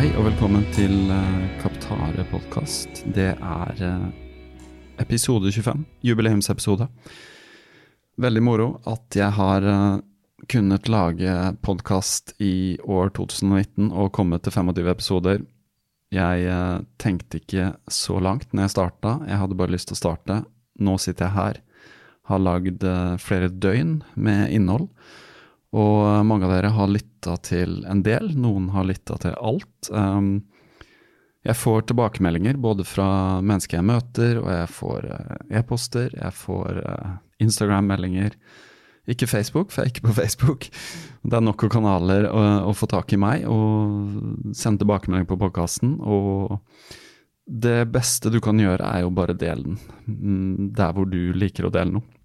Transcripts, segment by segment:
Hei og velkommen til eh, Kaptare podkast. Det er eh, episode 25, jubileumsepisode. Veldig moro at jeg har eh, kunnet lage podkast i år 2019 og kommet til 25 episoder. Jeg tenkte ikke så langt når jeg starta, jeg hadde bare lyst til å starte. Nå sitter jeg her, har lagd flere døgn med innhold. Og mange av dere har lytta til en del, noen har lytta til alt. Um, jeg får tilbakemeldinger både fra mennesker jeg møter, og jeg får eh, e-poster, jeg får eh, Instagram-meldinger. Ikke Facebook, for jeg er ikke på Facebook. Det er nok av kanaler å, å få tak i meg og sende tilbakemelding på podkasten. Og det beste du kan gjøre, er jo bare dele den mm, der hvor du liker å dele noe.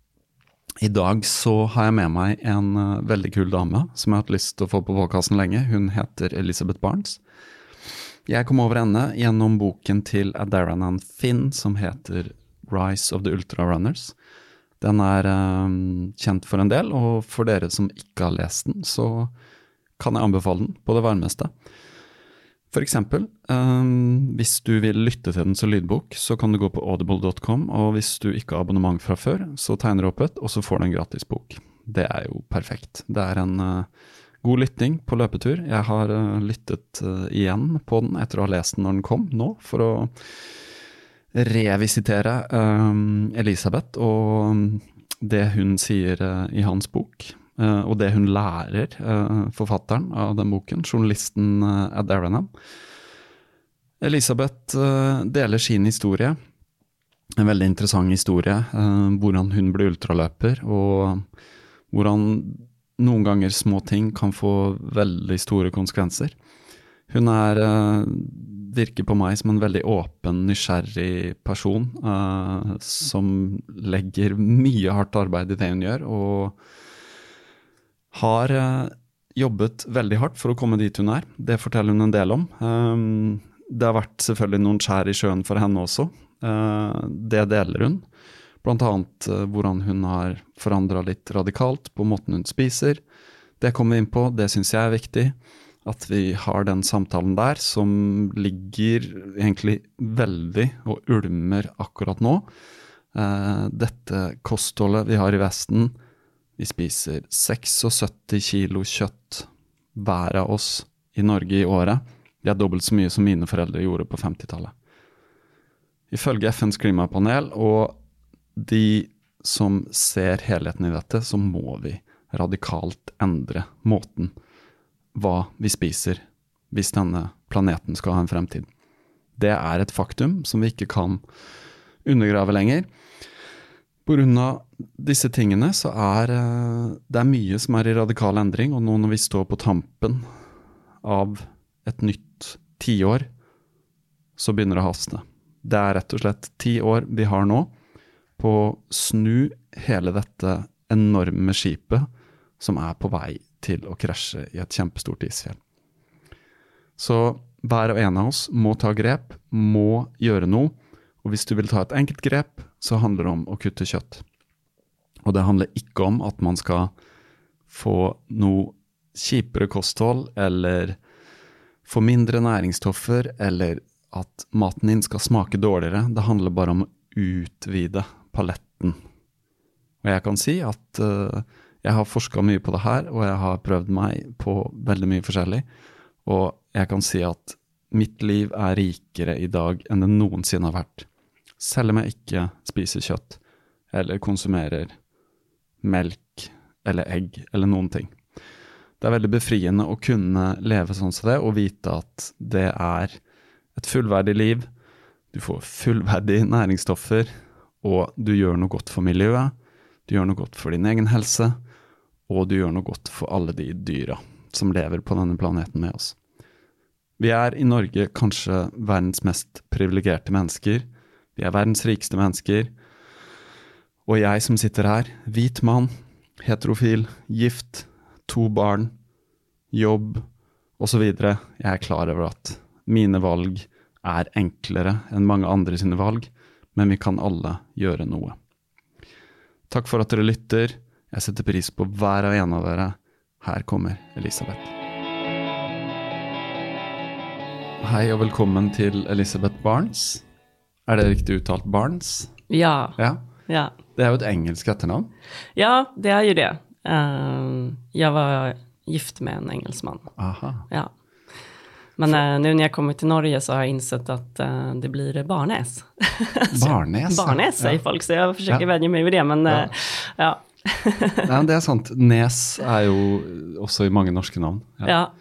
Idag så har jag med mig en eh, väldigt kul dame som jag har haft lust att få på podcasten länge. Hon heter Elisabeth Barnes. Jag kom över henne genom boken till Adaranan Finn som heter Rise of the Ultra Runners. Den är um, känd för en del, och för er som inte har läst den, så kan jag anbefala den på det varmaste. For eksempel, um, ehm, hvis du vil lytte til den som lydbok, så kan du gå på audible.com, og hvis du ikke har abonnement fra før, så tegner du opp et, og så får du en gratis bok. Det er jo perfekt. Det er en uh, god lytting på løpetur. Jeg har eh, uh, lyttet uh, eh, igjen på den etter å ha lest den når den kom, nå, for å revisitere um, Elisabeth og um, ehm, det hun sier i hans bok. Uh, og det hun lærer uh, forfatteren av den boken, journalisten eh, uh, Ad Aranham. Elisabeth deler sin historie, en veldig interessant historie. hvordan hun ble ultraløper, og hvordan noen ganger små ting kan få veldig store konsekvenser. Hun er virker på meg som en veldig åpen, nysgjerrig person som legger mye hardt arbeid i det hun gjør. og har eh, jobbet veldig hardt for å komme dit hun er. Det forteller hun en del om. Ehm, det har vært selvfølgelig noen skjær i sjøen for henne også. Eh, det deler hun. Bland annat hur eh, hvordan hun har forandra litt radikalt på måten hun spiser. Det kommer vi inn på, det syns jeg er viktig. At vi har den samtalen der, som ligger egentlig veldig og ulmer akkurat nå. dette kostholdet vi har i Vesten, vi spiser 76 kilo kjøtt hver av oss i Norge i året. Det er dobbelt så mye som mine foreldre gjorde på 50-tallet. Ifølge FNs klimapanel og de som ser helheten i dette, så må vi radikalt endre måten hva vi spiser hvis denne planeten skal ha en fremtid. Det er et faktum som vi ikke kan undergrave lenger. Pga. disse tingene så er eh, det er mye som er i radikal endring, og nå når vi står på tampen av et nytt tiår, så begynner det å haste. Det er rett og slett ti år vi har nå på å snu hele dette enorme skipet som er på vei til å krasje i et kjempestort isfjell. Så hver og en av oss må ta grep, må gjøre noe. Og hvis du vil ta et enkelt grep, så handler det om å kutte kjøtt. Og det handler ikke om at man skal få noe kjipere kosthold, eller få mindre næringsstoffer, eller at maten din skal smake dårligere. Det handler bare om å utvide paletten. Og jeg kan si at uh, eh, jeg har forska mye på det her, og jeg har prøvd meg på veldig mye forskjellig. Og jeg kan si at mitt liv er rikere i dag enn det noensinne har vært. Selv om jeg ikke spiser kjøtt, eller konsumerer melk eller egg eller noen ting. Det er veldig befriende å kunne leve sånn som det, og vite at det er et fullverdig liv. Du får fullverdige næringsstoffer, og du gjør noe godt for miljøet. Du gjør noe godt for din egen helse, og du gjør noe godt for alle de dyra som lever på denne planeten med oss. Vi er i Norge kanskje verdens mest privilegerte mennesker. Vi er verdens rikeste mennesker. Og jeg som sitter her, hvit mann, heterofil, gift, to barn, jobb osv. Jeg er klar over at mine valg er enklere enn mange andre sine valg, men vi kan alle gjøre noe. Takk for at dere lytter. Jeg setter pris på hver og en av dere. Her kommer Elisabeth. Hei og velkommen til Elisabeth Barnes. Er det riktig uttalt Barnes? Ja. Ja. Ja, Det er jo et engelsk etternavn. ja det är ju det. Ehm, jag var gift med en engelsman. Aha. Ja. Men eh, nu när jag kommit till Norge så har jag insett att eh, det blir Barnäs. Barnes. ja. Barnäs säger ja. folk, så jag försöker Ja. vänja mig vid det. Men Ja. ja, ja. Ja, det er sant. Nes er jo også i mange norske navn. Ja.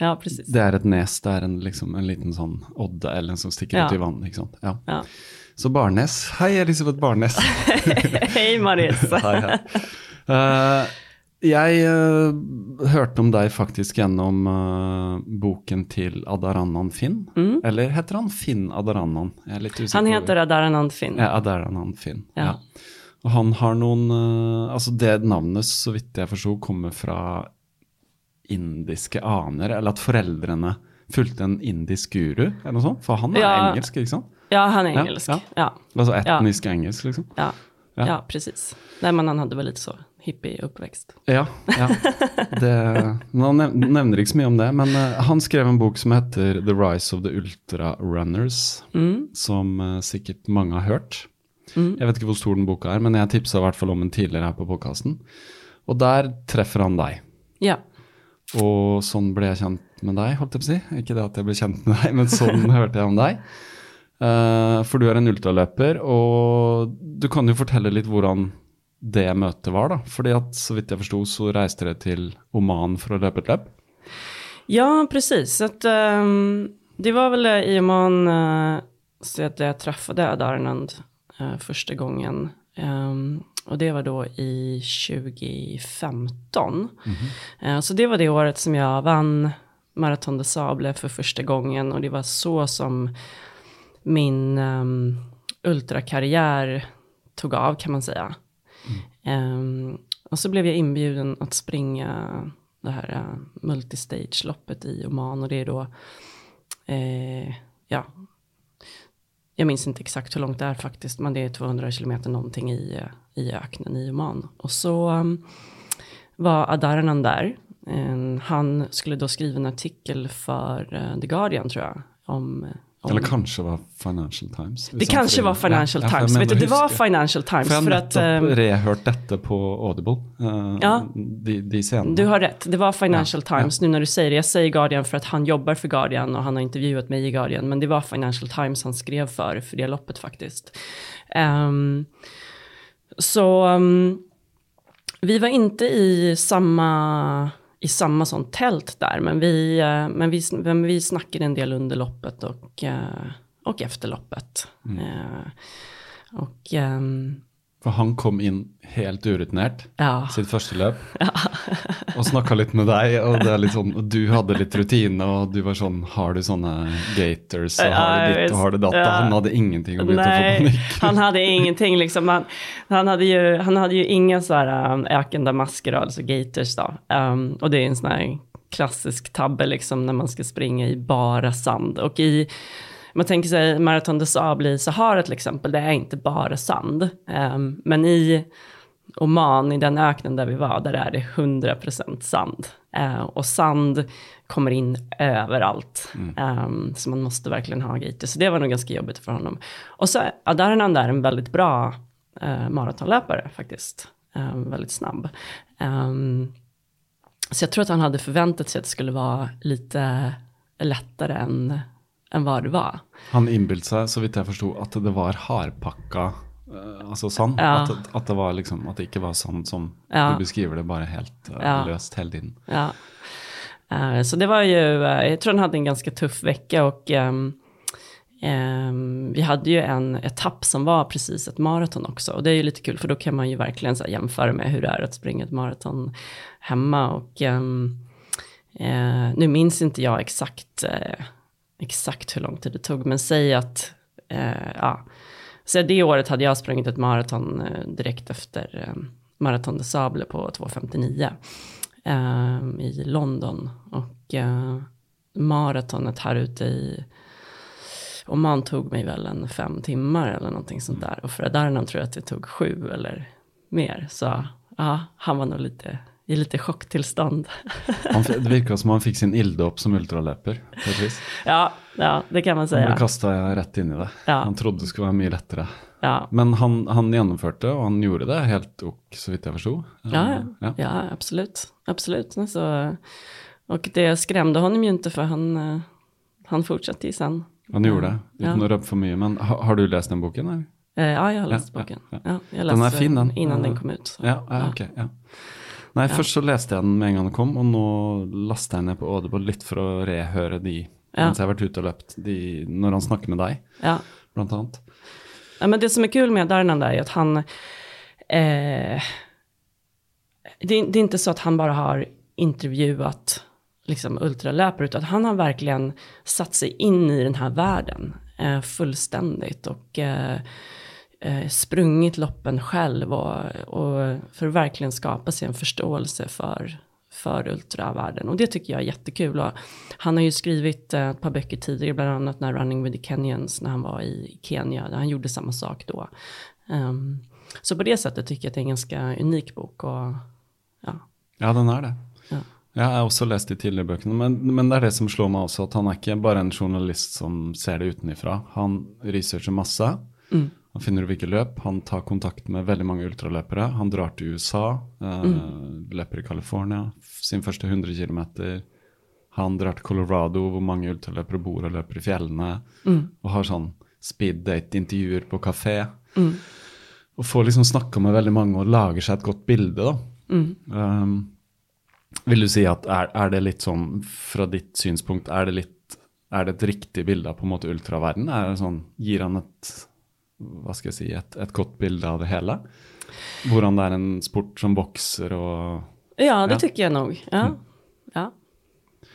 Ja. precis. Det er et nes, det er en, liksom, en liten sånn odde eller en som stikker Ja. ut i ikke sant? Ja. Ja. Så Barnes. Hei, Elisabeth Barnes. Hej Maris. hei, hei. Eh, jeg eh, hørte om deg faktisk gjennom eh, boken til Adarannan Finn. Eller heter han Finn Adarannan? Han heter Adaranand Finn. Ja, Adarannan Finn. Ja. Ja. Og han har eh, Altså, det navnet, så vidt jeg forsto, kommer fra indiske aner, eller at foreldrene fulgte en indisk guru, eller noe sånt. For han er Ja. engelsk, sant? Ja, han är engelsk. ja. Ja, Altså etnisk engelsk, liksom. ja, Ja. precis. Nej, men han hade väl lite så hippie-uppväxt. Ja. ja. Det, han nevner ikke så mye om det, men eh, han skrev en bok som heter The Rise of the Ultra Runners, som eh, sikkert mange har hørt. Jeg vet ikke hvor stor den boka er, men jeg tipsa i hvert fall om den tidligere her på podkasten. Og der treffer han deg. Ja, Og sånn ble jeg kjent med deg, holdt jeg på å si. Ikke det at jeg ble kjent med deg, men sånn hørte jeg om deg. Eh, for du er en ultraløper, og du kan jo fortelle litt hvordan det møtet var, da. Fordi at så vidt jeg forsto, så reiste dere til Oman for å løpe et løp. Ja. Så att, ehm, det var väl eh, i Oman uh, så att jag träffade Adarnand uh, första gången. Ehm, och det var då i 2015. Eh, så det var det året som jag vann Marathon de Sable för första gången. Och det var så som min um, ultrakarriär tog av kan man säga. Ehm, och så blev jag inbjuden att springa det här uh, multistage-loppet i Oman och det är då, eh, ja, jag minns inte exakt hur långt det är faktiskt, men det är 200 kilometer någonting i, eh, i öknen i Oman. Och så um, var Adaranan där. En, han skulle då skriva en artikel för eh, The Guardian tror jag. Om, om Eller kanskje var Financial Times. det kanske var Financial Ja, Times. Vet du, det var Financial Times. För har att, nettopp eh, rehørt dette på Audible. eh, Ja. de, de. Du har rätt, det var Financial Ja, Times nu när du säger det. Jag säger Guardian för att han jobbar för Guardian och han har intervjuat mig i Guardian. Men det var Financial Times han skrev för, för det loppet faktiskt. Ehm, så um, vi var inte i samma, i samma sånt tält där. Men vi, eh, men vi, men vi snackade en del under loppet och, eh, och efter loppet. Eh, och ehm, For han kom inn helt urutinert, Ja. sitt første løp, og snakka litt med deg, og det er litt sånn, du hadde litt rutine, og du var sånn Har du sånne gators, og har Ja, du ditt, og har du datt? visst. Han hadde ingenting og begynte å få panikk. han hade ingenting liksom. Han, han, hade ju, han hade ju inga så här um, alltså gators då. Um, och det är en sån här klassisk tabbe liksom när man ska springa i bara sand. Och i, man tänker sig Marathon des Sable i Sahara till exempel, det är inte bara sand. Um, men i Oman, i den öknen där vi var, där är det 100% sand. Eh, och sand kommer in överallt. Ehm, så man måste verkligen ha gator. Så det var nog ganska jobbigt för honom. Och så, ja, där är en väldigt bra eh, maratonlöpare faktiskt. Ehm, väldigt snabb. Ehm, så jag tror att han hade förväntat sig att det skulle vara lite lättare än, än vad det var. Han innbilte seg, så vidt jeg forsto, at det var hardpakka eh, altså sand. Ja. At, at, det var liksom, at det ikke var sand som Ja. du beskriver det, bare helt eh, Ja. løst hele tiden. Ja. Eh, så det var ju, jag tror han hade en ganska tuff vecka och ehm, ehm, vi hade ju en etapp som var precis ett maraton också. Och det är ju lite kul för då kan man ju verkligen så jämföra med hur det är att springa ett maraton hemma. Och ehm, eh, nu minns inte jag exakt, exakt hur lång tid det tog, men säg att, eh, ja, så det året hade jag sprungit ett maraton eh, direkt efter eh, Marathon de Sable på 2.59 eh, i London. Och eh, maratonet här ute i Oman tog mig väl en fem timmar eller någonting sånt där. Och för Adarnan tror jag att det tog sju eller mer. Så ja, han var nog lite i lite chocktillstånd. Han, det virka som han fikk sin ilddåp som vis. ja, ja, det kan man Han säga. kasta rett inn i det. Ja. Han trodde det skulle være mye lettere. Ja, Men han, han gjennomførte, og han gjorde det helt ok, så vidt jeg forsto. ja, Eh, ja, ja absolut. Absolut. Så, och det skrämde honom ju inte för han, eh, han fortsatte ju sen. Han gjorde det, Ja. uten å røpe for mye. Men ha, har du lest den boken? Eller? Eh, Ja, jag har läst Ja, boken. ja, Ja, ja. jag Den läste er fin, den. innan Ja. den kom ut. så. Ja, ja, ok. Ja. Nei, først så leste jeg den med en gang den kom, og nå lasta jeg ned på Audible litt for å rehøre de Ja. mens jeg har vært ute og løpt, de, når han snakker med deg, Ja. blant annet. Ja, men det som är kul med Darnan är att han... Eh, det, är- det är inte så att han bara har intervjuat liksom, ultralöpare, utan han har verkligen satt sig in i den här världen eh, fullständigt. Och eh, eh, sprungit loppen själv och, och för att verkligen skapa sig en förståelse för, för ultravärlden. Och det tycker jag är jättekul. Och han har ju skrivit eh, ett par böcker tidigare, bland annat när Running with the Kenyans, när han var i Kenya. Där han gjorde samma sak då. Ehm, så på det sättet tycker jag att det är en ganska unik bok. Och, ja. Ja, den er det. Ja. Jeg har også lest de tidligere bøkene, men, men det er det som slår meg også, at han er ikke bare en journalist som ser det utenifra. Han researcher masse. Mm. Han finner ut hvilke løp. Han tar kontakt med veldig mange ultraløpere. Han drar til USA, eh, Mm. løper i California, sin første 100 km. Han drar til Colorado, hvor mange ultraløpere bor og løper i fjellene. Mm. Og har sånn speed date-intervjuer på kafé. Og får liksom snakka med veldig mange og lager seg et godt bilde, da. Mm. Um, vil du si at er, er det litt sånn, fra ditt synspunkt, er det litt er det et riktig bilde av på en måte ultraverden? Er det sånn, Gir han et hva skal jeg si, et, et godt bilde av det hele? Hvordan det er en sport som vokser og ja, det Ja. tycker jag nog. Ja. ja,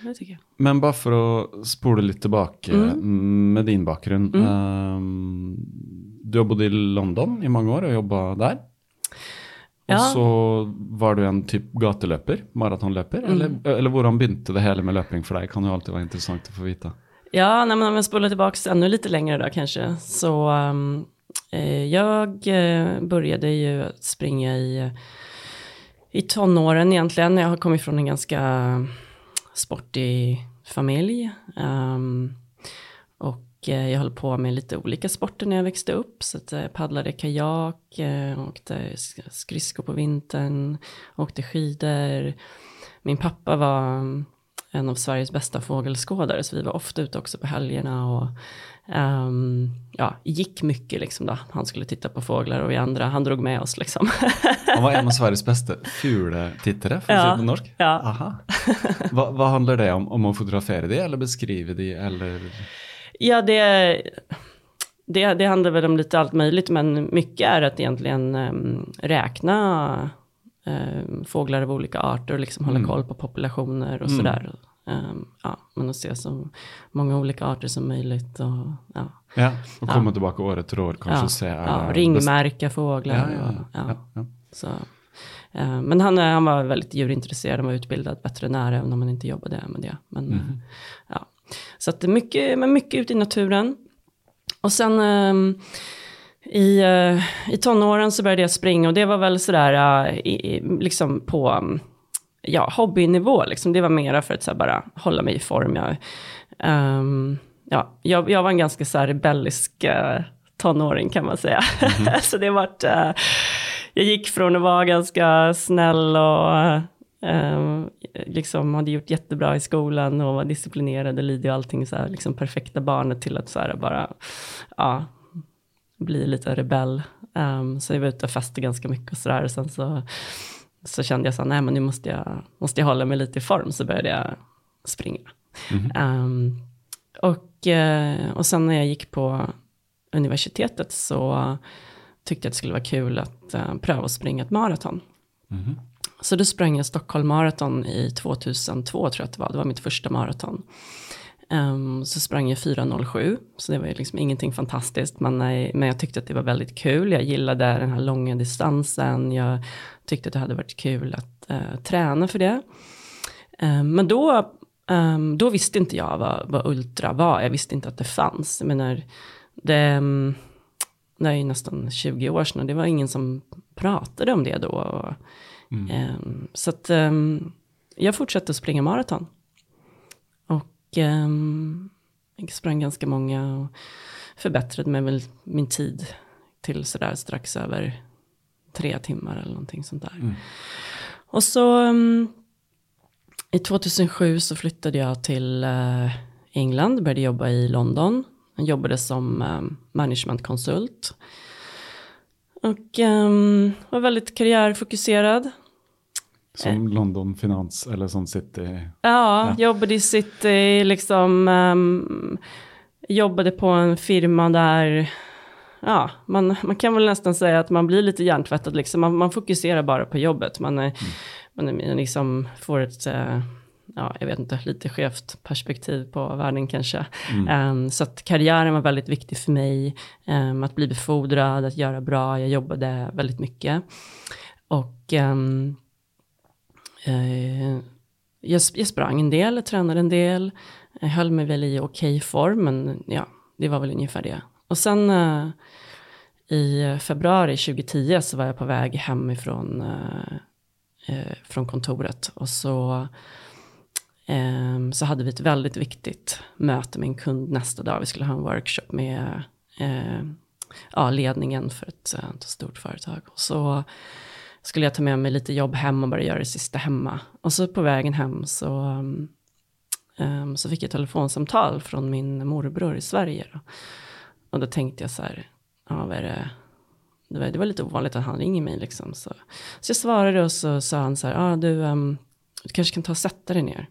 det tycker jag. Men bare for å spole litt tilbake Mm. med din bakgrunn. Um, du har bodd i London i mange år og jobba der. Og Ja. så var du en type gateløper, maratonløper, Mm. eller, eller hvordan begynte det hele med løping for deg? Kan jo alltid være interessant å få vite. Ja, nej, men om jag spolar tillbaka ännu lite längre då kanske. Så um, eh, jag eh, började ju springa i, i tonåren egentligen. Jag har kommit från en ganska sportig familj. Um, och eh, jag höll på med lite olika sporter när jag växte upp. Så att jag paddlade kajak, eh, åkte skridskor på vintern, åkte skidor. Min pappa var en av Sveriges bästa fågelskådare, så vi var ofta ute också på helgerna och ehm, ja, gick mycket liksom då. Han skulle titta på fåglar och vi andra, han drog med oss liksom. Han var en av Sveriges beste fugletittere, for å Ja, det på norsk. ja. Aha. Hva, hva handler det om? Om å fotografere de, eller beskrive de, eller Ja, det, det, det handlar väl om lite allt möjligt, men mycket är att egentligen um, räkna um, fåglar av olika arter och liksom hålla Mm. koll på populationer och sådär. Um, ja, men att se så många olika arter som möjligt och ja. Ja, och Ja. komma tillbaka år efter år, kanske ja, se. ja, eh, ringmärka fåglar. Ja, ja, och, ja. ja. ja, ja. Så, eh, men han, han var väldigt djurintresserad, han var utbildad veterinär, även om han inte jobbade med det. Men, eh, ja. Så att det är mycket, men mycket ute i naturen. Och sen ehm, i, eh, i tonåren så började jag springa och det var väl sådär eh, i, liksom på um, ja, hobbynivå. Liksom. Det var mera för att så bara hålla mig i form. Jag, ehm, ja, jag, jag var en ganska så rebellisk eh, tonåring kan man säga. så det vart, eh, jag gick från att vara ganska snäll och eh, liksom hade gjort jättebra i skolan och var disciplinerad och lydig och allting så här, liksom perfekta barnet till att så bara, ja, bli lite rebell. Um, så jag var ute och festade ganska mycket och sådär. Och sen så, så kände jag så nej men nu måste jag, måste jag hålla mig lite i form. Så började jag springa. Um, och, eh, och sen när jag gick på universitetet så tyckte jag att det skulle vara kul att eh, pröva att springa ett maraton. Så då sprang jag Stockholm Marathon i 2002 tror jag att det var. Det var mitt första maraton. Ehm, så sprang jag 4.07, så det var ju liksom ingenting fantastiskt, men, men jag tyckte att det var väldigt kul. Jag gillade den här långa distansen, jag tyckte att det hade varit kul att eh, träna för det. Ehm, men då, ehm, då visste inte jag vad, vad ultra var, jag visste inte att det fanns. Jag menar, det, det är ju nästan 20 år sedan och det var ingen som pratade om det då. Och, ehm, så att jag fortsatte att springa maraton. Ehm, jag sprang ganska många och förbättrade mig väl min tid till sådär strax över tre timmar eller någonting sånt där. Och så ehm, i 2007 så flyttade jag till eh, England, började jobba i London. Jag jobbade som um, managementkonsult. Och ehm, var väldigt karriärfokuserad. Som London Finans eller sån City. Ja, jobbade i city, liksom ehm, jobbade på en firma där, ja, man, man kan väl nästan säga att man blir lite hjärntvättad, liksom. man, man fokuserar bara på jobbet, man, är, man är, liksom får ett, eh, ja, jag vet inte, lite skevt perspektiv på världen kanske. Ehm, så att karriären var väldigt viktig för mig, ehm, att bli befordrad, att göra bra, jag jobbade väldigt mycket. Och Eh, Eh, jag, jag sprang en del, tränade en del, jag höll mig väl i okej form, men ja, det var väl ungefär det. Och sen eh, i februari 2010 så var jag på väg hemifrån eh, eh från kontoret och så, eh, så hade vi ett väldigt viktigt möte med en kund nästa dag. Vi skulle ha en workshop med eh, ja, ledningen för ett, ett stort företag. Och så skulle jag ta med mig lite jobb hem och bara göra det sista hemma. Och så på vägen hem så, um, så fick jag telefonsamtal från min morbror i Sverige. Då. Och då tänkte jag så här, ja vad är det? Det var, det var lite ovanligt att han ringer mig liksom. Så, så jag svarade och så sa han så här, ja du, um, du kanske kan ta och sätta dig ner.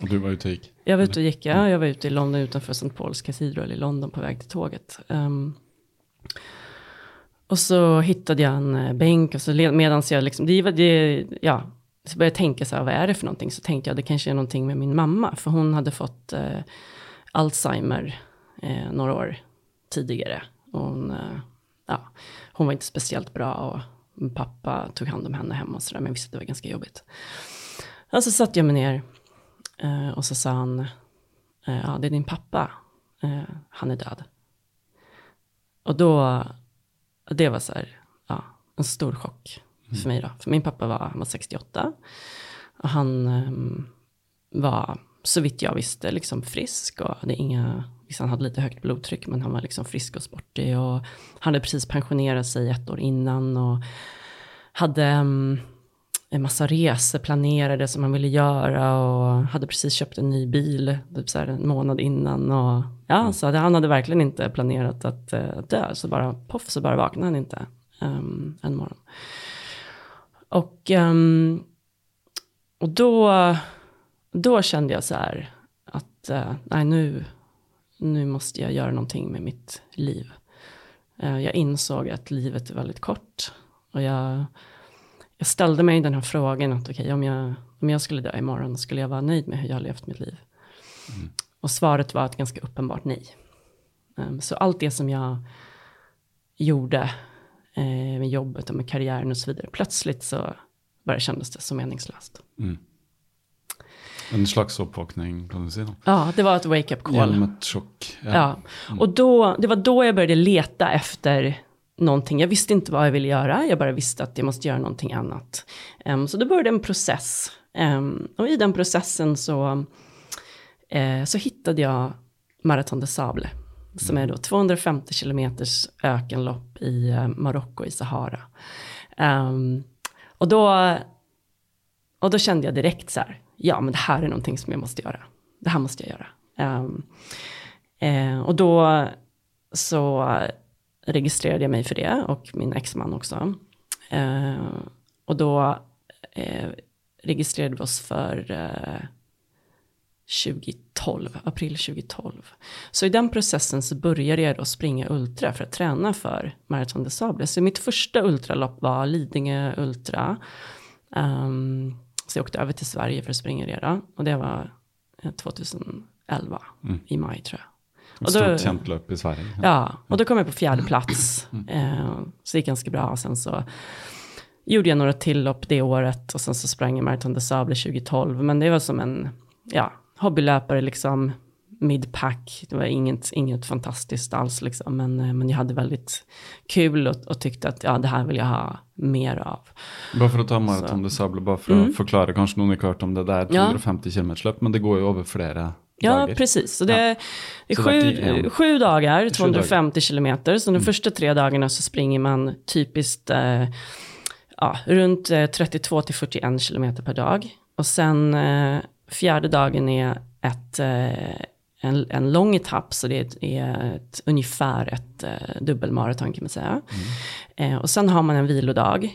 Och du var ute och gick. Jag var ute och gick, ja, jag var ute i London utanför St. Paul's Cathedral i London på väg till tåget. Ehm, och så hittade jag en eh, bänk och så medan medans jag liksom, det, var- det, ja, så började jag tänka så här, vad är det för någonting? Så tänkte jag, det kanske är någonting med min mamma, för hon hade fått eh, Alzheimer eh, några år tidigare. Och hon, eh, ja, hon var inte speciellt bra och min pappa tog hand om henne hemma och sådär, men jag visste att det var ganska jobbigt. Och så satte jag mig ner eh, och så sa han, eh, ja det är din pappa, eh, han är död. Och då, det var så här, ja, en stor chock för mig då. För min pappa var, var 68. Och han um, var, så vitt jag visste, liksom frisk och hade inga, visst han hade lite högt blodtryck, men han var liksom frisk och sportig. Och han hade precis pensionerat sig ett år innan och hade um, en massa resor planerade som han ville göra och hade precis köpt en ny bil typ så här en månad innan. Och, ja, så han hade verkligen inte planerat att uh, dö, så bara poff så bara vaknade han inte um, en morgon. Och, um, och då, då kände jag så här att, uh, nej nu, nu måste jag göra någonting med mitt liv. Uh, jag insåg att livet är väldigt kort. Och jag, jag ställde mig den här frågan att okej, okay, om, jag, om jag skulle dö imorgon, skulle jag vara nöjd med hur jag har levt mitt liv? Mm. Och svaret var ett ganska uppenbart nej. Um, så allt det som jag gjorde eh, med jobbet och med karriären och så vidare, plötsligt så bara kändes det så meningslöst. Mm. En slags uppvakning kan du säga. Ja, det var ett wake-up call. Genom ett chock. Ja, ja. Mm. och då, det var då jag började leta efter någonting. Jag visste inte vad jag ville göra, jag bara visste att jag måste göra någonting annat. Um, så då började en process. Um, och i den processen så, uh, så hittade jag Marathon de Sable. Som är då 250 kilometers ökenlopp i uh, Marocko i Sahara. Um, och, då, och då kände jag direkt så här, ja men det här är någonting som jag måste göra. Det här måste jag göra. Um, uh, och då så registrerade jag mig för det och min exman också. Uh, och då uh, registrerade vi oss för 2012, april 2012. Så i den processen så började jag då springa ultra för att träna för Marathon des Sables. Så mitt första ultralopp var Lidingö Ultra. Um, så jag åkte över till Sverige för att springa det då. Och det var 2011 mm. i maj tror jag. Ett stort känt lopp i Sverige. Ja, och då kom jag på fjärde plats. Mm. Uh, så det gick ganska bra. Sen så gjorde jag några till lopp det året och sen så sprang jag Marathon des Sables 2012. Men det var som en, ja, hobbylöpare liksom midpack. Det var inget, inget fantastiskt alls liksom. Men, eh, men jag hade väldigt kul och, och tyckte att ja, det här vill jag ha mer av. Bara för att ta Marathon de Sable, bara för mm. att förklara, kanske någon har hört om det där 250 ja. km löp, men det går ju över flera Ja, dagar. precis. Så det, ja. är sju, det sju dagar, 250 kilometer. Så de mm. första tre dagarna så springer man typiskt eh, ja, runt eh, 32 till 41 kilometer per dag. Och sen eh, fjärde dagen är ett, eh, en, en lång etapp, så det är ett, ungefär ett eh, dubbelmaraton kan man säga. Mm. Eh, och sen har man en vilodag.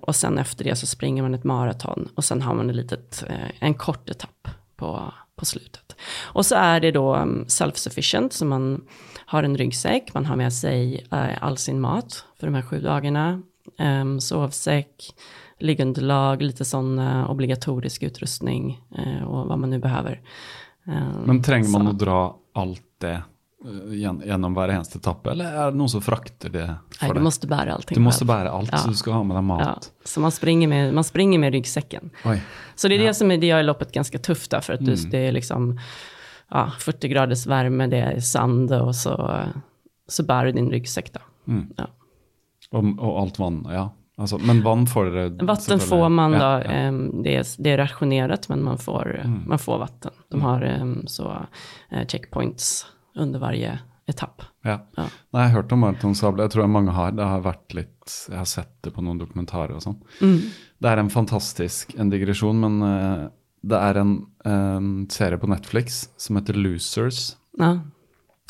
och sen efter det så springer man ett maraton. Och sen har man en, litet, en kort etapp på, på slutet. Och så är det då um, self-sufficient, så man har en ryggsäck, man har med sig all sin mat för de här sju dagarna. Um, sovsäck, liggunderlag, lite sån uh, obligatorisk utrustning uh, och vad man nu behöver. Uh, Men tränger man att dra allt det genom varje etapp, eller är det någon som fraktar det Nej, du måste bära allting Du måste bära allt, ja. så du ska ha med dig mat. Ja. Så man springer med, man springer med ryggsäcken. Oj. Så det är ja. det som är, det gör loppet ganska tufft där, för att mm. det är liksom ja, 40 graders värme, det är sand och så, så bär du din ryggsäck då. Mm. Ja. Och, och allt vann, ja. Alltså, men vatten får det? Vatten får man då, ja, ja. Um, det, är, det är rationerat men man får, mm. man får vatten. De mm. har um, så uh, checkpoints under varje etapp. Ja. ja. Nej, jag har hört om maratonsabbel, jag tror att många har, det har varit lite, jag har sett det på någon dokumentar och sånt. Mm. Det är en fantastisk, en digression, men uh, det är en, en, serie på Netflix som heter Losers. Ja.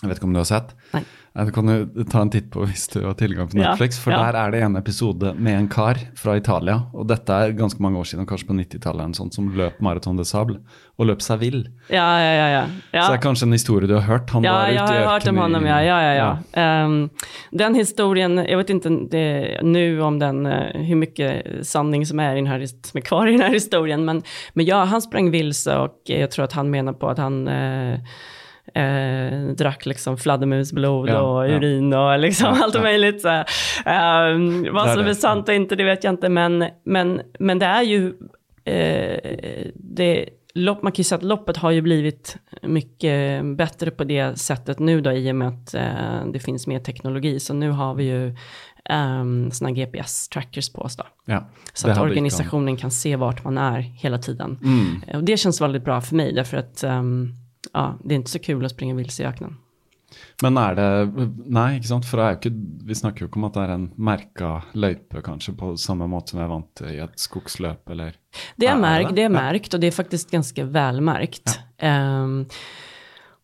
Jag vet inte om du har sett? Nej. Du kan jo ta en titt på hvis du har tilgang på Netflix. Ja, for ja. der er det en episode med en kar fra Italia. Og dette er ganske mange år siden, kanskje på 90-tallet, som løp Marathon de Sable. Og løp seg vill. Ja, ja, ja, ja. Så det er kanskje en historie du har hørt? Han ja, jag har hört om honom, ja. ja, ja, ja. Um, den historien, jag vet inte det, nu om den, hur mycket sanning som är, i den här, som är kvar i den här historien, men, men ja, han sprang vilse och jag tror att han menar på att han uh, eh, drack liksom fladdermusblod ja, och urin och liksom ja, allt möjligt. Så, eh, vad som är sant och inte, det vet jag inte. Men, men, men det är ju, eh, det, lopp, man kan ju säga att loppet har ju blivit mycket bättre på det sättet nu då i och med att eh, det finns mer teknologi. Så nu har vi ju um, sådana GPS-trackers på oss då. Ja, så att organisationen kan se vart man är hela tiden. Mm. Och det känns väldigt bra för mig därför att um, ja, det är inte så kul att springa vilse i öknen. Men är det, nej, ikke sant? for det er ikke, vi jo ikke om att det är en merka løype, kanske på samma måte som jag är vant i ett skogsløp, eller? Det är, märkt, det? det är märkt och det är faktiskt ganska välmärkt. Ja. Um,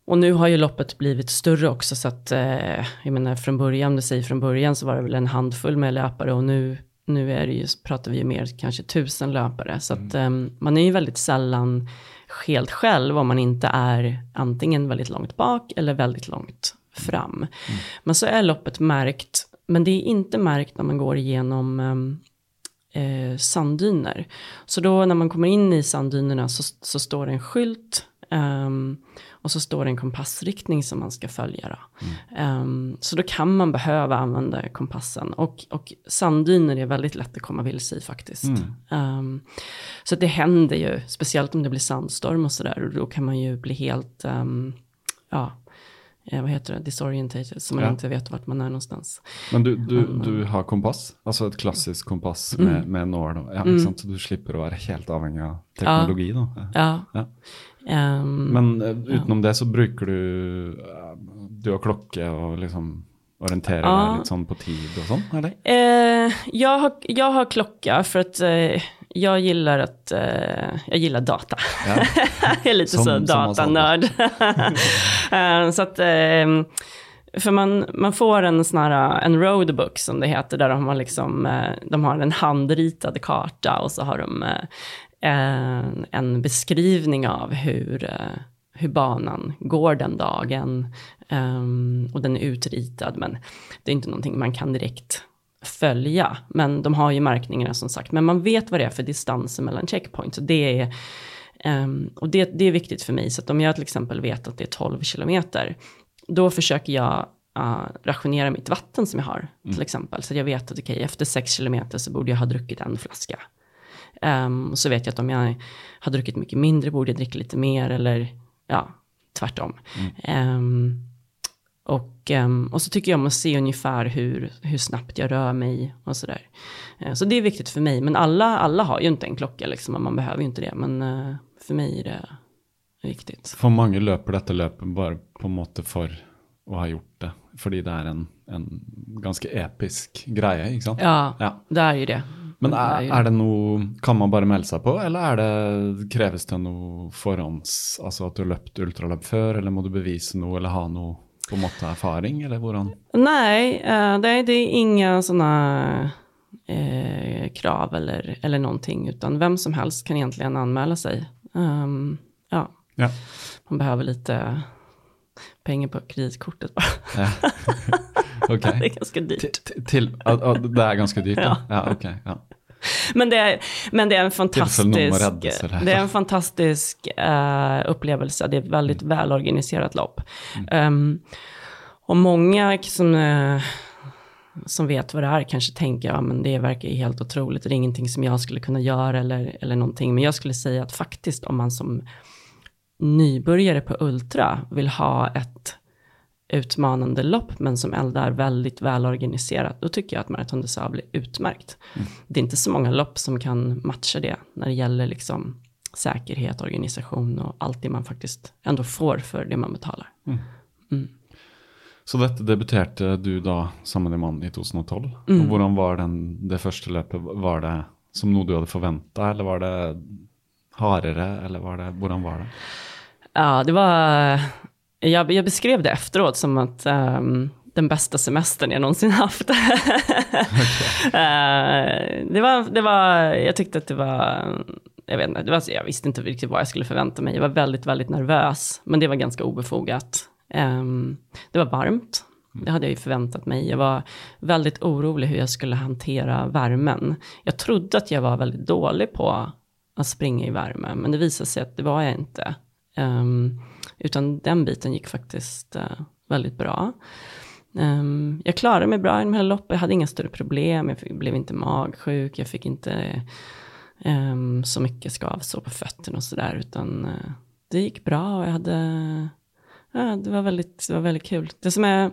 och nu har ju loppet blivit större också så att, eh, jag menar från början, om du säger från början så var det väl en handfull med löpare och nu, nu är det ju, pratar vi ju mer kanske tusen löpare. Så att mm. eh, man är ju väldigt sällan helt själv om man inte är antingen väldigt långt bak eller väldigt långt fram. Men så är loppet märkt, men det är inte märkt när man går igenom um, eh, sanddyner. Så då när man kommer in i sanddynerna så, så står det en skylt um, och så står det en kompassriktning som man ska följa. Då. Um, så då kan man behöva använda kompassen. Och, och sanddyner är väldigt lätt att komma vilse i faktiskt. Um, så det händer ju, speciellt om det blir sandstorm och sådär. Och då kan man ju bli helt, ja, eh, vad heter det, disorientated. Så man Ja. inte vet vart man är någonstans. Men du, du, du har kompass, altså et klassisk kompass Mm. med, med nål. da. Ja, sant? Så du slipper å være helt avhengig av teknologi. Ja. Ja. Ja. Ehm, Men eh, utenom det så bruker du eh, Du har klokke og liksom orienterer Ja. litt sånn på tid og sånn, eller? Eh, jag, har, jag har klocka för att eh, jag gillar att, eh, jag gillar data. Ja. jag är lite Som- så datanörd. Eh, så att, eh, för man, man får en sån här, en roadbook som det heter, där de har liksom, de har en handritad karta och så har de en, en beskrivning av hur, eh, hur banan går den dagen. Ehm, och den är utritad, men det är inte någonting man kan direkt följa. Men de har ju märkningarna som sagt. Men man vet vad det är för distanser mellan checkpoints. Det är, ehm, och det, det är viktigt för mig. Så att om jag till exempel vet att det är 12 kilometer, då försöker jag uh, rationera mitt vatten som jag har, till exempel. Så jag vet att okej, efter 6 kilometer så borde jag ha druckit en flaska. Och så vet jag att om jag har druckit mycket mindre borde jag dricka lite mer eller ja, tvärtom. Ehm, och, ehm, och så tycker jag om att se ungefär hur, hur snabbt jag rör mig och sådär. Eh, så det är viktigt för mig. Men alla, alla har ju inte en klocka liksom, man behöver ju inte det. Men eh, för mig är det viktigt. For mange løper dette løpet bare på en måte for å ha gjort det. Fordi det er en, en ganske episk greie, ikke sant? Ja, Ja. det är ju det. Men er, er det noe Kan man bare melde seg på, eller er det, kreves det noe forhånds Altså at du har løpt ultraløp før, eller må du bevise noe, eller ha noe på en måte erfaring, eller hvordan? Nej, eh, det, är- det är inga sådana eh, krav eller, eller någonting, utan vem som helst kan egentligen anmäla sig. Ehm, ja, Ja. man behöver lite pengar på kreditkortet bara. ja. Ok. Det är ganska dyrt. Til, til, til, at- at det er ganske dyrt, ja? Ja, ok. Ja. Men det, är, men det är en fantastisk, det är en fantastisk eh, upplevelse. Det är ett väldigt välorganiserat lopp. Ehm, och många som, eh, som vet vad det är kanske tänker, ja men det verkar helt otroligt, det är ingenting som jag skulle kunna göra eller, eller någonting. Men jag skulle säga att faktiskt om man som nybörjare på Ultra vill ha ett utmanande lopp, men som är väldigt välorganiserat, då tycker jag att Marathon des Sables är utmärkt. Det är inte så många lopp som kan matcha det när det gäller liksom säkerhet, organisation och allt det man faktiskt ändå får för det man betalar. Så dette debuterte du sammen med mannen i 2012. Mm. Hvordan var den, det første løpet? Var det som noe du hadde forventa, eller var det hardere, eller var det, hvordan var det? Ja, det var, jag, jag beskrev det efteråt som att ehm, den bästa semestern jag någonsin haft. Eh, det var, det var, jag tyckte att det var, jag vet inte, det var, jag visste inte riktigt vad jag skulle förvänta mig. Jag var väldigt, väldigt nervös, men det var ganska obefogat. Ehm, det var varmt, det hade jag ju förväntat mig. Jag var väldigt orolig hur jag skulle hantera värmen. Jag trodde att jag var väldigt dålig på att springa i värme, men det visade sig att det var jag inte. Um, utan den biten gick faktiskt uh, väldigt bra. Um, jag klarade mig bra i de här loppen, jag hade inga större problem, jag fick, blev inte magsjuk, jag fick inte um, så mycket skavsår på fötterna och sådär, utan uh, det gick bra och jag hade, uh, det var väldigt, det var väldigt kul. Det som är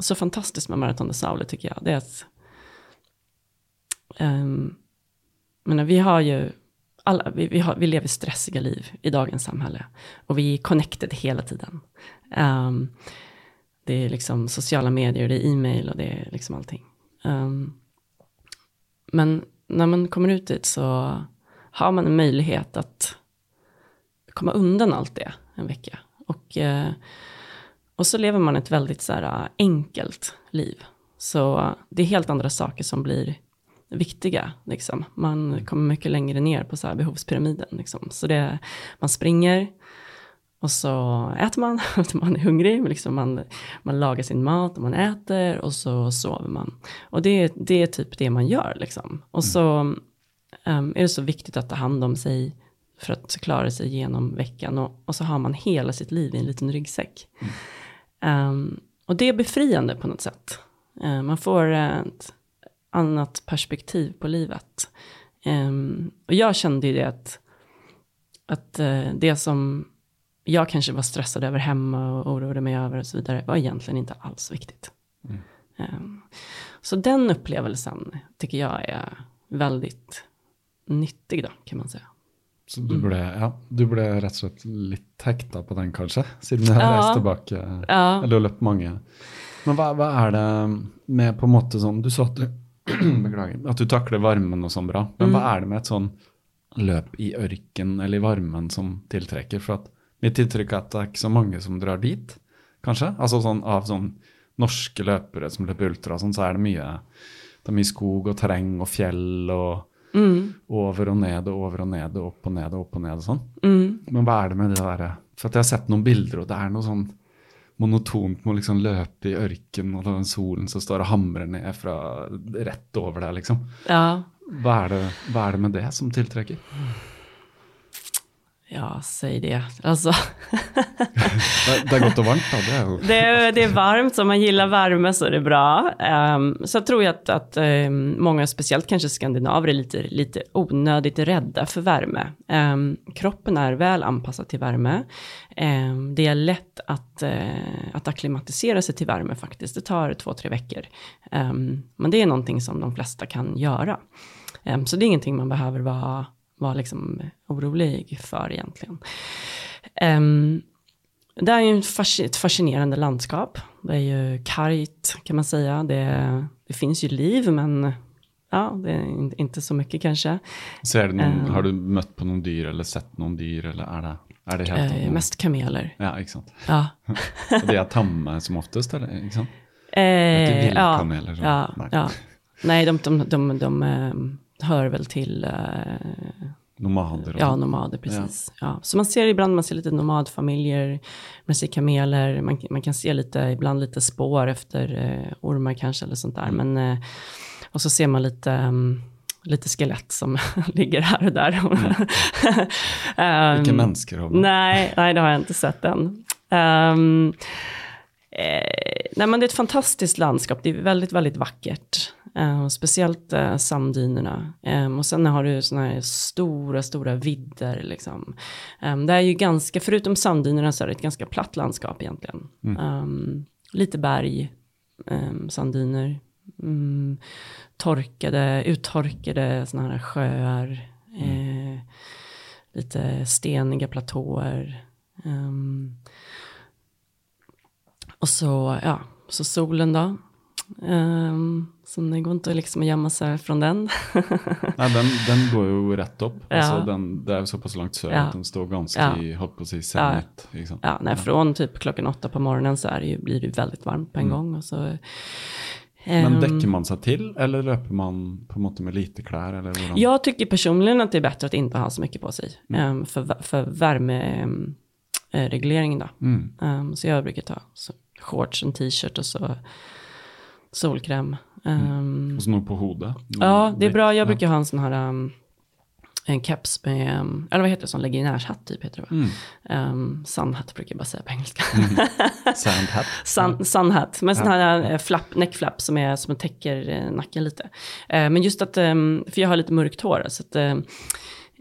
så fantastiskt med Marathon de Saule tycker jag, det är att um, menar, vi har ju alla, vi, vi, har, vi lever stressiga liv i dagens samhälle. Och vi är connected hela tiden. Um, det är liksom sociala medier, det är e-mail och det är liksom allting. Um, men när man kommer ut dit så har man en möjlighet att komma undan allt det en vecka. Och, eh, och så lever man ett väldigt så här, eh, enkelt liv. Så det är helt andra saker som blir viktiga. Liksom. Man kommer mycket längre ner på så här behovspyramiden. Liksom. Så det, man springer och så äter man, man är hungrig, liksom man, man lagar sin mat och man äter och så sover man. Och det, det är typ det man gör. Liksom. Och så um, är det så viktigt att ta hand om sig för att klara sig genom veckan. Och, och så har man hela sitt liv i en liten ryggsäck. Um, och det är befriande på något sätt. Uh, man får ett annat perspektiv på livet. Um, och jag kände ju det att, att uh, det som jag kanske var stressad över hemma och oroade mig över och så vidare var egentligen inte alls viktigt. Mm. Um, så den upplevelsen tycker jag är väldigt nyttig då, kan man säga. Så du ble, ja, du ble rett og slett litt hekta på den, kanskje? Siden du har Ja. reist tilbake. Ja. Eller løpt mange. Men hva, hva er det med på måte sånn Du sa at du Beklager. At du takler varmen og sånn bra. Men hva er det med et sånn løp i ørken eller i varmen som tiltrekker? For at mitt inntrykk er at det er ikke så mange som drar dit, kanskje? Altså sånn av sånn norske løpere som løper ultra og sånn, så er det mye det er mye skog og terreng og fjell og over og ned og over og ned og opp og ned og opp og ned og sånn. Men hva er det med det derre For at jeg har sett noen bilder, og det er noe sånn monotont med å liksom løpe i ørken, og den solen som står og hamrer ned fra rett over deg, liksom. Ja, Hva er det, hva er det med det som tiltrekker? Ja, säg det. Alltså, Det, det er godt og varmt. Det jo det, är, det är varmt, om man gillar värme så är det bra. Ehm, så jag tror att, att ehm, många, speciellt kanske skandinaver, är lite, lite onödigt rädda för värme. Ehm, kroppen är väl anpassad till värme. Det är lätt att, eh, att akklimatisera sig till värme faktiskt. Det tar två, tre veckor. Men det är någonting som de flesta kan göra. Så det är ingenting man behöver vara, vara liksom orolig för egentligen. Ehm, det är ju ett fascinerande landskap. Det är ju kargt kan man säga. Det, det finns ju liv men ja, det är in- inte så mycket kanske. Ser du noen, Eh. Har du møtt på noen dyr, eller sett noen dyr, eller er det, er det helt Eh, mest kameler. Ja, sant. Ja. Og de er tamme som oftest, eller? Sant? Eh, Inte ja, vildkameler, ja, nej. ja. Nej, de, de, de, de, eh, hör väl till eh, Nomader Ja, nomader, precis. Ja. Så man ser ibland, man ser lite nomadfamiljer, man ser kameler, man, man kan se lite, ibland lite spår efter eh, ormar kanske eller sånt där. Men, eh, och så ser man lite, um, lite skelett som ligger här och där. um, Ikke mennesker. Håvard. Nej, nej, det har jag inte sett än. Ehm, eh, nej, men det är ett fantastiskt landskap. Det är väldigt, väldigt vackert. Och speciellt eh, sanddynerna. Ehm, och sen har du sådana här stora, stora vidder. Liksom. Ehm, det är ju ganska, förutom sanddynerna så är det ett ganska platt landskap egentligen. Ehm, lite berg, um, sanddyner. Mm, torkade, uttorkade sådana här sjöar. Eh, lite steniga platåer. Och så, ja, så solen då. Um, så det går inte liksom att gömma sig från den. Nei, den, den går jo rett opp. Ja. Altså, den, det er jo såpass langt sør Ja. den står ganske Ja. i holdt på å si zenit. Ikke sant? ja, nej, från typ klockan åtta på morgonen så är det ju, blir det väldigt varmt på en gång. Och så, Men ehm, dekker man seg til, eller løper man på måte med lite klær, eller? Jag tycker personligen att det är bättre att inte ha så mycket på sig. ehm, för, för värmeregleringen då. Mm. Ehm, så jag brukar ta så, shorts, en t-shirt och så solkräm. Ehm, Og så noe på hodet? Ja, det är bra. Jag Ja. brukar ha en sån här, um, en keps med, um, eller vad heter det, sån legionärshatt typ heter det va? Mm. Um, sunhat brukar jag bara säga på engelska. Sand hat? Sun, sunhat, med sån här uh, flapp, neckflap som, är, som täcker uh, nacken lite. Eh, men just att, um, för jag har lite mörkt hår, så att, um,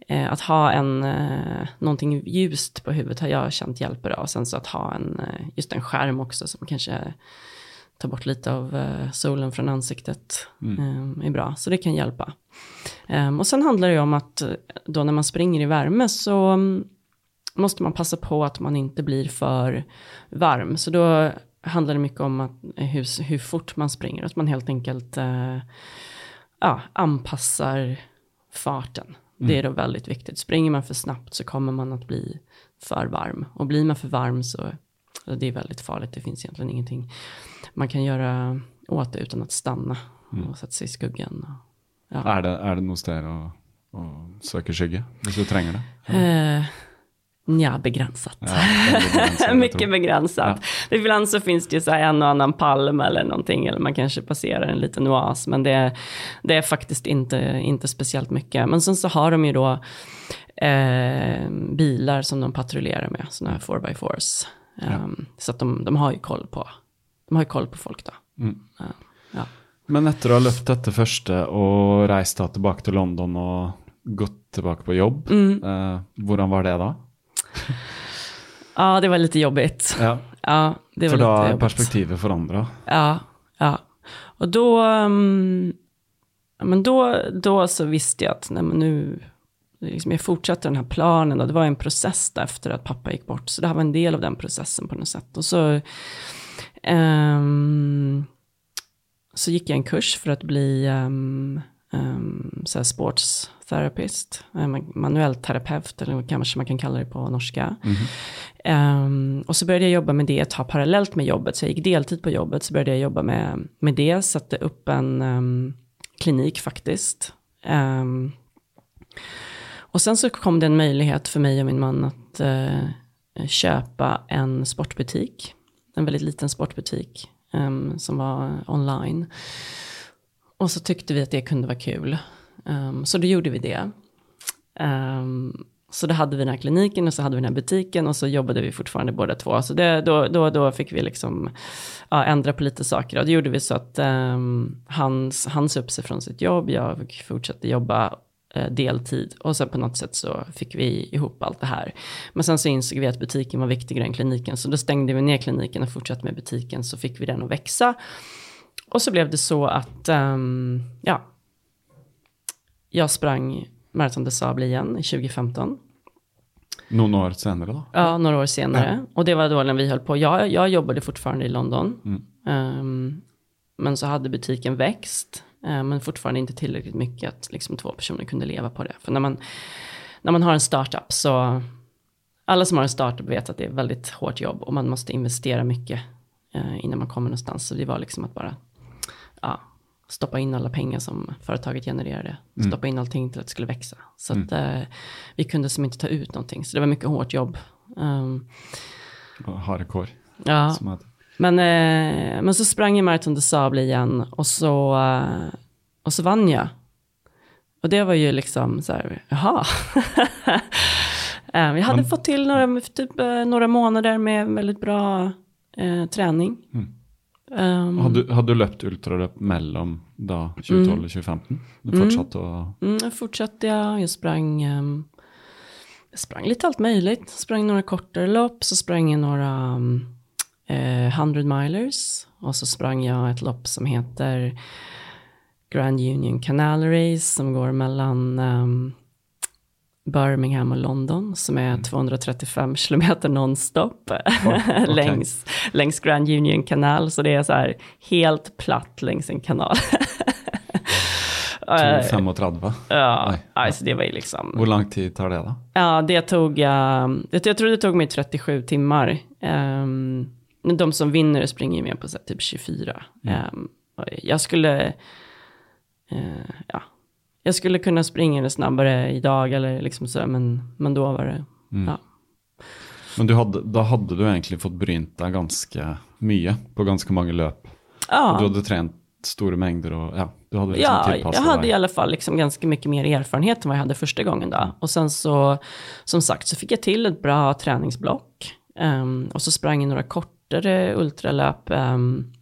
eh, att ha en, uh, någonting ljust på huvudet har jag känt hjälper av. Sen så att ha en, uh, just en skärm också som kanske tar bort lite av uh, solen från ansiktet um, är bra. Så det kan hjälpa. Um, och sen handlar det ju om att uh, då när man springer i värme så um, måste man passa på att man inte blir för varm. Så då handlar det mycket om att, eh, hur, hur fort man springer. Att man helt enkelt eh, ja, anpassar farten. Det är då väldigt viktigt. Springer man för snabbt så kommer man att bli för varm. Och blir man för varm så det är väldigt farligt. Det finns egentligen ingenting man kan göra åt det utan att stanna och sätta sig i skuggan. Och, Ja. Er, det, er det noe sted å, å søke skygge, hvis du trenger det? Eh, Nja, begränsat. Ja, begränsat. Mycket begränsat. Ibland så finns det ju så en och annan palm eller någonting, eller man kanske passerar en liten oas, men det, det är faktiskt inte, inte speciellt mycket. Men sen så har de ju då eh, bilar som de patrullerar med, sådana här 4x4s. Um, Så att de, de har ju koll på, de har ju koll på folk då. Ja, ja. Men etter å ha løpt dette første og reist da tilbake til London og gått tilbake på jobb, eh, hvordan var det da? ja, det var lite jobbigt. Ja, Ja, det var For da er jobbigt. perspektivet forandra. Ja, ja. Och då, ja, men då, då så visste jag att nej, men nu, liksom, jag fortsatte den här planen och det var en process där efter att pappa gick bort. Så det här var en del av den processen på något sätt. Och så, ehm, så gick jag en kurs för att bli um, um, så här sports therapist, eh, man- manuell terapeut eller kanske man kan kalla det på norska. Ehm, och så började jag jobba med det ett tag parallellt med jobbet, så jag gick deltid på jobbet, så började jag jobba med, med det, satte upp en ehm, klinik faktiskt. Ehm, och sen så kom det en möjlighet för mig och min man att eh, köpa en sportbutik, en väldigt liten sportbutik um, som var online. Och så tyckte vi att det kunde vara kul. Um, så då gjorde vi det. Um, så då hade vi den här kliniken och så hade vi den här butiken och så jobbade vi fortfarande båda två. Så det, då, då, då fick vi liksom ja, ändra på lite saker. Och det gjorde vi så att um, han, han sa upp sig från sitt jobb, jag fortsatte jobba deltid och sen på något sätt så fick vi ihop allt det här. Men sen så insåg vi att butiken var viktigare än kliniken så då stängde vi ner kliniken och fortsatte med butiken så fick vi den att växa. Och så blev det så att, ehm, ja, jag sprang Marathon des Sables igen i 2015. Noen år senere, da. Ja, några år senare. Och det var då när vi höll på. Jag, jag jobbade fortfarande i London. Ehm, men så hade butiken växt. Eh, men fortfarande inte tillräckligt mycket att liksom två personer kunde leva på det. För när man, när man har en startup så, alla som har en startup vet att det är väldigt hårt jobb och man måste investera mycket eh, innan man kommer någonstans. Så det var liksom att bara ja, stoppa in alla pengar som företaget genererade. Stoppa in allting till att det skulle växa. Så att eh, vi kunde som inte ta ut någonting. Så det var mycket hårt jobb. Og Harde kår. ja. Som heter. Men, eh, men så sprang jag Marathon des Sables igen och så, eh, och så vann jag. Och det var ju liksom så här, jaha. eh, vi hade fått till några, typ, eh, några månader med väldigt bra eh, träning. Um, Hadde, du- hadde du løpt ultraløp mellom da 2012 og 2015? Du fortsatte å Mm, jag fortsatte jag, jag sprang, ehm, jag sprang lite allt möjligt. Sprang några kortare lopp, så sprang jag några um, eh, 100 milers. Och så sprang jag ett lopp som heter Grand Union Canal Race som går mellan ehm, Birmingham och London som är 235 kilometer nonstop längs, längs Grand Union Canal. Så det är så här helt platt längs en kanal. Eh, 2,35. Ja, Oj. alltså det var ju liksom. Hvor lang tid tar det, da? Ja, det tog, uh, jag, jag tror det tog mig 37 timmar. Um, men de som vinner springer ju med på så här, typ 24. Um, och jag skulle, eh, ja, jag skulle kunna springa det snabbare idag eller liksom så, men, men då var det, ja. Men du hadde, da hadde du egentlig fått brynt deg ganske mye på ganske mange løp. Ja. Du hadde trent store mengder og ja, du hadde liksom Ja, jag hade i deg. alla fall liksom ganska mycket mer erfarenhet än vad jag hade första gången då. Och sen så, som sagt, så fick jag till ett bra träningsblock. Ehm, och så sprang jag några kortare ultralöp. ehm,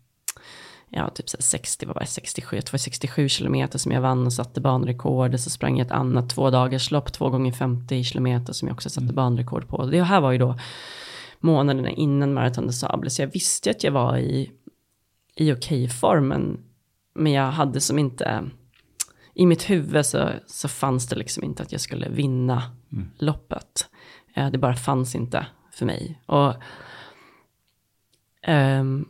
ja, typ så här 60, vad var det, 67, jag tror det var 67 kilometer som jag vann och satte banrekord. Så sprang jag ett annat två dagars lopp, två gånger 50 kilometer som jag också satte banrekord på. Det här var ju då månaderna innan Marathon des Sables. Så jag visste att jag var i, i okej form, men, men jag hade som inte, i mitt huvud så, så fanns det liksom inte att jag skulle vinna loppet. Eh, Det bara fanns inte för mig. Och ehm,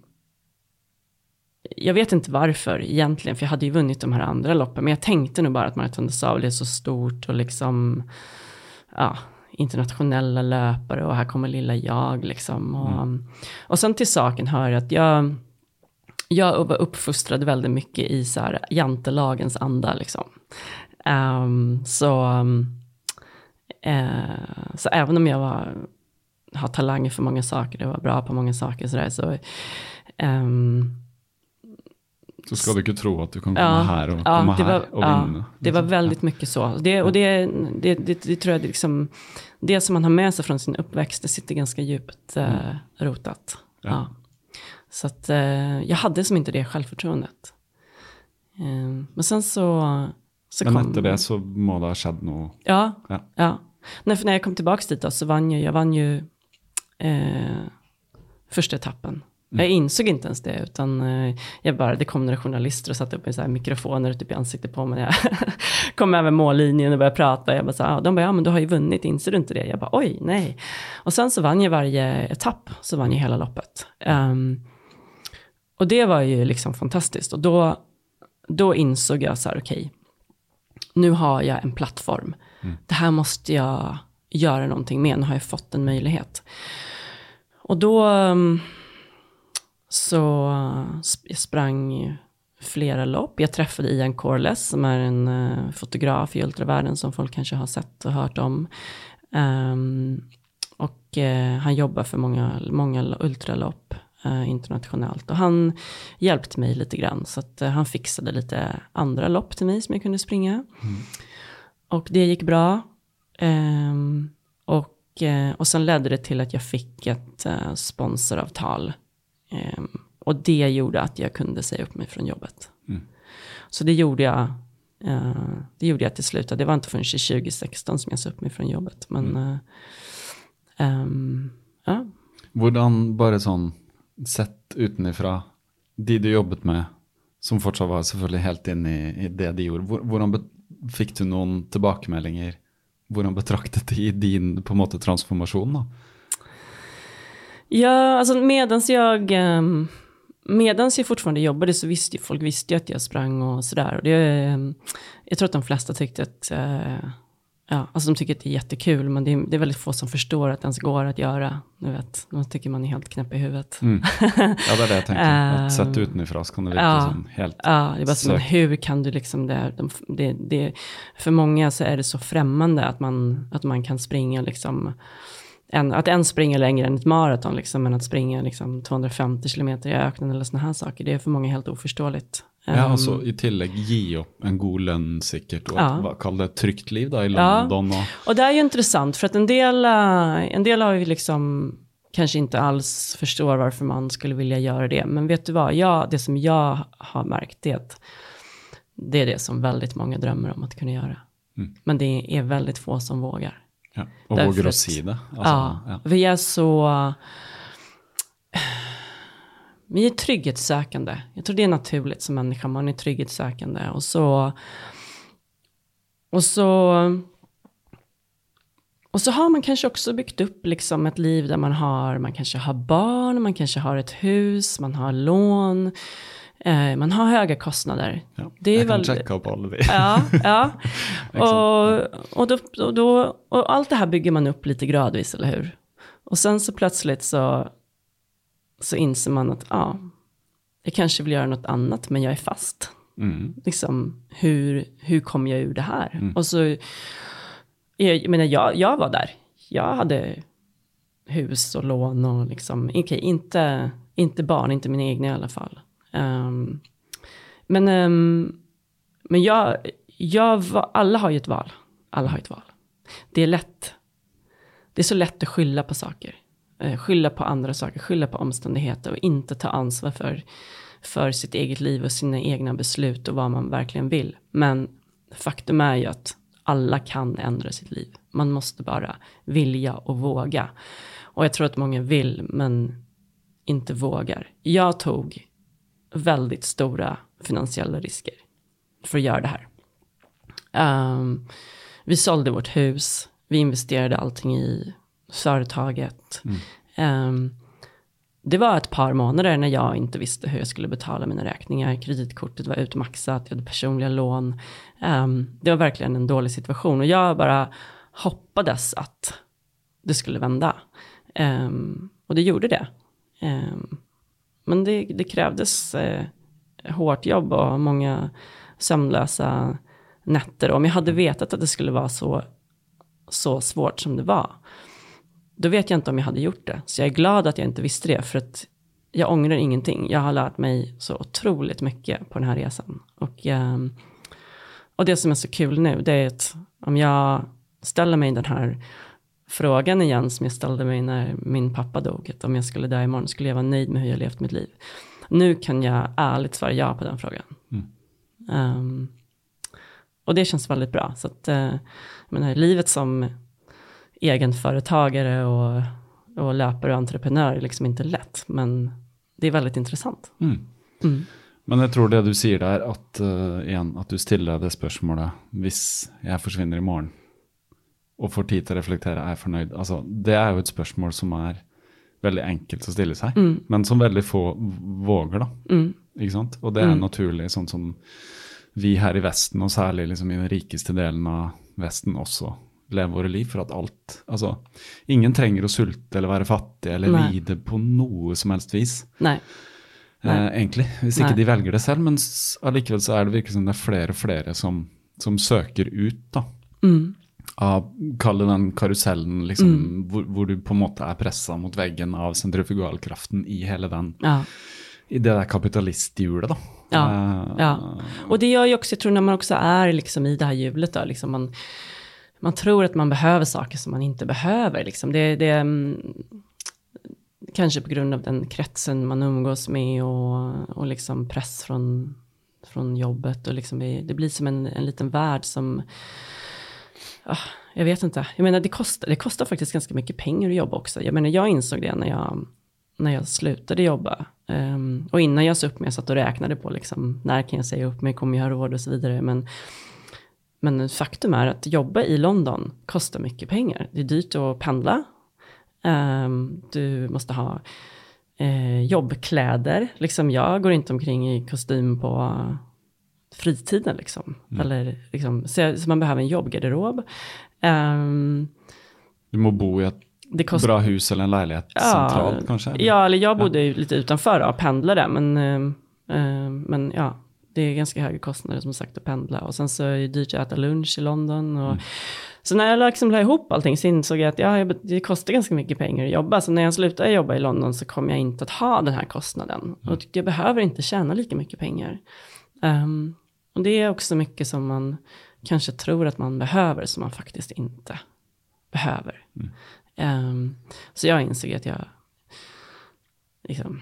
jag vet inte varför egentligen, för jag hade ju vunnit de här andra loppen, men jag tänkte nog bara att Marathon des Sables är så stort och liksom, ja, internationella löpare och här kommer lilla jag liksom. Och, och sen till saken hör att jag, jag var uppfostrad väldigt mycket i så här jantelagens anda liksom. Ehm, så, eh, så även om jag var, har talanger för många saker, jag var bra på många saker sådär, så ehm, Så ska du inte tro att du kan komma Ja, här och ja, komma här var, och ja, vinna. Det var liksom. väldigt mycket så. Det, och det, det, det, det tror jag liksom, det som man har med sig från sin uppväxt, det sitter ganska djupt eh, rotat. Ja. Ja. Så att eh, jag hade som inte det självförtroendet. Eh, men sen så, så Men kom... efter det så må det ha skett något. Ja, Ja. ja. Nej, för när jag kom tillbaka dit då, så vann jag, jag vann ju eh, första etappen. Jag insåg inte ens det, utan eh, jag bara, det kom några journalister och satte upp en så här mikrofoner typ i ansiktet på mig. Jag kom över mållinjen och började prata. Jag bara så, ah, de bara, ja men du har ju vunnit, inser du inte det? Jag bara, oj, nej. Och sen så vann jag varje etapp, så vann jag hela loppet. Ehm, och det var ju liksom fantastiskt. Och då, då insåg jag så här, okej, nu har jag en plattform. Det här måste jag göra någonting med. Nu har jag fått en möjlighet. Och då um, så jag sprang flera lopp. Jag träffade Ian Corless som är en eh, fotograf i ultravärlden som folk kanske har sett och hört om. Ehm, och eh, han jobbar för många, många ultralopp eh, internationellt. Och han hjälpte mig lite grann. Så att han fixade lite andra lopp till mig som jag kunde springa. Och det gick bra. Ehm, och, eh, och sen ledde det till att jag fick ett eh, sponsoravtal. Ehm, och det gjorde att jag kunde säga upp mig från jobbet. Så det gjorde jag. eh, det gjorde jag till slut. Det var inte förrän i 2016 som jag sa upp mig från jobbet. Men eh, ehm, ja. Hvordan bare sånn sett utenifra, de du jobbet med, som fortsatt var selvfølgelig helt inne i, i det de gjorde, hvordan be, fikk du noen tilbakemeldinger? Hvordan betraktet de din på en måte transformasjon da? Ja, alltså medans jag, ehm, medans jag fortfarande jobbade så visste ju folk visste ju att jag sprang och sådär. Och det, ehm, jag tror att de flesta tyckte att, eh, ja, alltså de tycker att det är jättekul, men det är, det är väldigt få som förstår att det ens går att göra. Du vet, de tycker man är helt knäpp i huvudet. Ja, det er det jeg tenker. At sett Um, utenifra så kan det virke ja. sånn helt Ja, det är bara Sök. hur kan du liksom det, de, det, det, för många så är det så främmande att man, att man kan springa liksom, en, att en springer längre än ett maraton liksom, men att springa liksom 250 kilometer i öknen eller sådana här saker, det är för många helt oförståeligt. Ja, Um, altså I tillegg gi opp en god lønn, sikkert, og Ja. kall det et trygt liv da, i Ja. London. Og, Och det är ju intressant för att en del, eh, en del har ju liksom kanske inte alls förstår varför man skulle vilja göra det. Men vet du vad, jag, det som jag har märkt det är att det är det som väldigt många drömmer om att kunna göra. Mm. Men det är väldigt få som vågar. Ja, Därför våger å att- det. Altså, ja, ja. vi är så... Vi är trygghetssökande. Jag tror det är naturligt som människa. Man är trygghetssökande. Och så... Och så... Och så har man kanske också byggt upp liksom ett liv där man har, man kanske har barn, man kanske har ett hus, man har lån, eh, man har höga kostnader. Ja. Det är kan väl- alle de. Ja, ja. Och, och, då, och, då, och allt det här bygger man upp lite gradvis, eller hur? Och sen så plötsligt så, så inser man att ja, jag kanske vill göra något annat, men jag är fast. Mm. Liksom, hur, hur kom jag ur det här? Och så, jag, jag menar, jag, jag var där. Jag hade hus och lån och liksom, okej, inte, inte barn, inte mina egna i alla fall. Um, men um, men jag, jag var, alla har ju ett val. Alla har ett val. Det är lätt. Det är så lätt att skylla på saker. Eh, skylla på andra saker, skylla på omständigheter och inte ta ansvar för, för sitt eget liv och sina egna beslut och vad man verkligen vill. Men faktum är ju att alla kan ändra sitt liv. Man måste bara vilja och våga. Och jag tror att många vill, men inte vågar. Jag tog väldigt stora finansiella risker för att göra det här. Ehm, vi sålde vårt hus, vi investerade allting i företaget. Ehm, det var ett par månader när jag inte visste hur jag skulle betala mina räkningar. Kreditkortet var utmaxat, jag hade personliga lån. Ehm, det var verkligen en dålig situation och jag bara hoppades att det skulle vända. Ehm, och det gjorde det. Ehm, men det, det krävdes eh, hårt jobb och många sömnlösa nätter. Om jag hade vetat att det skulle vara så, så svårt som det var, då vet jag inte om jag hade gjort det. Så jag är glad att jag inte visste det, för att jag ångrar ingenting. Jag har lärt mig så otroligt mycket på den här resan. Och, eh, och det som är så kul nu, det är att om jag ställer mig den här frågan igen som jag ställde mig när min pappa dog, att om jag skulle dö imorgon, skulle jag vara nöjd med hur jag levt mitt liv? Nu kan jag ärligt svara ja på den frågan. Um, och det känns väldigt bra. Så att, uh, jag menar, livet som egenföretagare och, och löpare och entreprenör är liksom inte lätt, men det är väldigt intressant. Mm. Mm. Men jeg tror det du sier der, at, uh, igjen, at du stiller deg det spørsmålet hvis jeg forsvinner i morgen og får tid til å reflektere, er fornøyd? Altså, det er jo et spørsmål som er veldig enkelt å stille seg, men som veldig få våger, da. Mm. Ikke sant? Og det er naturlig, sånn som vi her i Vesten, og særlig liksom i den rikeste delen av Vesten også, lever våre liv for at alt Altså, ingen trenger å sulte eller være fattig eller Nei. lide på noe som helst vis. Nej, Nei. Eh, egentlig, hvis ikke Nei. de velger det selv. Men allikevel så er det virkelig som det er flere og flere som, som søker ut da, mm. Av Kall den karusellen liksom, hvor, hvor du på en måte er pressa mot veggen av sentrifugalkraften i hele den ja. i det der kapitalisthjulet, da. Ja, Eh, ja. Och det gör ju också, jag tror när man också är liksom i det här hjulet då, liksom man, man tror att man behöver saker som man inte behöver. Liksom. Det, det, mm, kanske på grund av den kretsen man umgås med och, och liksom press från, från jobbet. Och liksom det, det blir som en, en liten värld som, Ah, jag vet inte, jag menar det kostar, det kostar faktiskt ganska mycket pengar att jobba också. Jag menar jag insåg det när jag, när jag slutade jobba. Um, och innan jag sa upp mig, jag satt och räknade på liksom, när kan jag säga upp mig, kommer jag ha råd och så vidare. Men, men faktum är att jobba i London kostar mycket pengar. Det är dyrt att pendla. um, du måste ha eh, jobbkläder. Liksom jag går inte omkring i kostym på fritiden. Liksom. Eller, liksom, så, så man behöver en jobbgarderob. Ehm, Du må bo i et det kostar bra hus eller en leilighet sentralt, kanskje? eller? Ja, eller jag bodde ju lite utanför och pendlade, men, eh, men ja, det är ganska höga kostnader som sagt att pendla. Och sen så är det dyrt att äta lunch i London. Och, Så när jag liksom la ihop allting så insåg jag att ja, det kostar ganska mycket pengar att jobba. Så när jag slutade jobba i London så kommer jag inte att ha den här kostnaden. Och jag behöver inte tjäna lika mycket pengar. Ehm, och det är också mycket som man kanske tror att man behöver, som man faktiskt inte behöver. Ehm, så jag insåg att jag, liksom,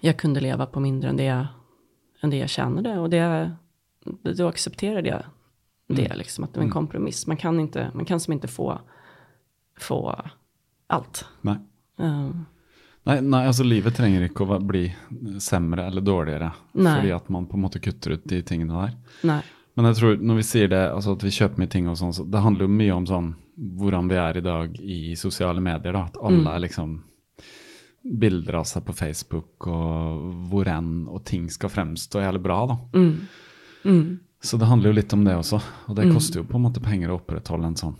jag kunde leva på mindre än det jag, än det jag tjänade. Och det, då accepterade jag det, liksom, att det var en kompromiss. Man kan, inte, man kan som inte få, få allt. Nei. Nei, nei, altså livet trenger ikke å bli sämre eller dårligere Nei. fordi at man på en måte kutter ut de tingene der. nej, Men jeg tror når vi sier det, altså at vi kjøper mye ting og sånn, så det handler jo mye om sånn hvordan vi er i dag i sosiale medier. da, At alle er liksom bilder av seg på Facebook og hvor enn, og ting skal fremstå jævlig bra. da. Så det handler jo litt om det også, og det koster jo på en måte penger å opprettholde en sånn.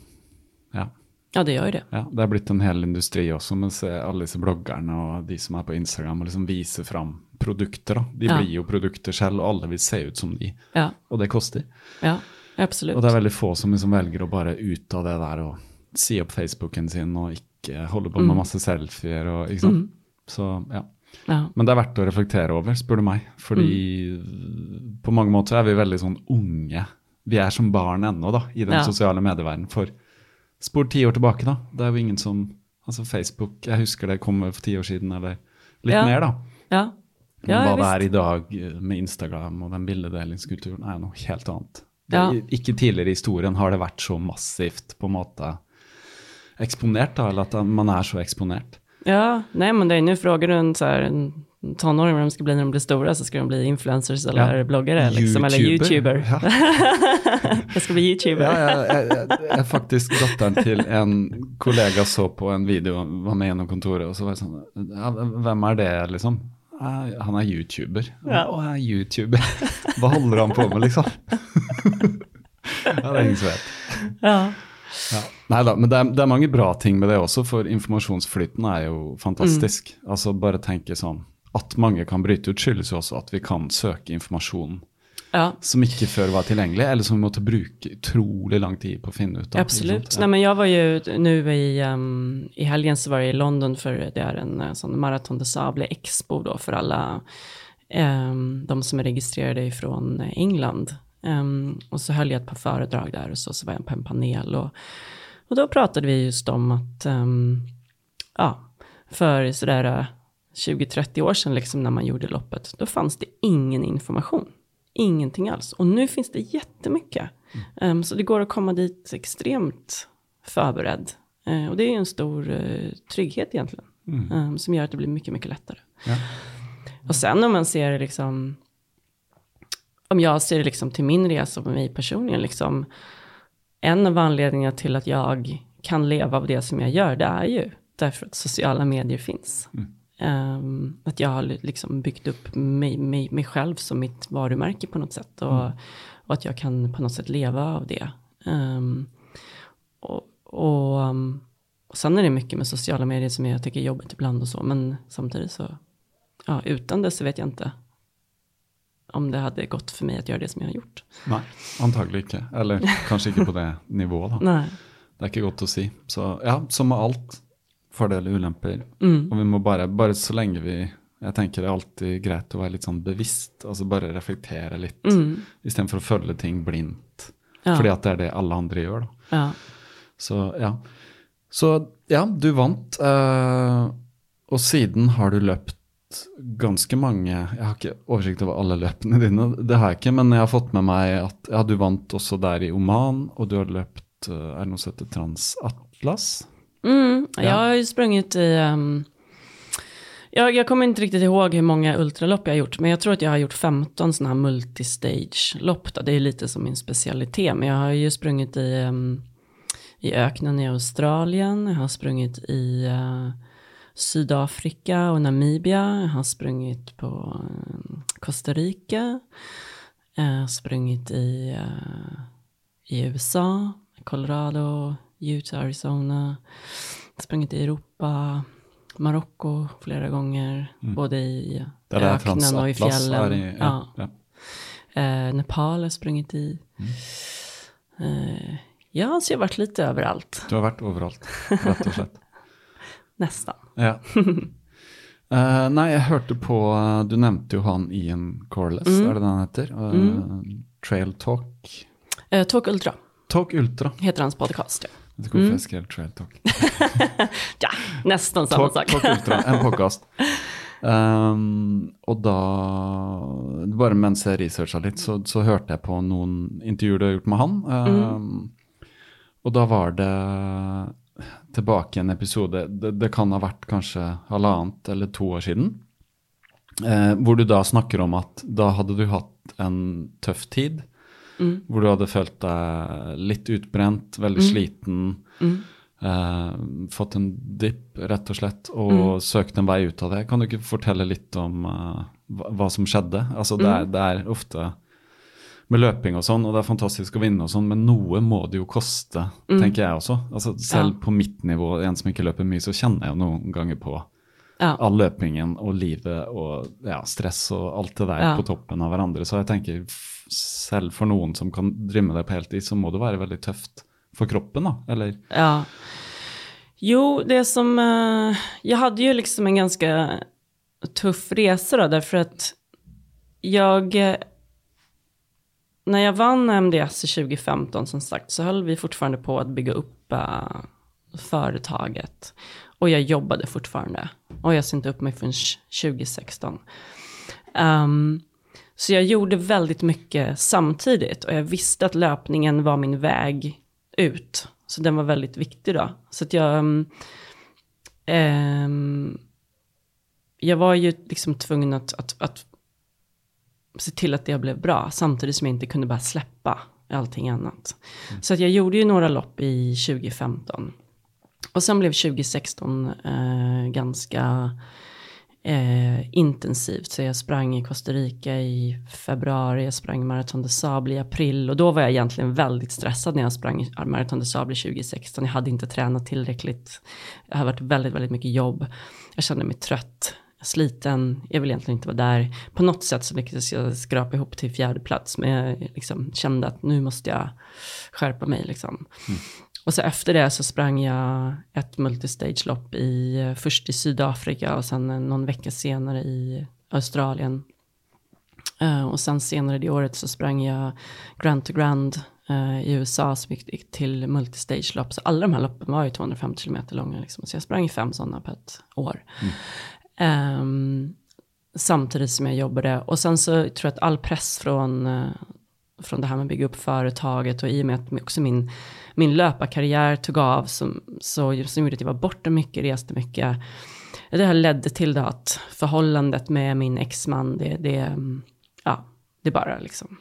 Ja. det gör ju det. Ja, det er blitt en hel industri også, med å se alle disse bloggerne og de som er på Instagram og liksom vise fram produkter. da. De Ja. blir jo produkter selv, og alle vil se ut som de, Ja, og det koster. ja absolut. Og det er veldig få som liksom velger å bare ut av det der og si opp Facebooken sin og ikke holde på med masse selfier og ikke sant. Så ja. ja. Men det er verdt å reflektere over, spør du meg. Fordi på mange måter er vi veldig sånn unge. Vi er som barn ennå, da, i den Ja. sosiale medieverdenen. For spor ti år tilbake, da. Det er jo ingen som Altså Facebook, jeg husker det kom for ti år siden, eller litt Ja. mer, da. Ja, Men hva visst. det er i dag eh, med Instagram og den bildedelingskulturen, er noe helt annet. Det. Ikke tidligere i historien har det vært så massivt på en måte eksponert, da, eller at man er så eksponert. Ja, nej men det är nu frågar du en så här, en tonåring vad de ska bli när de blir stora så ska de bli influencers eller Ja. bloggare liksom, eller youtuber. Ja. Jag ska bli youtuber. Ja, jeg, jeg, jeg, jeg faktisk datteren til en kollega så på en video, var med gjennom kontoret, og så var jeg sånn ja, Hvem er det, liksom? «Ja, Han er YouTuber. Ja. Jeg er YouTuber. Hva holder han på med, liksom? ja, det er ingen som vet. Ja. Ja. Nei da, men det er, det er mange bra ting med det også, for informasjonsflyten er jo fantastisk. Altså bare tenke sånn At mange kan bryte ut, skyldes jo også at vi kan søke informasjon Ja. som ikke før var tilgjengelig, eller som vi måtte bruke utrolig lang tid på å finne ut av. Absolut. sant? Nej, men jag var ju nu i, um, i helgen så var jag i London för det är en eh, sån Marathon de Sable Expo då för alla um, de som är registrerade ifrån England. Um, och så höll jag ett par föredrag där och så, så var jag på en panel och, och då pratade vi just om att um, ja, för sådär eh, 20-30 år sedan liksom när man gjorde loppet, då fanns det ingen information. Ingenting alls. Och nu finns det jättemycket. Um, så det går att komma dit extremt förberedd. Eh, och det är ju en stor eh, trygghet egentligen. Um, som gör att det blir mycket, mycket lättare. Ja. Och sen om man ser liksom, om jag ser liksom till min resa och mig personligen, liksom, en av anledningarna till att jag kan leva av det som jag gör, det är ju därför att sociala medier finns. Ehm, att jag har liksom byggt upp mig, mig, mig själv som mitt varumärke på något sätt. Och, och att jag kan på något sätt leva av det. Ehm, och, och, um, och sen är det mycket med sociala medier som jag tycker är jobbigt ibland och så. Men samtidigt så, ja, utan det så vet jag inte om det hade gått för mig att göra det som jag har gjort. Nei, antagelig ikke. Eller kanskje ikke på det nivået, da. Nej. Det er ikke godt å si. Så ja, som med alt, fordeler og ulemper. Mm. Og vi må bare, bare så lenge vi Jeg tenker det er alltid greit å være litt sånn bevisst, altså bare reflektere litt, Mm. istedenfor å følge ting blindt. Ja. Fordi at det er det alle andre gjør, da. Ja. Så ja. Så ja, du vant. eh, og siden har du løpt ganske mange Jeg har ikke oversikt over alle løpene dine, det har jeg ikke, men jeg har fått med meg at ja, du vant også der i Oman, og du har løpt eh, Er det noe som heter Transatlas? Mm, Ja. Jag har ju sprungit i... ehm, jag, jag kommer inte riktigt ihåg hur många ultralopp jag har gjort, men jag tror att jag har gjort 15 sådana här multistage-lopp. då. Det är lite som min specialitet, men jag har ju sprungit i, ehm, i öknen i Australien, jag har sprungit i eh, Sydafrika och Namibia, jag har sprungit på eh, Costa Rica, jag har sprungit i, eh, i USA, Colorado, Utah, Arizona, sprungit i Europa, Marocko flera gånger, både i Det öknen och i fjällen. i ja. ja. Eh, Nepal har jag sprungit i. Eh, ja, så jag har varit lite överallt, Du har vært overalt, rett og slett. nästan. Ja. Eh, nei, jeg hørte på Du nevnte jo han Ian Corless, Mm. er det det han heter? Eh, Trail Talk. Eh, Talk Ultra Talk Ultra. heter hans podcast. Ja, Ikke hvorfor jeg skrev Trail Talk. ja nästan samma Talk, sak. Talk Ultra, en podkast. Um, og da Bare mens jeg researcha litt, så, så hørte jeg på noen intervjuer du har gjort med han. Um, Og da var det tilbake i en episode det, det kan ha vært kanskje halvannet eller to år siden. Eh, hvor du da snakker om at da hadde du hatt en tøff tid. Hvor du hadde følt deg litt utbrent, veldig sliten. Eh, fått en dipp, rett og slett, og søkt en vei ut av det. Kan du ikke fortelle litt om eh, hva, som skjedde? Altså, det, er, det er ofte med løping og sånn, og det er fantastisk å vinne og sånn, men noe må det jo koste, tenker jeg også. Altså, selv Ja. på mitt nivå, en som ikke løper mye, så kjenner jeg noen ganger på Ja. all løpingen og livet og ja, stress og alt det der på toppen av hverandre. Så jeg tenker selv for noen som kan drive med det på heltid, så må det være veldig tøft for kroppen, da. Eller Ja. Jo, det som... Eh, jag hade ju liksom en ganska tuff resa då, därför att jag... när jag vann MDS i 2015, som sagt, så höll vi fortfarande på att bygga upp eh, företaget. Och jag jobbade fortfarande. Och jag sa inte upp mig förrän 2016. Um, ehm, så jag gjorde väldigt mycket samtidigt. Och jag visste att löpningen var min väg ut. Så den var väldigt viktig då. Så att jag... ehm, jag var ju liksom tvungen att, att, att se till att det blev bra. Samtidigt som jag inte kunde bara släppa allting annat. Så att jag gjorde ju några lopp i 2015. Och sen blev 2016 eh, ganska eh, intensivt. Så jag sprang i Costa Rica i februari, jag sprang Marathon de Sable i april. Och då var jag egentligen väldigt stressad när jag sprang Marathon de Sable 2016. Jag hade inte tränat tillräckligt. Det har varit väldigt, väldigt mycket jobb. Jag kände mig trött. sliten, jag vill egentligen inte vara där. På något sätt så lyckades jag skrapa ihop till fjärde plats, men jag liksom kände att nu måste jag skärpa mig. Liksom. Mm. Och så efter det så sprang jag ett multistage-lopp i, först i Sydafrika och sen någon vecka senare i Australien. Uh, och sen senare det året så sprang jag Grand to Grand uh, i USA som gick till multistage-lopp. Så alla de här loppen var ju 250 km långa. Liksom. Så jag sprang fem sådana på ett år. Mm. Um, samtidigt som jag jobbade. Och sen så tror jag att all press från, från det här med att bygga upp företaget och i och med att också min, min löparkarriär tog av som, så, som gjorde att jag var borta mycket, reste mycket. Det här ledde till det att förhållandet med min exman, det, det, ja, det bara liksom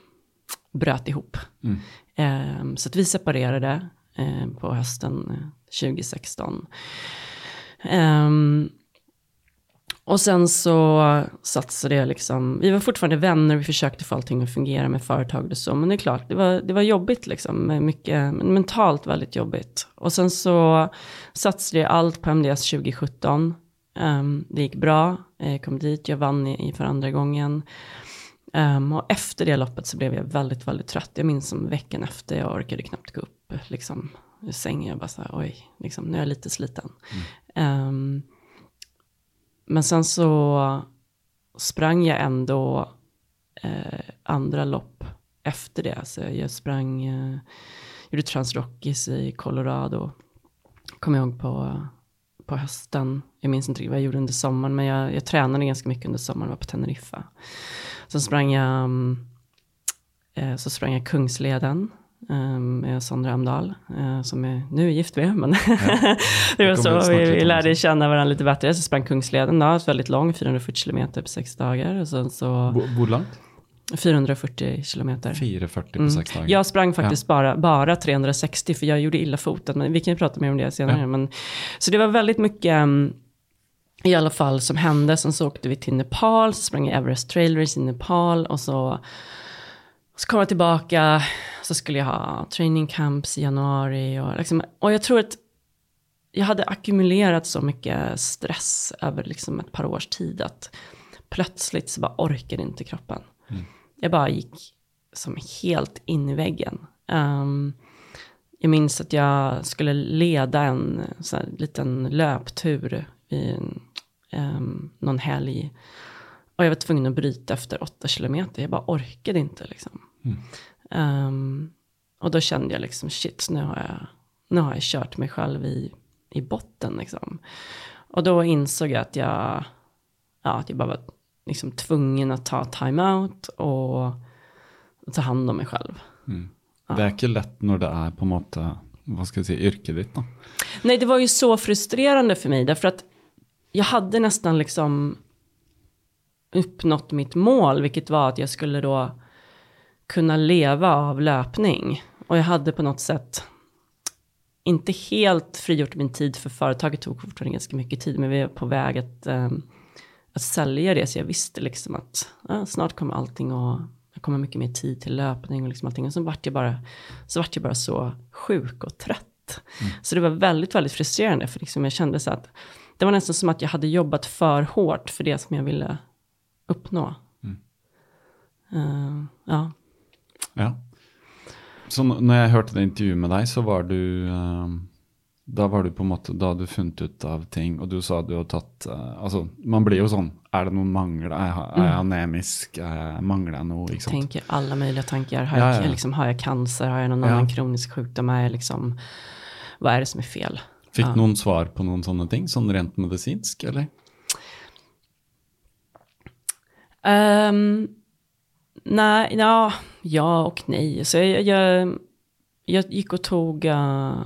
bröt ihop. Mm. Um, så att vi separerade um, på hösten 2016. Um, ehm, och sen så satsade jag liksom, vi var fortfarande vänner, vi försökte få allting att fungera med företaget och så, men det är klart, det var, det var jobbigt liksom, mycket, mentalt väldigt jobbigt. Och sen så satsade jag allt på MDS 2017, um, det gick bra, jag kom dit, jag vann i, i för andra gången. Um, och efter det loppet så blev jag väldigt, väldigt trött. Jag minns som veckan efter, jag orkade knappt gå upp liksom, ur sängen. Jag bara så här, oj, liksom, nu är jag lite sliten. Mm. Um, men sen så sprang jag ändå eh, andra lopp efter det. Så jag sprang, eh, gjorde Transrockies i Colorado. Kommer jag ihåg på, på hösten. Jag minns inte riktigt vad jag gjorde under sommaren, men jag, jag tränade ganska mycket under sommaren, var på Teneriffa. Sen sprang jag, mm, eh, så sprang jag Kungsleden med Sondra Amdahl, eh, som jag nu är gift med. Men ja, det var så vi, vi lärde känna varandra lite bättre. Så sprang Kungsleden då, väldigt lång, 440 kilometer på sex dagar. Och sen så, Hur långt? 440 kilometer. 440 på mm. sex dagar. Jag sprang faktiskt ja. bara, bara 360 för jag gjorde illa foten. Men vi kan ju prata mer om det senare. Ja. Men, så det var väldigt mycket mm, i alla fall som hände. Sen så åkte vi till Nepal, så sprang jag Everest Trail Race i Nepal och så, så kom jag tillbaka. Så skulle jag ha training camps i januari och, liksom, och jag tror att jag hade ackumulerat så mycket stress över liksom ett par års tid att plötsligt så bara orkade inte kroppen. Mm. Jag bara gick som helt in i väggen. Um, jag minns att jag skulle leda en så här, liten löptur i um, någon helg. Och jag var tvungen att bryta efter åtta kilometer. Jag bara orkade inte liksom. Mm. Um, och då kände jag liksom shit, nu har jag, nu har jag kört mig själv i, i botten liksom. Och då insåg jag att jag, ja, att jag bara var liksom tvungen att ta time-out och ta hand om mig själv. Mm. Ja. Det är inte lätt när det är på något vad ska jag säga, yrket ditt då? Nej, det var ju så frustrerande för mig, därför att jag hade nästan liksom uppnått mitt mål, vilket var att jag skulle då kunna leva av löpning. Och jag hade på något sätt inte helt frigjort min tid, för företaget tog fortfarande ganska mycket tid, men vi var på väg att, um, att sälja det, så jag visste liksom att ja, snart kommer allting och jag kommer mycket mer tid till löpning och liksom allting. Och så vart jag bara så, vart jag bara så sjuk och trött. Mm. Så det var väldigt, väldigt frustrerande, för liksom jag kände så att det var nästan som att jag hade jobbat för hårt för det som jag ville uppnå. Mm. Uh, ja. Ja. Så när jag hörde det intervju med dig så var du, uh, då var du på något då hade du funnit ut av ting och du sa att du har tagit, uh, alltså man blir ju sån, är det någon mangel, är, jag, är jag mm. anemisk, uh, manglar jag något? Liksom. Tänker alla möjliga tankar, har, ja, jag, ja. Liksom, har jag cancer, har jag någon ja. annan kronisk sjukdom, är jag liksom, vad är det som är fel? Fick ja. någon svar på någon sådana ting, sån rent medicinsk eller? Um, nej, ja, ja och nej. Så jag, jag, jag gick och tog uh,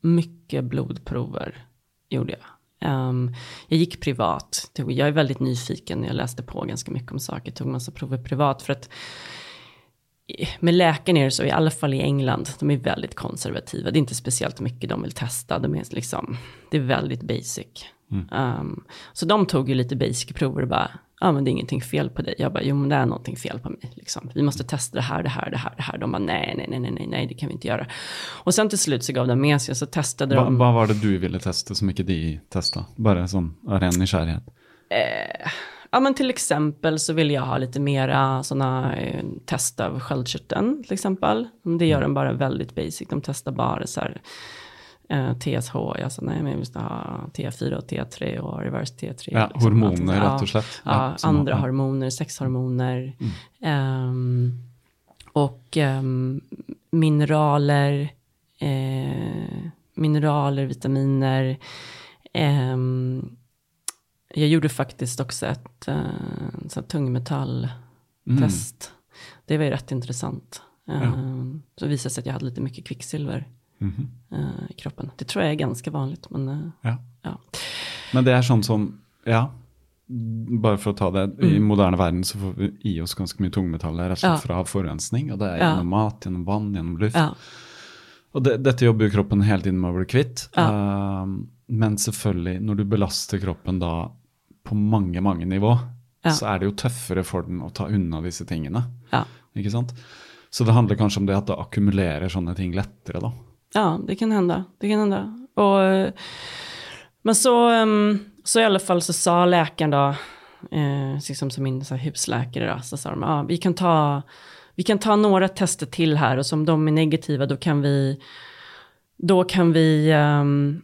mycket blodprover, gjorde jag. Um, jag gick privat. Jag är väldigt nyfiken, jag läste på ganska mycket om saker, tog massa prover privat för att med läkare så, i alla fall i England, de är väldigt konservativa. Det är inte speciellt mycket de vill testa. De är liksom, det är väldigt basic. Mm. Um, så de tog ju lite basic prover och bara, ja men det är ingenting fel på dig. Jag bara, jo men det är någonting fel på mig. Liksom. Vi måste testa det här, det här, det här, det här. De bara, nej, nej, nej, nej, nej, det kan vi inte göra. Och sen till slut så gav de med sig och så testade Hva, de. hva var det du ville teste som ikke de testa? Sånn av ren nysgjerrighet. Ja men till exempel så vill jag ha lite mera sådana eh, test av sköldkörteln till exempel. Det gör de bara väldigt basic. De testar bara så här eh, TSH. Jag sa nej men vi måste ha T4 och T3 och reverse T3. Ja, liksom. hormoner, Ja, rett og slett. Ja, Ja, andra ja. hormoner, sexhormoner. Ehm, och ehm, mineraler, eh, mineraler, vitaminer. ehm, jag gjorde faktiskt också ett här tungmetalltest. Det var ju rätt intressant. Ehm, Så visade sig att jag hade lite mycket kvicksilver eh, i kroppen. Det tror jag är ganska vanligt. Men, eh, Ja. ja. Men det er sånn som Ja, bare for å ta det. I moderne verden så får vi i oss ganske mye tungmetaller Mm. Ja. fra forurensning. Og det er Ja. gjennom mat, gjennom vann, gjennom luft. Ja. Og det, dette jobber jo kroppen hele tiden med å bli kvitt. Ja. Ehm, men selvfølgelig, når du belaster kroppen da på mange, mange nivå, Ja. så er det jo tøffere for den å ta unna disse tingene. Ja. Ikke sant? Så det handler kanskje om det at det akkumulerer sånne ting lettere, da. Ja, det kan hända. Det kan hända. Och, men så, ehm, så i alla fall så sa läkaren då, eh, liksom som min så här, husläkare då, så sa de, ah, vi, kan ta, vi kan ta några tester till här och som de är negativa då kan vi, då kan vi um,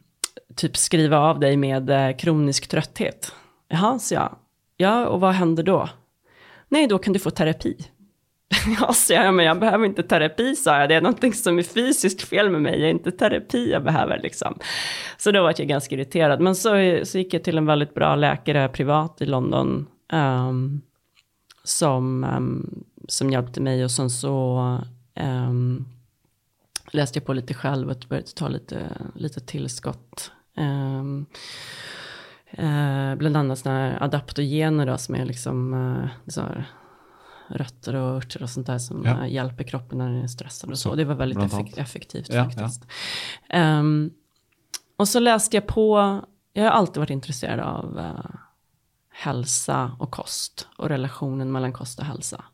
typ skriva av dig med eh, kronisk trötthet. Jaha, så jag. Ja, och vad händer då? Nej, då kan du få terapi. Ja, så jag, men jag behöver inte terapi, sa jag. Det är någonting som är fysiskt fel med mig. Det är inte terapi jag behöver liksom. Så då var jag ganska irriterad. Men så, så gick jag till en väldigt bra läkare privat i London. Um, som, um, som hjälpte mig och sen så um, läste jag på lite själv och började ta lite, lite tillskott. Ehm, eh, bland annat sådana här adaptogener då, som är liksom uh, så här, rötter och örter och sånt där som Ja. eh, hjälper kroppen när den är stressad och så. Så, det var väldigt bland effek- annat. effektivt Ja, faktiskt. Ehm, och så läste jag på, jag har alltid varit intresserad av eh, hälsa och kost och relationen mellan kost och hälsa.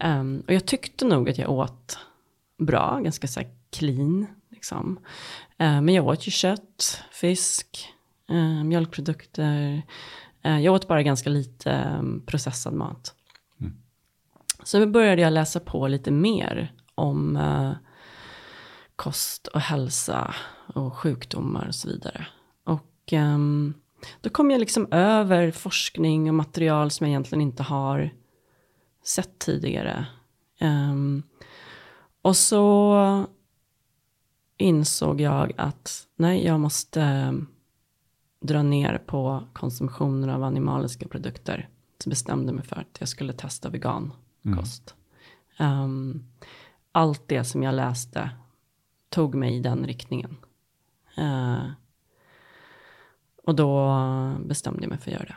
Ehm, och jag tyckte nog att jag åt bra, ganska så här clean. Liksom. Eh, men jag åt ju kött, fisk, eh, mjölkprodukter. Jag åt bara ganska lite processad mat. Så började jag läsa på lite mer om eh, kost och hälsa och sjukdomar och så vidare. Och eh, då kom jag liksom över forskning och material som jag egentligen inte har sett tidigare. Eh, och så insåg jag att nej, jag måste ehm, dra ner på konsumtionen av animaliska produkter. Så bestämde mig för att jag skulle testa vegan vegankost. Ehm, allt det som jag läste tog mig i den riktningen. Eh, och då bestämde jag mig för att göra det.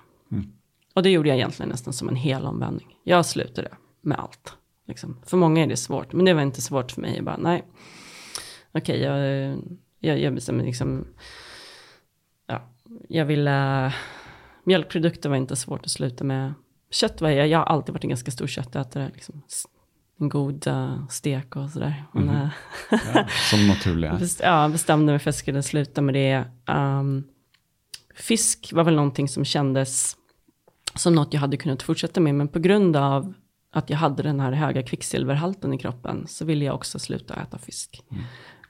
Och det gjorde jag egentligen nästan som en hel omvändning. Jag slutade med allt. Liksom. För många är det svårt, men det var inte svårt för mig. Jag bara, nej, okej, jag, jag, jag bestämde liksom, ja, jag ville, mjölkprodukter var inte svårt att sluta med. Kött var jag, jag har alltid varit en ganska stor köttätare, liksom. En god eh, stek och sådär. Men, eh, Ja, som naturlig er. Best, ja, bestämde mig för att jag skulle sluta med det. Um, fisk var väl någonting som kändes som något jag hade kunnat fortsätta med. Men på grund av att jag hade den här höga kvicksilverhalten i kroppen så ville jag också sluta äta fisk.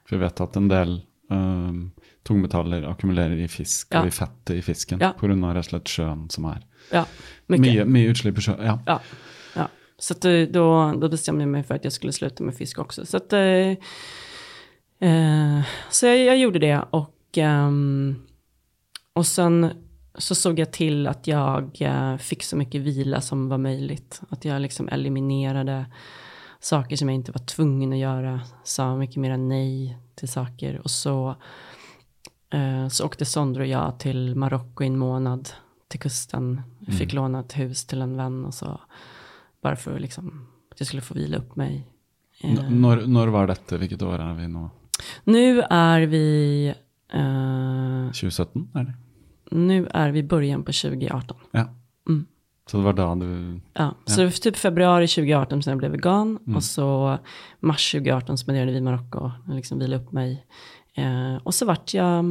For vi vet at en del ehm, tungmetaller akkumulerer i fisk Ja. og i fettet i fisken Ja. av rett og slett sjøen som er. Ja. Mye, mye utslipp i sjøen. Ja. Ja, ja. Så att, eh, då, då bestämde jag mig för att jag skulle sluta med fisk också. Så, att, eh, eh, så jag, jag gjorde det och, ehm, och sen så såg jag till att jag eh, fick så mycket vila som var möjligt. Att jag liksom eliminerade saker som jag inte var tvungen att göra. Sa mycket mer nej till saker. Och så, eh, så åkte Sondre och jag till Marocko i en månad till kusten. Jag fick låna ett hus till en vän och så. Bara för liksom, att jag skulle få vila upp mig. Eh, N- Når, når var dette? Hvilket år er vi nå? nu är vi, eh, 2017, er det? nu är vi början på 2018. Ja. Så det var da du Ja, så det var typ februari 2018 som jag blev vegan. Mm. Och så mars 2018 spenderade vi i Marocko. Jag liksom vila upp mig. Eh, och så vart jag,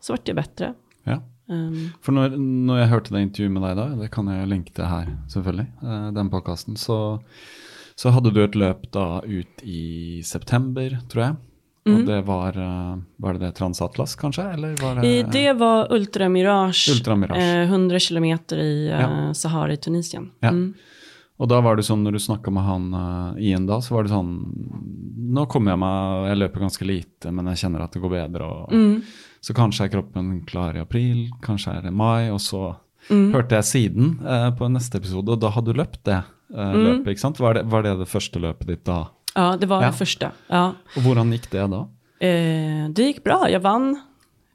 så vart jag bättre. Ja. Um, For når, når jeg hørte det intervjuet med deg da, det kan jeg linke til her selvfølgelig, eh, den podcasten, så, så hadde du et løp da ut i september, tror jeg. Mm. Og det var, eh, var det Transatlas kanskje, eller var det? i det var Ultra Mirage, Ultra Mirage. Eh, 100 kilometer i eh, Ja. Sahara i Tunisien. Ja. Mm. Og da var det sånn, når du snakket med han eh, Ian da, så var det sånn, nå kommer jeg meg, jeg løper ganske lite, men jeg kjenner at det går bedre, og Mm. så kanskje er kroppen klar i april, kanskje er det mai, og så Mm. hørte jeg siden eh, på neste episode, og da hadde du løpt det eh, Mm. løpet, ikke sant? Var det, var det det første løpet ditt da? Ja, det var Ja. det första. Ja. Og hvordan gikk det da? Eh, det gick bra, jag vann.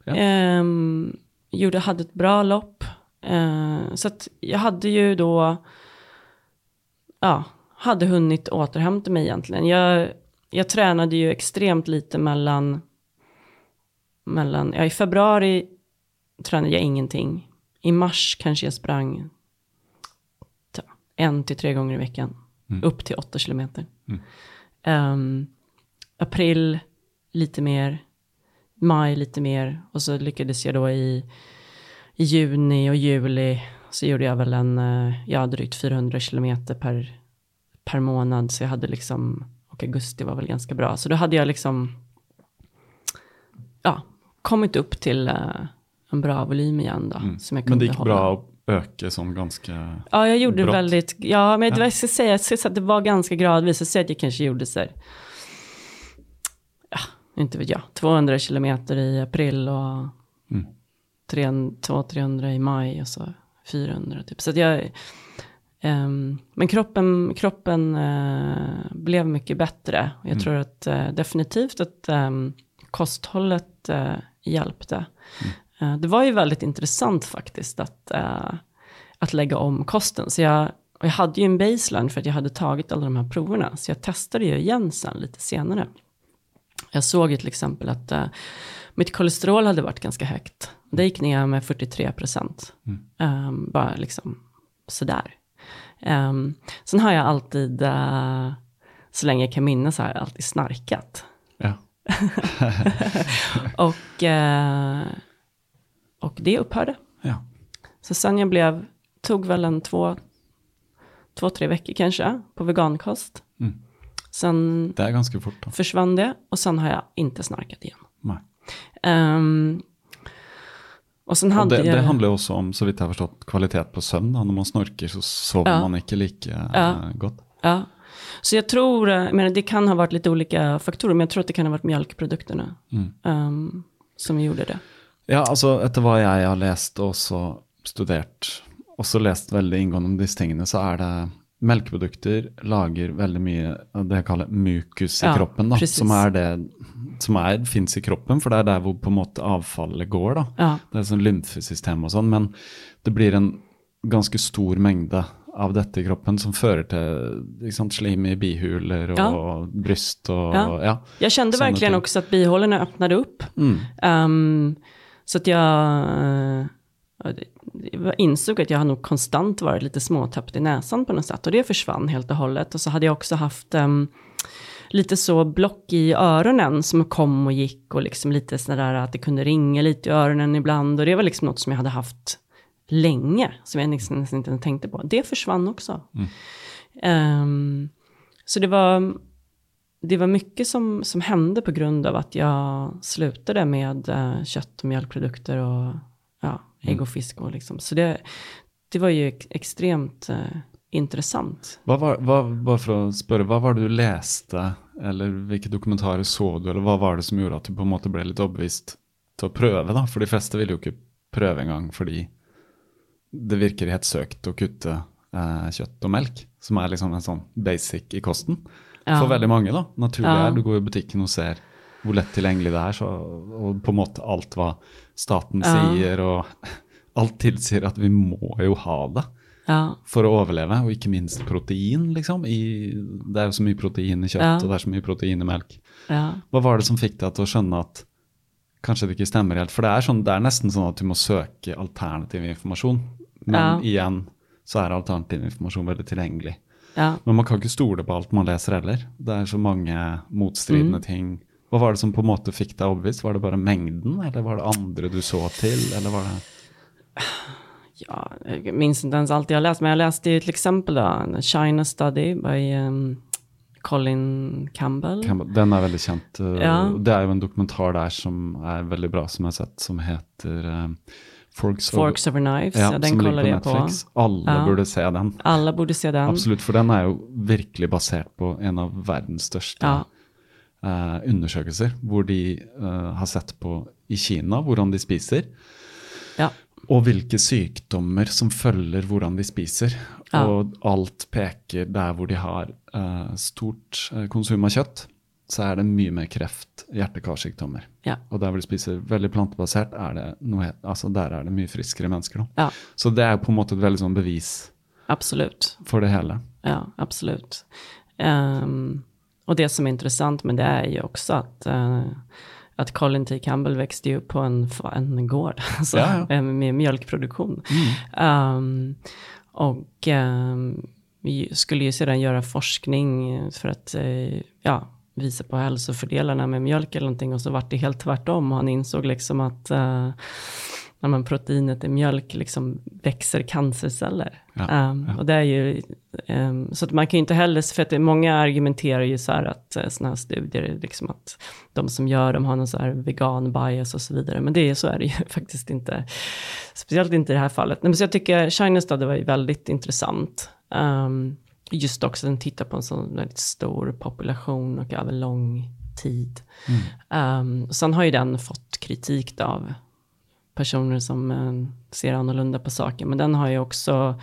Ja. Ehm, gjorde, hade ett bra lopp. Eh, så att jag hade ju då, ja, hade hunnit återhämta mig egentligen. Jag, jag tränade ju extremt lite mellan, mellan, ja i februari tränade jag ingenting. I mars kanske jag sprang en till tre gånger i veckan. Upp till åtta kilometer. Ehm, april lite mer, maj lite mer. Och så lyckades jag då i, i juni och juli. Så gjorde jag väl en, eh, ja drygt 400 kilometer per, per månad. Så jag hade liksom, och augusti var väl ganska bra, så då hade jag liksom, ja, kommit upp till eh, en bra volym igen då. Som jag kunde Men det gick hålla. bra å øke sånn ganske Ja, jag gjorde Brott. väldigt, ja, men Ja. jag ska säga, jag ska säga att det var ganska gradvis. Jag säger att jag kanske gjorde så här, ja, inte vet jag, 200 kilometer i april och Mm. 200-300 i maj och så 400 typ. Så att jag, ehm, men kroppen, kroppen eh, blev mycket bättre. Jag Mm. tror att eh, definitivt att ehm, kosthållet eh, hjälpte. Mm. Eh, det var ju väldigt intressant faktiskt att, eh, att lägga om kosten. Så jag, och jag hade ju en baseline för att jag hade tagit alla de här proverna. Så jag testade ju igen sen lite senare. Jag såg ju till exempel att eh, mitt kolesterol hade varit ganska högt. Det gick ner med 43 procent. Ehm, bara liksom sådär. Um, sen har jag alltid, eh, så länge jag kan minnas, har jag alltid snarkat. Ja. Och, eh, och det upphörde. ja. Så sen jag blev, tog väl en två, två, tre veckor kanske på vegankost. Mm. Sen Det er ganske fort, da. försvann det og sen har jag inte snarkat igen. Ehm, och sen hade det, jag... det handler jo også om, så vidt jeg har forstått, kvalitet på da. Når man snorker, så sover Ja. man ikke like eh, Ja. godt. Ja. Så jag tror, eh, jag menar, det kan ha varit lite olika faktorer, men jag tror att det kan ha varit mjölkprodukterna Mm. ehm, som gjorde det. Ja, altså etter hva jeg har lest og også studert, også lest veldig inngående om disse tingene, så er det melkeprodukter lager veldig mye av det jeg kaller mukus i Ja, kroppen, da, precis. som er det som er, fins i kroppen, for det er der hvor på en måte avfallet går. da. Ja, Det er sånn lymfesystem og sånn, men det blir en ganske stor mengde av dette i kroppen som fører til ikke sant, slim i bihuler og Ja. bryst og Ja. ja. jag kände verkligen ting. också att bihålorna öppnade upp. Mm. Ehm, så att jag eh, jag insåg att jag har nog konstant varit lite småtäppt i näsan på något sätt. Och det försvann helt och hållet. Och så hade jag också haft ehm, lite så block i öronen som kom och gick. Och liksom lite sådär att det kunde ringa lite i öronen ibland. Och det var liksom något som jag hade haft länge. Som jag nästan inte tänkte på. Det försvann också. Ehm, så det var, det var mycket som, som hände på grund av att jag slutade med eh, kött och mjölkprodukter och ja, ägg och fisk. Och liksom. Så det, det var ju ex- extremt eh, intressant. Hva var, hva, bare for å spørre, hva var det du leste, eller hvilke dokumentarer så du, eller hva var det som gjorde at du på en måte ble litt overbevist til å prøve, da? For de fleste vil jo ikke prøve engang fordi det virker helt søkt å kutte eh, kjøtt og melk, som er liksom en sånn basic i kosten. Ja. For veldig mange, da. Naturlig Ja. er, du går i butikken og ser hvor lett tilgjengelig det er, så, og på en måte alt hva staten Ja. sier, og alt tilsier at vi må jo ha det Ja, for å overleve, og ikke minst protein, liksom. I, det er jo så mye protein i kjøtt, Ja. og det er så mye protein i melk. ja, Hva var det som fikk deg til å skjønne at kanskje det ikke stemmer helt? For det er, sånn, det er nesten sånn at du må søke alternativ informasjon Men igjen så er alternativ informasjon veldig tilgjengelig. Ja. Men man kan ikke stole på alt man leser heller. Det er så mange motstridende ting. Hva var det som på en måte fikk deg overbevist? Var det bare mengden, eller var det andre du så til, eller var det Ja, jag minns inte ens allt jag läst, men jag läste ju till exempel då, en China Study by um, Colin Campbell. Kan- Den er veldig kjent. Ja. Det er jo en dokumentar der som er veldig bra, som jeg har sett, som heter uh, Forks, Forks Over Knives, ja, ja, den kollade på jag på. Alle Ja. burde se den. Alla borde se den. Absolutt, for den er jo virkelig basert på en av verdens største Ja. eh, undersøkelser, hvor de eh, har sett på i Kina hvordan de spiser, Ja. og hvilke sykdommer som følger hvordan de spiser. Ja. Og alt peker der hvor de har eh, stort konsum av kjøtt, så er det mye mer kreft, hjerte-karsykdommer. Ja. Og der hvor de spiser veldig plantebasert, er det noe, altså der er det mye friskere mennesker. Da. Ja, Så det er på en måte et veldig sånn bevis absolut. for det hele. Ja, absolut. Ehm, och det som är intressant med det är ju också att, eh, att Colin T. Campbell växte ju upp på en, en gård alltså, Ja, Mm. ja. med mjölkproduktion. Ehm, och ehm, vi skulle ju sedan göra forskning för att eh, ja, visa på hälsofördelarna med mjölk eller någonting och så vart det helt tvärtom. Han insåg liksom att eh, när man proteinet i mjölk liksom växer cancerceller. Ja, Ehm, Och det är ju, ehm, så att man kan ju inte heller, för att många argumenterar ju så här att uh, sådana här studier, liksom att de som gör dem har någon så här vegan bias och så vidare. Men det är, så är det ju faktiskt inte. Speciellt inte i det här fallet. Nej, Men så jag tycker China Study var ju väldigt intressant. Ehm, just också den tittar på en sån väldigt stor population och över lång tid. Ehm, och sen har ju den fått kritik då av personer som eh, ser annorlunda på saker. Men den har ju också,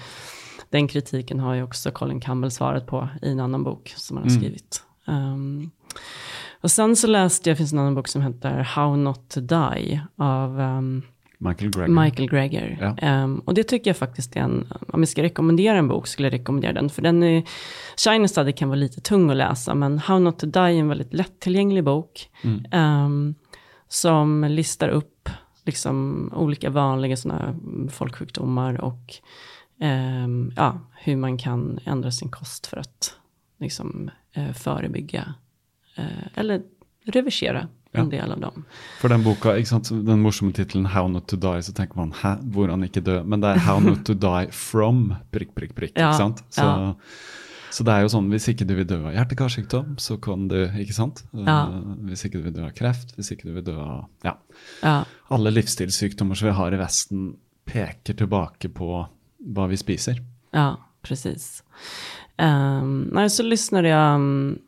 den kritiken har ju också Colin Campbell svarat på i en annan bok som han har skrivit. Ehm, och sen så läste jag, finns en annan bok som heter How Not To Die av ehm, Michael Greger. Michael Greger. Ja. Ehm, och det tycker jag faktiskt är en, om jag ska rekommendera en bok skulle jag rekommendera den. För den är, China Study kan vara lite tung att läsa, men How Not To Die är en väldigt lättillgänglig bok. ehm, som listar upp liksom olika vanliga sådana folksjukdomar och ehm, ja, hur man kan ändra sin kost för att liksom, eh, förebygga eh, eller reversera Ja. en del av dem. For den boka, ikke sant, den morsomme tittelen 'How Not To Die', så tenker man 'hæ, hvordan ikke dø'? Men det er 'How Not To Die From', prikk, prikk, prikk. Ja, ikke sant? Så, ja. så det er jo sånn, hvis ikke du vil dø av hjerte-karsykdom, så kan du, ikke sant? Ja. Eh, Hvis ikke du vil dø av kreft, hvis ikke du vil dø av ja. Ja, Alle livsstilssykdommer som vi har i Vesten, peker tilbake på hva vi spiser. Ja, precis. Um, nej, så lyssnade jag, um,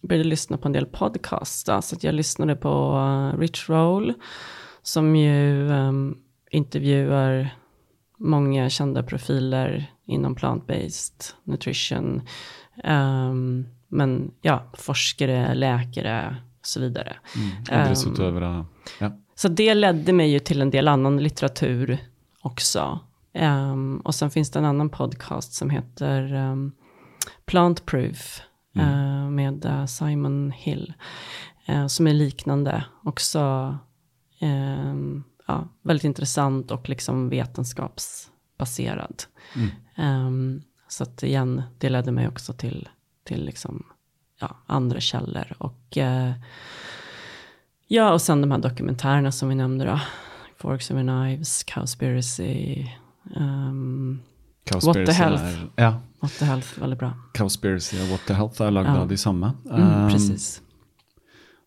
började lyssna på en del podcasts. Då, så att jag lyssnade på uh, Rich Roll, som ju um, intervjuar många kända profiler inom plant-based nutrition. Um, men ja, forskare, läkare och så vidare. Idrettsutøvere. Ja. Så det ledde mig ju till en del annan litteratur också. Ehm, och sen finns det en annan podcast som heter um, Plant Proof eh, med eh, Simon Hill. eh, som är liknande. Också ja, väldigt intressant och liksom vetenskapsbaserad. Ehm, så att igen, det ledde mig också till, till liksom, ja, andra källor. Och Ja, och sen de här dokumentärerna som vi nämnde då. Forks over Knives, Cowspiracy, um, Cowspiracy Health. Er, ja, What the Health, väldigt bra. Cowspiracy og What the Health er lagd Ja. av de samme. Mm, Um, precis.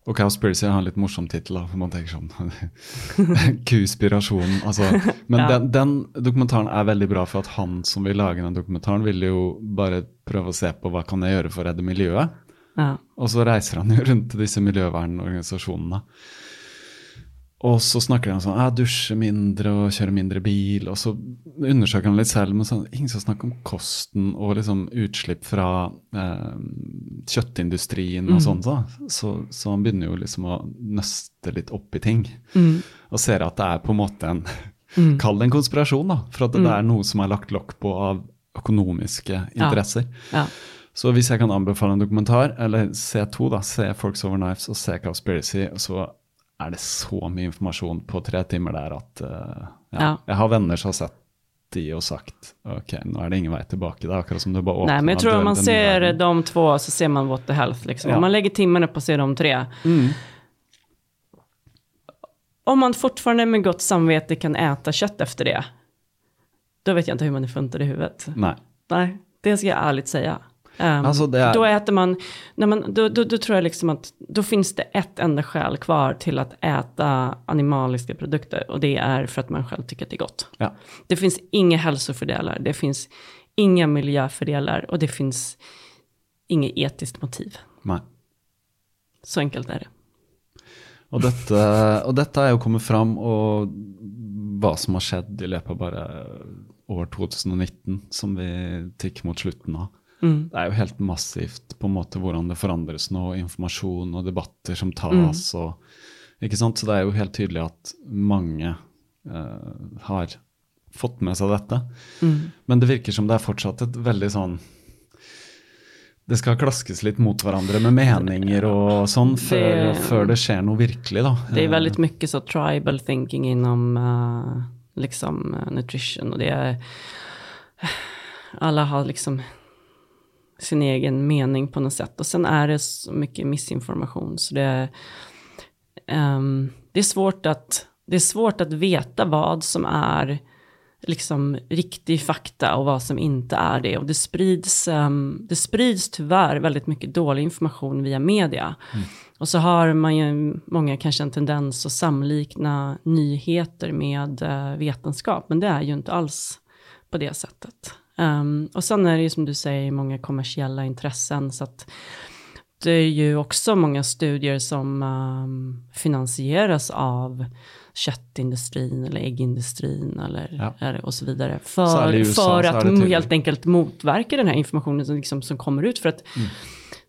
Og Cowspiracy har en litt morsom tittel, da, for man tenker sånn Kuspirasjon, altså. Men Ja. den, den dokumentaren er veldig bra, for at han som vil lage den dokumentaren, ville jo bare prøve å se på hva kan jeg gjøre for å redde miljøet. Ja, Og så reiser han jo rundt til disse miljøvernorganisasjonene. Og så snakker de om sånn, jeg dusjer mindre og kjører mindre bil, og så undersøker han litt selv, men sånn, ingen som snakker om kosten og liksom utslipp fra eh, kjøttindustrien og sånn, så. så. Så han begynner jo liksom å nøste litt opp i ting, og ser at det er på en måte en, kall det en konspirasjon da, for at det er noe som er lagt lokk på av økonomiske interesser. ja, Så hvis jeg kan anbefale en dokumentar, eller se to, da, se Forks Over Knives og se Cowspiracy, så er det så mye informasjon på tre timer der at eh, ja. Ja. Jeg har venner som har sett i och sagt okej, nu är det ingen väg tillbaka. Det är akkurat som du bara Nej, men jag tror om man ser världen. de två så ser man what the health. Liksom. Ja. Om man lägger timmarna på att se de tre. Mm. Om man fortfarande med gott samvete kan äta kött efter det. Då vet jag inte hur man är funtad i huvudet. Nej. Nej, det ska jag ärligt säga. Ehm, Alltså, det är- Då äter man, när man då, då, då tror jag liksom att då finns det ett enda skäl kvar till att äta animaliska produkter. Och det är för att man själv tycker att det är gott. Ja. Det finns inga hälsofördelar, det finns inga miljöfördelar och det finns inget etiskt motiv. Nej. Så enkelt är det. Og dette, og dette er jo kommet fram, og hva som har skjedd i løpet av bare år 2019, som vi tikker mot slutten av. Det er jo helt massivt på en måte hvordan det forandres nå, informasjon og debatter som tas. og ikke sant? Så det er jo helt tydelig at mange eh, har fått med seg dette. Men det virker som det er fortsatt et veldig sånn det skal klaskes litt mot hverandre med meninger og sånn før Det- før det skjer noe virkelig, da. Det är väldigt mycket så tribal thinking inom eh, liksom eh, nutrition och det är alla har liksom sin egen mening på något sätt och sen är det så mycket missinformation så det ehm, det är svårt att det är svårt att veta vad som är liksom riktig fakta och vad som inte är det. Och det sprids, ehm, det sprids tyvärr väldigt mycket dålig information via media. Och så har man ju, många kanske en tendens att samlikna nyheter med eh, vetenskap, men det är ju inte alls på det sättet. Ehm, och sen är det ju som du säger många kommersiella intressen, så att det är ju också många studier som ehm, finansieras av köttindustrin eller äggindustrin eller, Ja. och så vidare. Så För, i USA, för så att helt enkelt motverka den här informationen som, liksom, som kommer ut. För att Mm.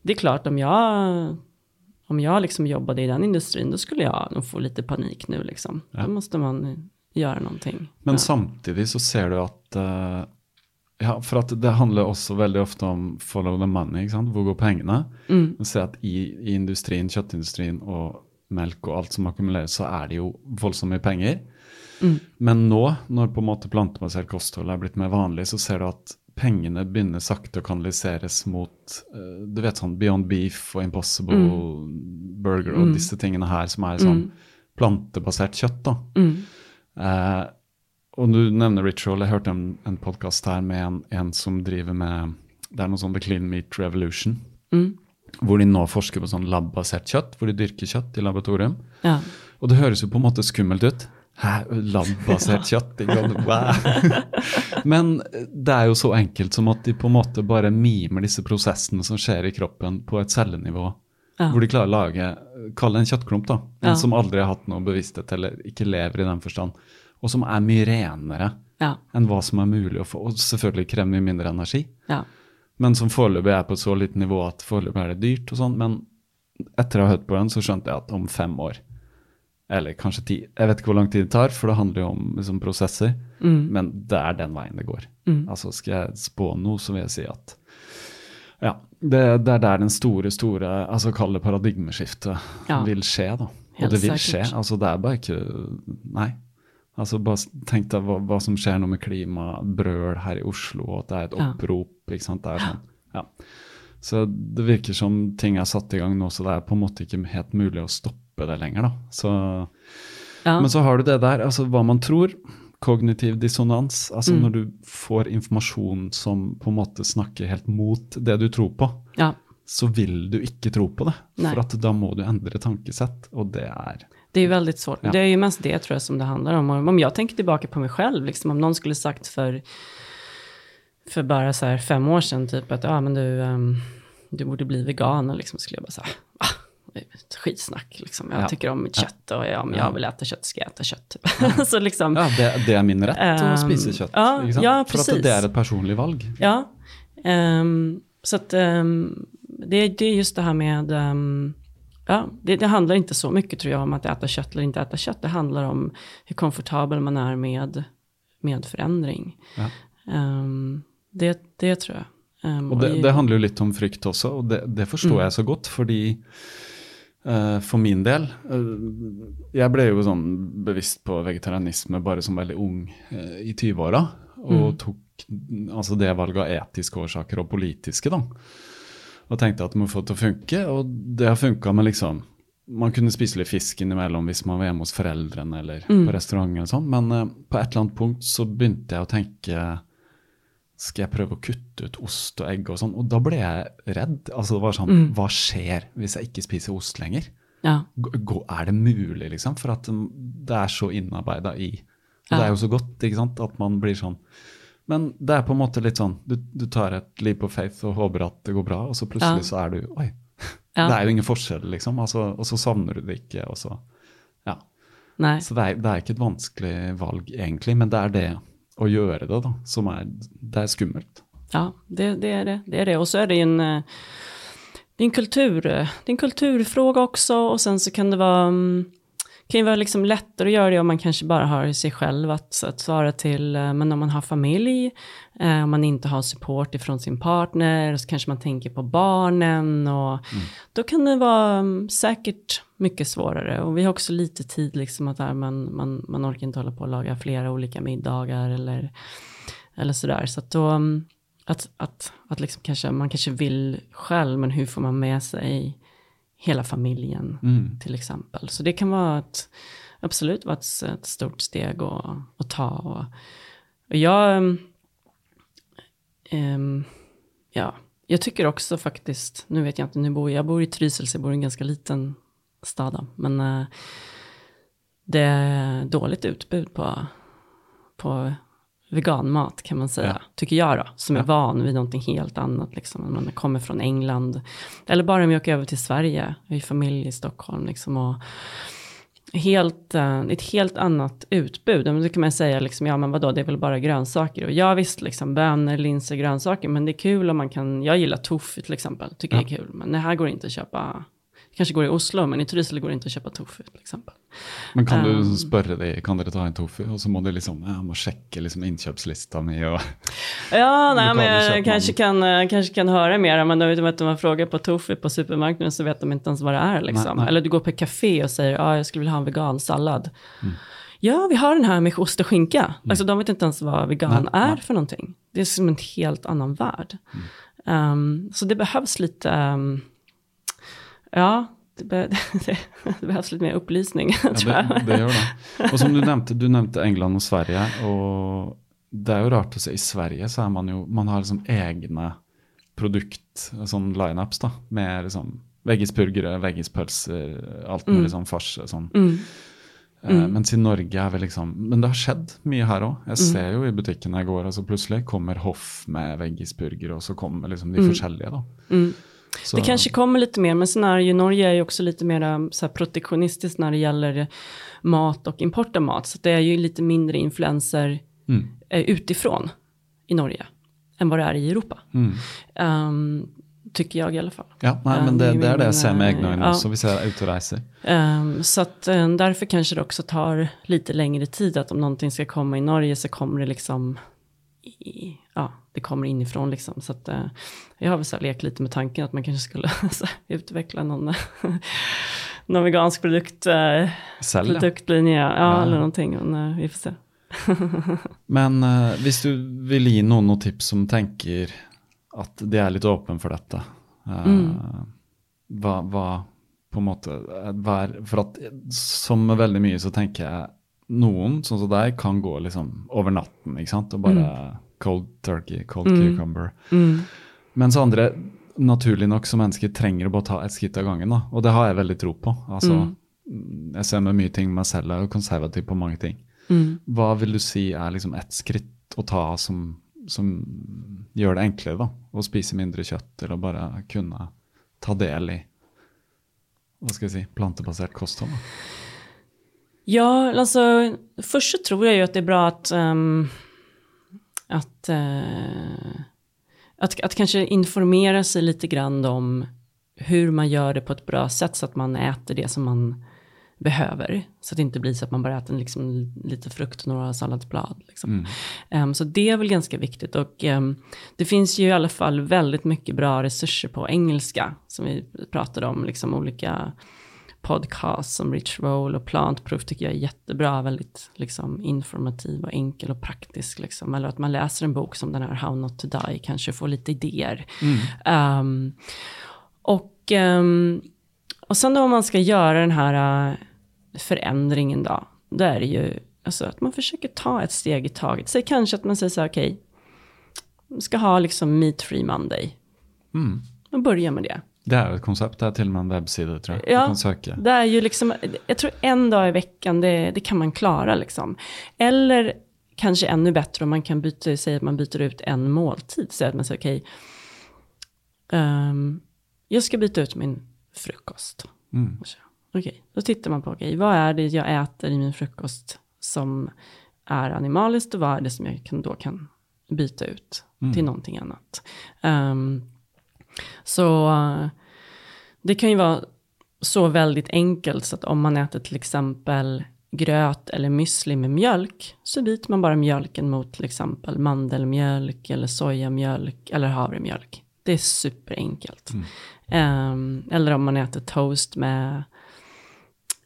det är klart om jag, om jag liksom jobbade i den industrin då skulle jag nog få lite panik nu liksom. Då måste man göra någonting. Men ja. samtidig så ser du at eh, Ja, for at det handler også veldig ofte om follow the money, ikke sant? Hvor går pengene? Mm. At i, i industrien, kjøttindustrien og melk og alt som akkumuleres, så er det jo voldsomt mye penger. Mm. Men nå, når på en måte plantebasert kosthold er blitt mer vanlig, så ser du at pengene begynner sakte å kanaliseres mot eh, du vet sånn Beyond Beef og Impossible Burger og disse tingene her som er sånn plantebasert kjøtt. da. Eh, og du nevner Ritual. Jeg hørte en, en podkast her med en, en som driver med Det er noe sånn The Clean Meat Revolution. Hvor de nå forsker på sånn labbasert kjøtt, hvor de dyrker kjøtt i laboratorium. Ja. Og det høres jo på en måte skummelt ut. Hæ, labbasert kjøtt? Men det er jo så enkelt som at de på en måte bare mimer disse prosessene som skjer i kroppen på et cellenivå. Ja. Hvor de klarer å lage Kall det en kjøttklump, da. Men Ja. som aldri har hatt noe bevissthet, eller ikke lever i den forstand. Og som er mye renere Ja. enn hva som er mulig å få. Og selvfølgelig krever mye mindre energi. Ja. Men som foreløpig er på et så lite nivå at foreløpig er det dyrt og sånn. Men etter å ha hørt på den, så skjønte jeg at om fem år, eller kanskje ti Jeg vet ikke hvor lang tid det tar, for det handler jo om liksom, prosesser. Men det er den veien det går. Altså Skal jeg spå noe, så vil jeg si at ja, det, det er der den store, store altså Kall det paradigmeskiftet Ja. vil skje, da. Helt og det vil sikkert. skje. Altså Det er bare ikke Nei. Altså Bare tenk deg hva, hva som skjer nå med klimabrøl her i Oslo, og at det er et Ja. opprop. ikke sant, det er sånn, ja. Så det virker som ting er satt i gang nå, så det er på en måte ikke helt mulig å stoppe det lenger. da. Så, Ja. Men så har du det der, altså hva man tror. Kognitiv dissonans. altså Mm. Når du får informasjon som på en måte snakker helt mot det du tror på, ja. så vil du ikke tro på det. Nei. For at da må du endre tankesett, og det er Det är väldigt svårt. Ja. Det är ju mest det tror jag som det handlar om. Om jag tänker tillbaka på mig själv, liksom, om någon skulle sagt för, för bara så här fem år sedan typ att ja, men du, ehm, du borde bli vegan, och liksom, skulle jag bara säga, ah, är ett skitsnack liksom. Jag Ja. tycker om mitt kött och ja, om Ja. jag vill äta kött ska jag äta kött. så liksom, Ja, det, det er min rett å Um, kjøtt. ja, ikke sant? ja, For at precis. det er et personlig valg. Ja, ehm, så att ehm, det, det är just det här med, ehm, ja, det, det handlar inte så mycket tror jag om att äta kött eller inte äta kött. Det handlar om hur komfortabel man är med, med förändring. Ja. Ehm, det, det tror jag. Ehm, Og det, i- det handler jo litt om frykt også, og det, det forstår jeg så godt, fordi eh, for min del eh, Jeg ble jo sånn bevisst på vegetarianisme bare som veldig ung eh, i 20-åra. og tok altså det valget av etiske årsaker og politiske, da. Og tenkte at det må få det til å funke, og det har funka med liksom Man kunne spise litt fisk innimellom hvis man var hjemme hos foreldrene eller på restaurant, eller sånn, men eh, på et eller annet punkt så begynte jeg å tenke skal jeg prøve å kutte ut ost og egg og sånn? Og da ble jeg redd. Altså det var sånn, Hva skjer hvis jeg ikke spiser ost lenger? Ja. Er det mulig, liksom? For at um, det er så innarbeida i og Det Ja. er jo så godt, ikke sant, at man blir sånn. Men det er på en måte litt sånn du, du tar et liv på faith og håper at det går bra, og så plutselig Ja. så er du Oi. Ja. Det er jo ingen forskjell, liksom. Altså, og så savner du det ikke, og så Ja. Nei. Så det er, det er ikke et vanskelig valg, egentlig, men det er det å gjøre det, da, som er Det er skummelt. Ja, det, det är det. Det är det. Och så är det ju en, eh, det är en, kultur, det är en kulturfråga också. Och sen så kan det vara, mm, kan ju vara liksom lättare att göra det om man kanske bara har sig själv att, att svara till. eh, Men om man har familj, eh, om man inte har support ifrån sin partner, så kanske man tänker på barnen. Och Då kan det vara mm, säkert mycket svårare. Och vi har också lite tid, liksom att där man, man, man orkar inte hålla på och laga flera olika middagar eller, eller sådär. Så att då, mm, att, att, att liksom kanske, man kanske vill själv, men hur får man med sig hela familjen till exempel. Så det kan vara ett, absolut vara ett, ett stort steg att, att ta. Och, och jag, mm, ehm, ja, jag tycker också faktiskt, nu vet jag inte, nu bor jag bor i Trysil, så jag bor i en ganska liten stad, då, men eh, det är dåligt utbud på, på veganmat kan man säga, Ja. tycker jag då, som är Ja. van vid någonting helt annat, liksom, om man kommer från England, eller bara om jag åker över till Sverige, jag ju familj i Stockholm, liksom, och helt, eh, ett helt annat utbud. Men då kan man säga, liksom, ja men vadå, det är väl bara grönsaker. Och ja visst, liksom, bönor, linser, grönsaker, men det är kul om man kan, jag gillar tofu till exempel, tycker Ja. det är kul. Men det här går inte att köpa, kanske går i Oslo, men i Trysil går det inte att köpa tofu till exempel. Men kan du Um, spørre dem, kan dere ta en tofu, og så må du liksom Jeg må sjekke liksom innkjøpslista mi og Ja, nej, men jag kanske kan, eh, kanske kan höra mer, men vet du att om man frågar på tofu på supermarknaden så vet de inte ens vad det är liksom. Nej, nej. Eller du går på ett café och säger, ja, ah, jag skulle vilja ha en vegansallad. Mm. Ja, vi har den här med ost och skinka. Alltså de vet inte ens vad vegan Nej, är för någonting. Det är som en helt annan värld. Um, så det behövs lite, um, ja, det, be, det, det behövs lite mer upplysning, tror Ja, jag. det, det gjør det. Og som du nevnte, du nevnte England og Sverige. Og det er jo rart å se. I Sverige så er man jo Man har liksom egne produkt, sånn lineups, da. Med liksom veggisburgere, veggispølser, alt mulig sånn farse. Sånn. Eh, mens i Norge er vi liksom Men det har skjedd mye her òg. Jeg ser jo i butikken jeg går, og så plutselig kommer Hoff med veggisburger, og så kommer liksom de forskjellige, da. Så, Det kanske kommer lite mer, men sen är ju Norge är ju också lite mer så här protektionistiskt när det gäller mat och import av mat. Så det är ju lite mindre influenser Mm. eh, utifrån i Norge än vad det är i Europa. Ehm, tycker jag i alla fall. Ja, nei, men Ja, det, det- det er det men, egne øyne ja. også, hvis jeg er ute og reiser. Ehm, så att eh, därför kanske det också tar lite längre tid att om någonting ska komma i Norge så kommer det liksom i, det kommer inifrån liksom. Så att eh, jag har väl så lekt lite med tanken att man kanske skulle utveckla någon, någon vegansk produkt, eh, produktlinje, ja, Ja. eller någonting. Men eh, vi får se. Men eh, du vil gi noen noen tips som tenker at de er litt åpne for dette, eh, hva, hva på en måte eh, hva er, For at eh, som med veldig mye så tenker jeg noen, sånn som deg, kan gå liksom over natten, ikke sant, og bare cold turkey, cold cucumber. Mens andre, naturlig nok som mennesker, trenger å bare ta et skritt av gangen. da, Og det har jeg veldig tro på. altså, mm, Jeg ser med mye ting meg selv, jeg er jo konservativ på mange ting. Hva vil du si er liksom ett skritt å ta som, som gjør det enklere da, å spise mindre kjøtt, eller bare kunne ta del i hva skal jeg si, plantebasert kosthold? Da? Ja, alltså först så tror jag ju att det är bra att, ehm, att, eh, att, att kanske informera sig lite grann om hur man gör det på ett bra sätt så att man äter det som man behöver. Så att det inte blir så att man bara äter liksom lite frukt och några salladsblad. Liksom. Ehm, så det är väl ganska viktigt. Och ehm, det finns ju i alla fall väldigt mycket bra resurser på engelska. Som vi pratade om, liksom olika podcast som Rich Roll och Plantproof tycker jag är jättebra, väldigt liksom, informativ och enkel och praktisk. Liksom. Eller att man läser en bok som den här How Not To Die, kanske får lite idéer. Um, och, um, och sen då om man ska göra den här uh, förändringen då, då är det ju alltså, att man försöker ta ett steg i taget. Säg kanske att man säger så här, okej, okay, ska ha liksom meat free Monday. Mm. Man börjar med det. Det är ett koncept, det är till och med en webbsida tror jag. Ja, du kan söka. det är ju liksom, jag tror en dag i veckan, det, det kan man klara liksom. Eller kanske ännu bättre om man kan byta, säga att man byter ut en måltid. Så att man säger okej, okay, um, jag ska byta ut min frukost. Mm. Okej, okay, då tittar man på, okej, okay, vad är det jag äter i min frukost som är animaliskt och vad är det som jag kan, då kan byta ut mm. till någonting annat. Um, så det kan ju vara så väldigt enkelt så att om man äter till exempel gröt eller müsli med mjölk så byter man bara mjölken mot till exempel mandelmjölk eller sojamjölk eller havremjölk. Det är superenkelt. Mm. Um, eller om man äter toast med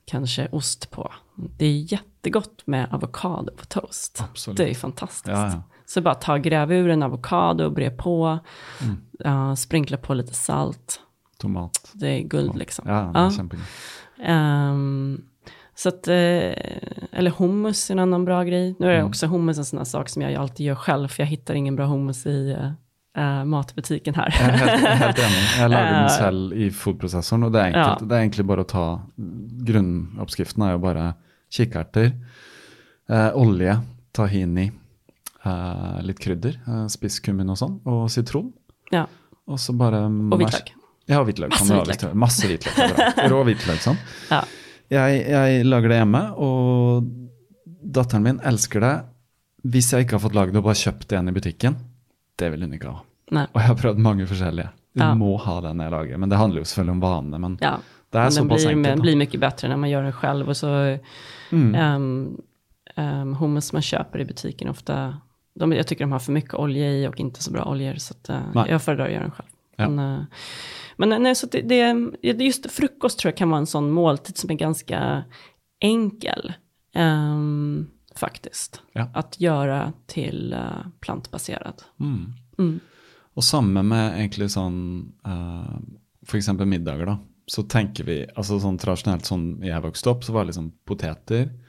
kanske ost på. Det är jättegott med avokado på toast. Absolut. Det är fantastiskt. Ja, ja. Så bara ta, gräv ur en avokado och bre på. Mm. Uh, sprinkla på lite salt. Tomat. Det är guld liksom. Ja, kämpegott. Um, så att, uh, eller hummus är en annan bra grej. Nu är mm. också hummus en sån här sak som jag alltid gör själv, för jag hittar ingen bra hummus i uh, matbutiken här. Jag lagar den själv i foodprocessorn och det är enkelt. Ja. Det är egentligen bara att ta grunduppskriften är ju bara kikärtor, olja, tahini, Uh, litt krydder, uh, spisskummin og sånn, og sitron. Ja. Og så bare Og hvitløk. Ja, hvitløk. Masse hvitløk. Masse hvitløk. Rå hvitløk, sånn. Ja. Jeg, jeg, lager det hjemme, og datteren min elsker det. Hvis jeg ikke har fått lagd det og bare kjøpt igjen i butikken, det vil hun ikke ha. Nei. Og jeg har prøvd mange forskjellige. Du Ja. må ha den jeg lager. Men det handler jo selvfølgelig om vane. Men Ja. det den såpass blir, enkelt. da. blir mycket bättre när man gör den själv. Och så Mm. um, um, hummus man köper i butiken ofta, de, jag tycker de har för mycket olja i och inte så bra oljor. Så att, uh, jag föredrar att göra den själv. Ja. Men, uh, men nej, så det, det, just frukost tror jag kan vara en sån måltid som är ganska enkel. ehm, faktiskt. Ja. Att göra till uh, plantbaserad. Mm. Mm. Og samme med egentlig sånn uh, F.eks. middager, da. Så tenker vi altså sånn Tradisjonelt sånn jeg vokste opp, så var det liksom poteter, eh,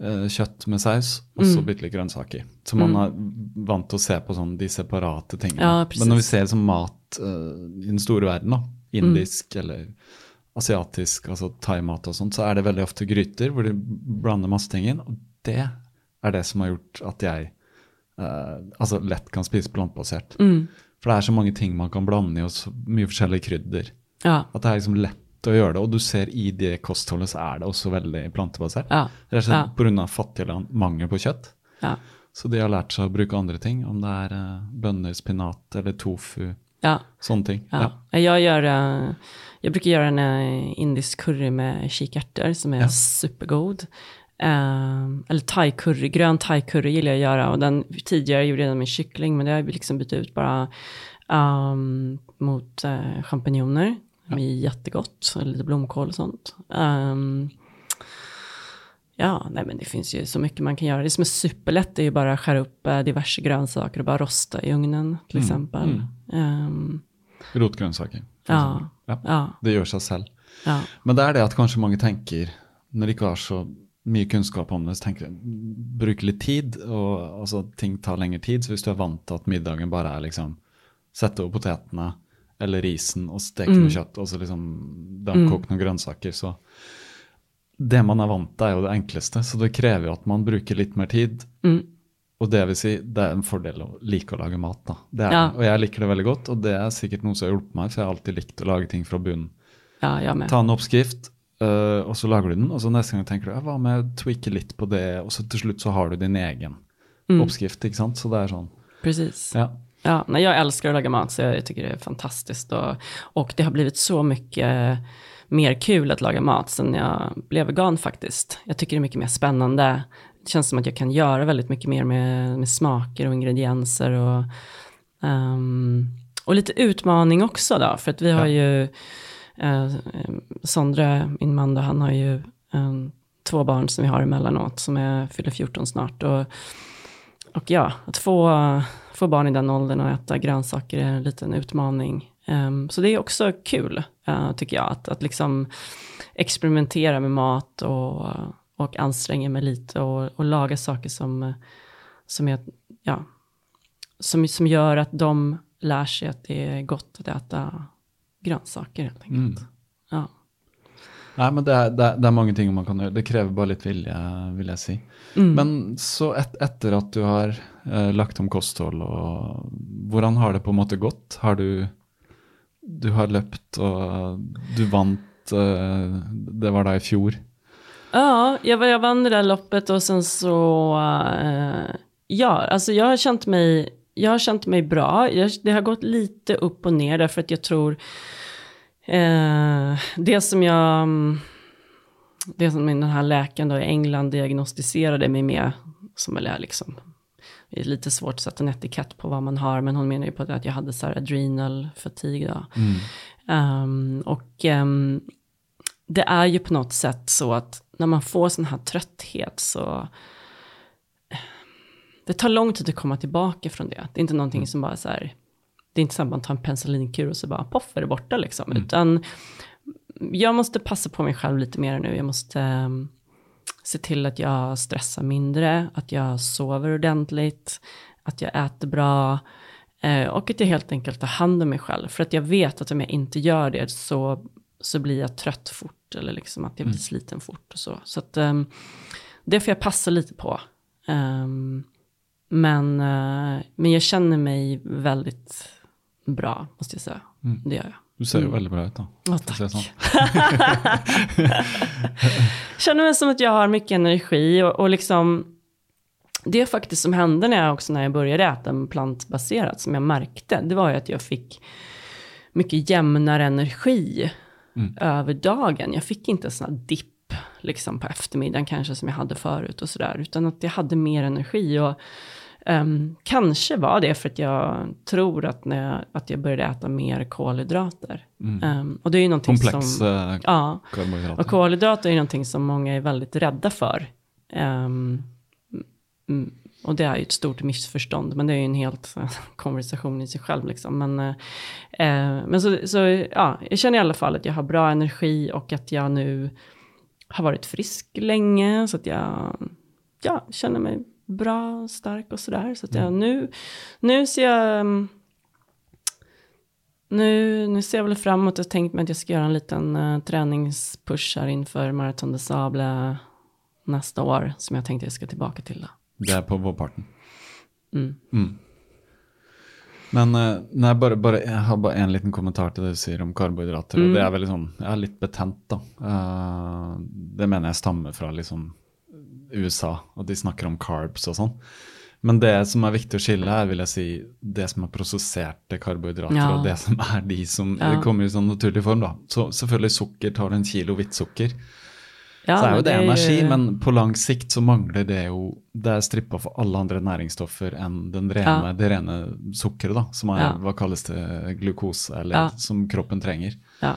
kjøtt med saus, og så Mm. bitte litt grønnsaker. Så man Mm. er vant til å se på sånn de separate tingene. Ja. Men når vi ser som mat eh, i den store verden, da, indisk eller asiatisk, altså thaimat og sånt, så er det veldig ofte gryter hvor de blander masse ting inn. Og det er det som har gjort at jeg eh, altså lett kan spise plantebasert. Mm. For det er så mange ting man kan blande i, og så mye forskjellige krydder. Ja, At det er liksom lett å gjøre det. Og du ser i det kostholdet så er det også veldig plantebasert. ja, Rett og slett Ja. pga. fattige land, mangel på kjøtt. ja, Så de har lært seg å bruke andre ting, om det er eh, bønner, spinat eller tofu, ja. sånne ting. Ja. Jag, gör, eh, jag brukar göra en eh, indisk curry med kikärtor som är Ja. supergod. Eh, eller thai-curry, grön thai-curry gillar jag att göra. Och den, tidigare gjorde jag den med kyckling, men det har jag liksom bytt ut bara ehm, mot uh, champinjoner. Det är jättegott, och lite blomkål och sånt. Ehm, ja, nej men det finns ju så mycket man kan göra. Det som är superlätt är ju bara att skära upp eh, diverse grönsaker och bara rosta i ugnen till Mm, exempel. Ehm, Rotgrønnsaker. for Ja. ja. ja, Det gjør seg selv. ja. Men det er det at kanskje mange tenker, når de ikke har så mye kunnskap om det, så tenker de bruke litt tid, og altså, ting tar lengre tid. Så hvis du er vant til at middagen bare er liksom sette over potetene eller risen og steke Mm. noe kjøtt, og så liksom damkoke noen grønnsaker, så Det man er vant til, er jo det enkleste, så det krever jo at man bruker litt mer tid. Mm. Og det vil si, det er en fordel å like å lage mat, da. Det er, Ja. Og jeg liker det veldig godt, og det er sikkert noe som har hjulpet meg, for jeg har alltid likt å lage ting fra bunnen. ja, jag med. Ta en oppskrift, øh, og så lager du den, og så neste gang tenker du hva med å tweake litt på det, og så til slutt så har du din egen Mm. oppskrift, ikke sant? Så det er sånn, Precis. ja. Ja, nej, jag älskar att laga mat så jag tycker det är fantastiskt. Och, och det har blivit så mycket mer kul att laga mat sen jag blev vegan faktiskt. Jag tycker det är mycket mer spännande. Det känns som att jag kan göra väldigt mycket mer med, med smaker och ingredienser. Och, ehm, och lite utmaning också då, för att vi har ju Eh, Sondre, min man, då, han har ju eh, två barn som vi har emellanåt, som är, fyller 14 snart. Och, och ja, att få, få barn i den åldern och äta grönsaker är en liten utmaning. Um, så det är också kul, uh, tycker jag, att, att liksom experimentera med mat och, och anstränga mig lite och, och laga saker som, som, är, ja, som, som gör att de lär sig att det är gott att äta grönsaker helt enkelt. Mm. Ja. Nej, men det er, det, det er, mange ting man kan gjøre. Det krever bare litt vilje, vil jeg si. Mm. Men så et, etter at du har eh, lagt om kosthold, og hvordan har det på en måte gått? Har du Du har løpt, og du vant eh, Det var da i fjor? Ja, jag, jag vann det där loppet och sen så, eh, ja, alltså jag har känt mig, jag har känt mig bra. Jag, det har gått lite upp och ner därför att jag tror Eh, det som jag, det som den här läkaren då i England diagnostiserade mig med, som väl är liksom, det är lite svårt att sätta en etikett på vad man har, men hon menar ju på det att jag hade så här adrenal fatigue då. Mm. Um, och um, det är ju på något sätt så att när man får sån här trötthet så det tar lång tid att komma tillbaka från det. Det är inte någonting mm. som bara så här, det är inte så att man tar en penicillinkur och så bara poff är det borta liksom. Mm. Utan jag måste passa på mig själv lite mer nu. Jag måste um, se till att jag stressar mindre, att jag sover ordentligt, att jag äter bra. Uh, och att jag helt enkelt tar hand om mig själv. För att jag vet att om jag inte gör det så, så blir jag trött fort. Eller liksom att jag blir mm. sliten fort och så. Så att um, det får jag passa lite på. Um, men, uh, men jag känner mig väldigt bra, måste jag säga. Mm. Det gör jag. Du ser mm. väldigt bra ut då. Ja, tack. Känner mig som att jag har mycket energi och, och liksom det faktiskt som hände när jag också när jag började äta plantbaserat som jag märkte, det var ju att jag fick mycket jämnare energi mm. över dagen. Jag fick inte här dipp liksom på eftermiddagen kanske som jag hade förut och sådär, utan att jag hade mer energi och Um, kanske var det för att jag tror att, när jag, att jag började äta mer kolhydrater. Mm. Um, och det är ju någonting Komplex som... Uh, ja, och kolhydrater är ju någonting som många är väldigt rädda för. Um, och det är ju ett stort missförstånd, men det är ju en helt konversation i sig själv. Liksom. Men, uh, men så, så ja, jag känner i alla fall att jag har bra energi och att jag nu har varit frisk länge. Så att jag ja, känner mig bra, stark och sådär. Så att jag, mm. nu, nu ser jag... Mm, nu, nu ser jag väl framåt och tänkt mig att jag ska göra en liten uh, träningspush här inför Marathon de Sable nästa år. Som jag tänkte jag ska tillbaka till. Då. Det är på vårparten? Mm. mm. Men uh, nej, bara, bara, jag har bara en liten kommentar till det du säger om karbohydrater. Mm. Och det är väl liksom, jag är lite betent då. Uh, det menar jag stammar från liksom USA, och de snakker om carbs og sånn. Men det som er viktig å skille her, vil jeg si det som er prosesserte karbohydrater, ja. og det som er de som ja. kommer i sånn naturlig form. da. Så selvfølgelig sukker, tar du en kilo hvitt sukker, ja, så er jo det, det energi, er... men på lang sikt så mangler det jo Det er strippa for alle andre næringsstoffer enn den rene, det rene sukkeret, da, som er hva kalles det, glukose, eller som kroppen trenger. Ja.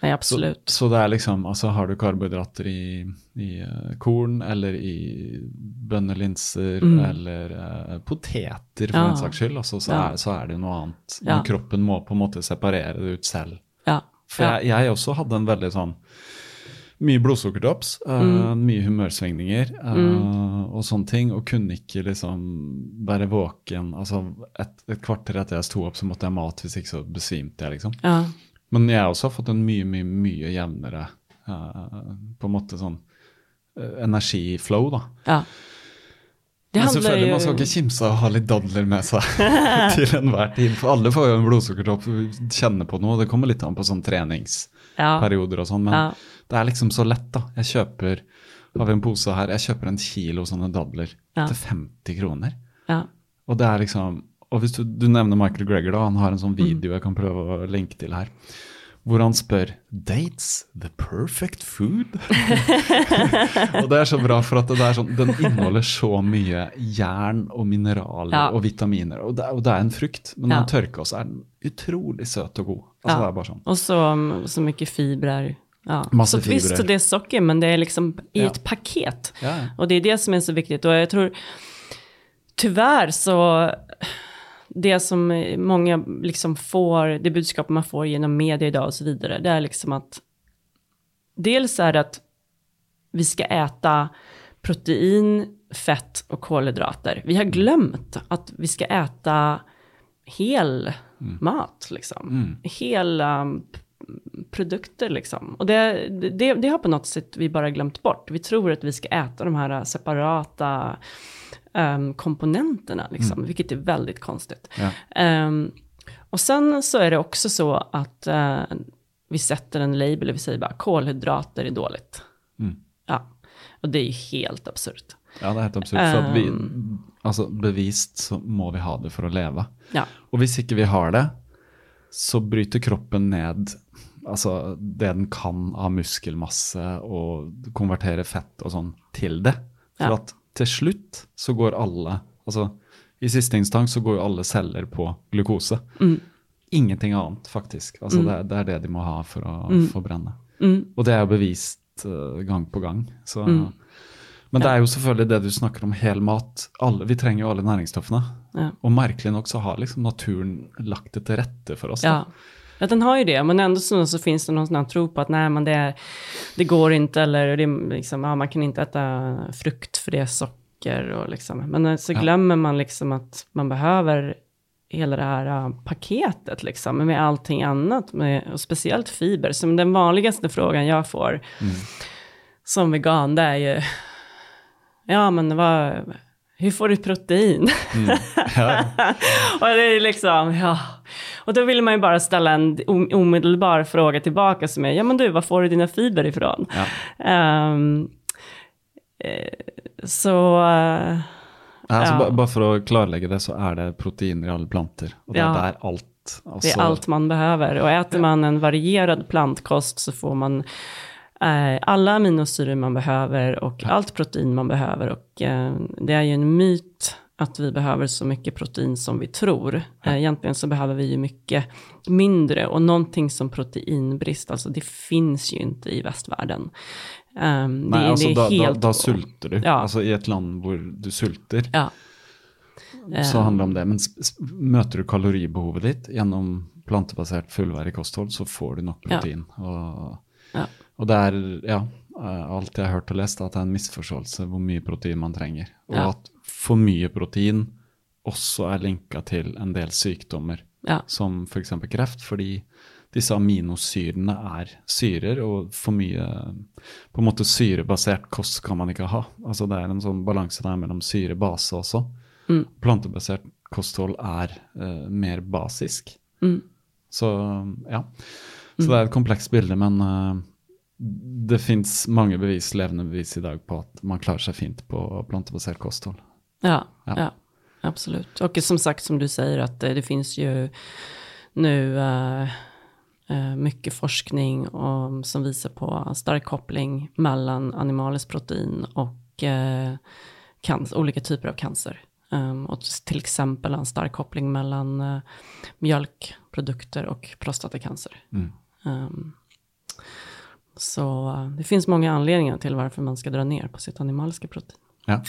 Nej, absolut. Så, så det är liksom, alltså har du karbohydrater i, i uh, korn eller i bönnelinser mm. eller uh, poteter för ja. en saks skyld, alltså, så, ja. är, så är det något annat. Ja. kroppen må på en måte separera det ut själv. Ja. För jag, jag också hade en väldigt sån, mye blodsukkertopps, uh, mm. mye humørsvingninger uh, mm. sånne ting. Og kunne ikke liksom være våken. Altså et, et kvarter etter jeg sto opp, så måtte jeg mat, hvis ikke så besvimte jeg, liksom. Ja. Men jeg har også fått en mye, mye, mye jevnere uh, på en måte sånn uh, energiflow, da. Ja. Det Men selvfølgelig, man skal ikke kimse av å ha litt dadler med seg til enhver tid. For alle får jo en blodsukkertopp, kjenne på noe. Det kommer litt an på sånn treningsperioder og sånn. Men ja. det er liksom så lett, da. Jeg kjøper har vi en pose her, jeg kjøper en kilo sånne dadler ja. til 50 kroner. Ja. Og det er liksom og hvis du, du, nevner Michael Greger, da, han har en sånn mm. video jeg kan prøve å lenke til her. hvor han spør Dates the perfect food? og det er så bra, for at det er sånn, den inneholder så mye jern og mineraler Ja. og vitaminer. Og det, er- og det er en frukt, men når Ja. den tørker så er den utrolig söt och god. Alltså det är bara sånn. Och så, så mycket fibrer. Ja. Massa så Visst, fibrer. så det är socker, men det är liksom i Ja. ett paket. Ja, ja. Och det är det som är så viktigt. Och jag tror, tyvärr så, det som många liksom får, det budskap man får genom media idag och så vidare, det är liksom att, dels är det att vi ska äta protein, fett och kolhydrater. Vi har glömt att vi ska äta hel mat, liksom. Hela um, produkter, liksom. Och det, det, det har på något sätt vi bara glömt bort. Vi tror att vi ska äta de här separata um, komponenterna, liksom, vilket är väldigt konstigt. Ja. Ehm, och sen så är det också så att eh, vi sätter en label och vi säger bara kolhydrater är dåligt. Mm. Ja, och det är ju helt absurt. Ja, det er helt absurd. For at vi, Um. altså bevist så må vi ha det for å leve. Ja, Og hvis ikke vi har det, så bryter kroppen ned altså det den kan av muskelmasse og konvertere fett og sånn til det. For Ja. at til slutt så går alle altså I siste instans så går jo alle celler på glukose. Mm. Ingenting annet, faktisk. Altså det, er- det er det de må ha for å Mm. forbrenne. Og det er jo bevist eh, gang på gang. Så, Men det er jo selvfølgelig det du snakker om, hel mat. Alle, vi trenger jo alle næringsstoffene. Ja. Og merkelig nok så har liksom naturen lagt det til rette for oss. ja. ja, den har ju det, men ändå så, så finns det någon sån här tro på att nej, men det, det går inte, eller det, är liksom, ja, man kan inte äta frukt för det är socker. Och liksom. Men eh, så Ja. glömmer man liksom att man behöver hela det här äh, paketet liksom, med allting annat, med, och speciellt fiber. Som den vanligaste frågan jag får som vegan, det är ju, ja men vad, hur får du protein? Ja, och det är liksom, ja. Och då vill man ju bara ställa en omedelbar fråga tillbaka som är, ja men du, var får du dina fiber ifrån? ja. Eh, så, eh, Altså, Ja. ba- Bare for å klarlegge det, så er det proteiner i alle planter. Og det Ja. er der alt. det är allt man behöver. Och äter man en varierad plantkost så får man eh, alla aminosyror man behöver och allt protein man behöver. Och eh, det är ju en myt att vi behöver så mycket protein som vi tror. Eh, egentligen så behöver vi ju mycket mindre och någonting som proteinbrist, alltså det finns ju inte i västvärlden. Um, det, Nei, altså, det da, är da, helt... da sulter du. Ja. Altså, I et land hvor du sulter, Ja. så handler det om det. Men møter du kaloribehovet ditt gjennom plantebasert fullverdig kosthold, så får du nok Ja. protein. Og, Ja. og det er ja, eh, alt jeg har hørt og lest, at det er en misforståelse hvor mye protein man trenger. Og Ja. at for mye protein også er linka til en del sykdommer, Ja. som f.eks. kreft, fordi disse aminosyrene er syrer, og for mye på en måte syrebasert kost kan man ikke ha. Altså Det er en sånn balanse der mellom syre og base også. Mm. Plantebasert kosthold er eh, mer basisk. Mm. Så ja. Så det er et komplekst bilde, men eh, det fins mange bevis, levende bevis i dag på at man klarer seg fint på plantebasert kosthold. Ja, Ja. ja. absolut. Och som sagt, som du säger, att eh, det finns ju nu eh, eh, mycket forskning om, som visar på stark koppling mellan animaliskt protein och eh, cancer, olika typer av cancer. Um, och till exempel en stark koppling mellan eh, mjölkprodukter och prostatacancer. Mm. Um, så eh, det finns många anledningar till varför man ska dra ner på sitt animaliska protein. Ja.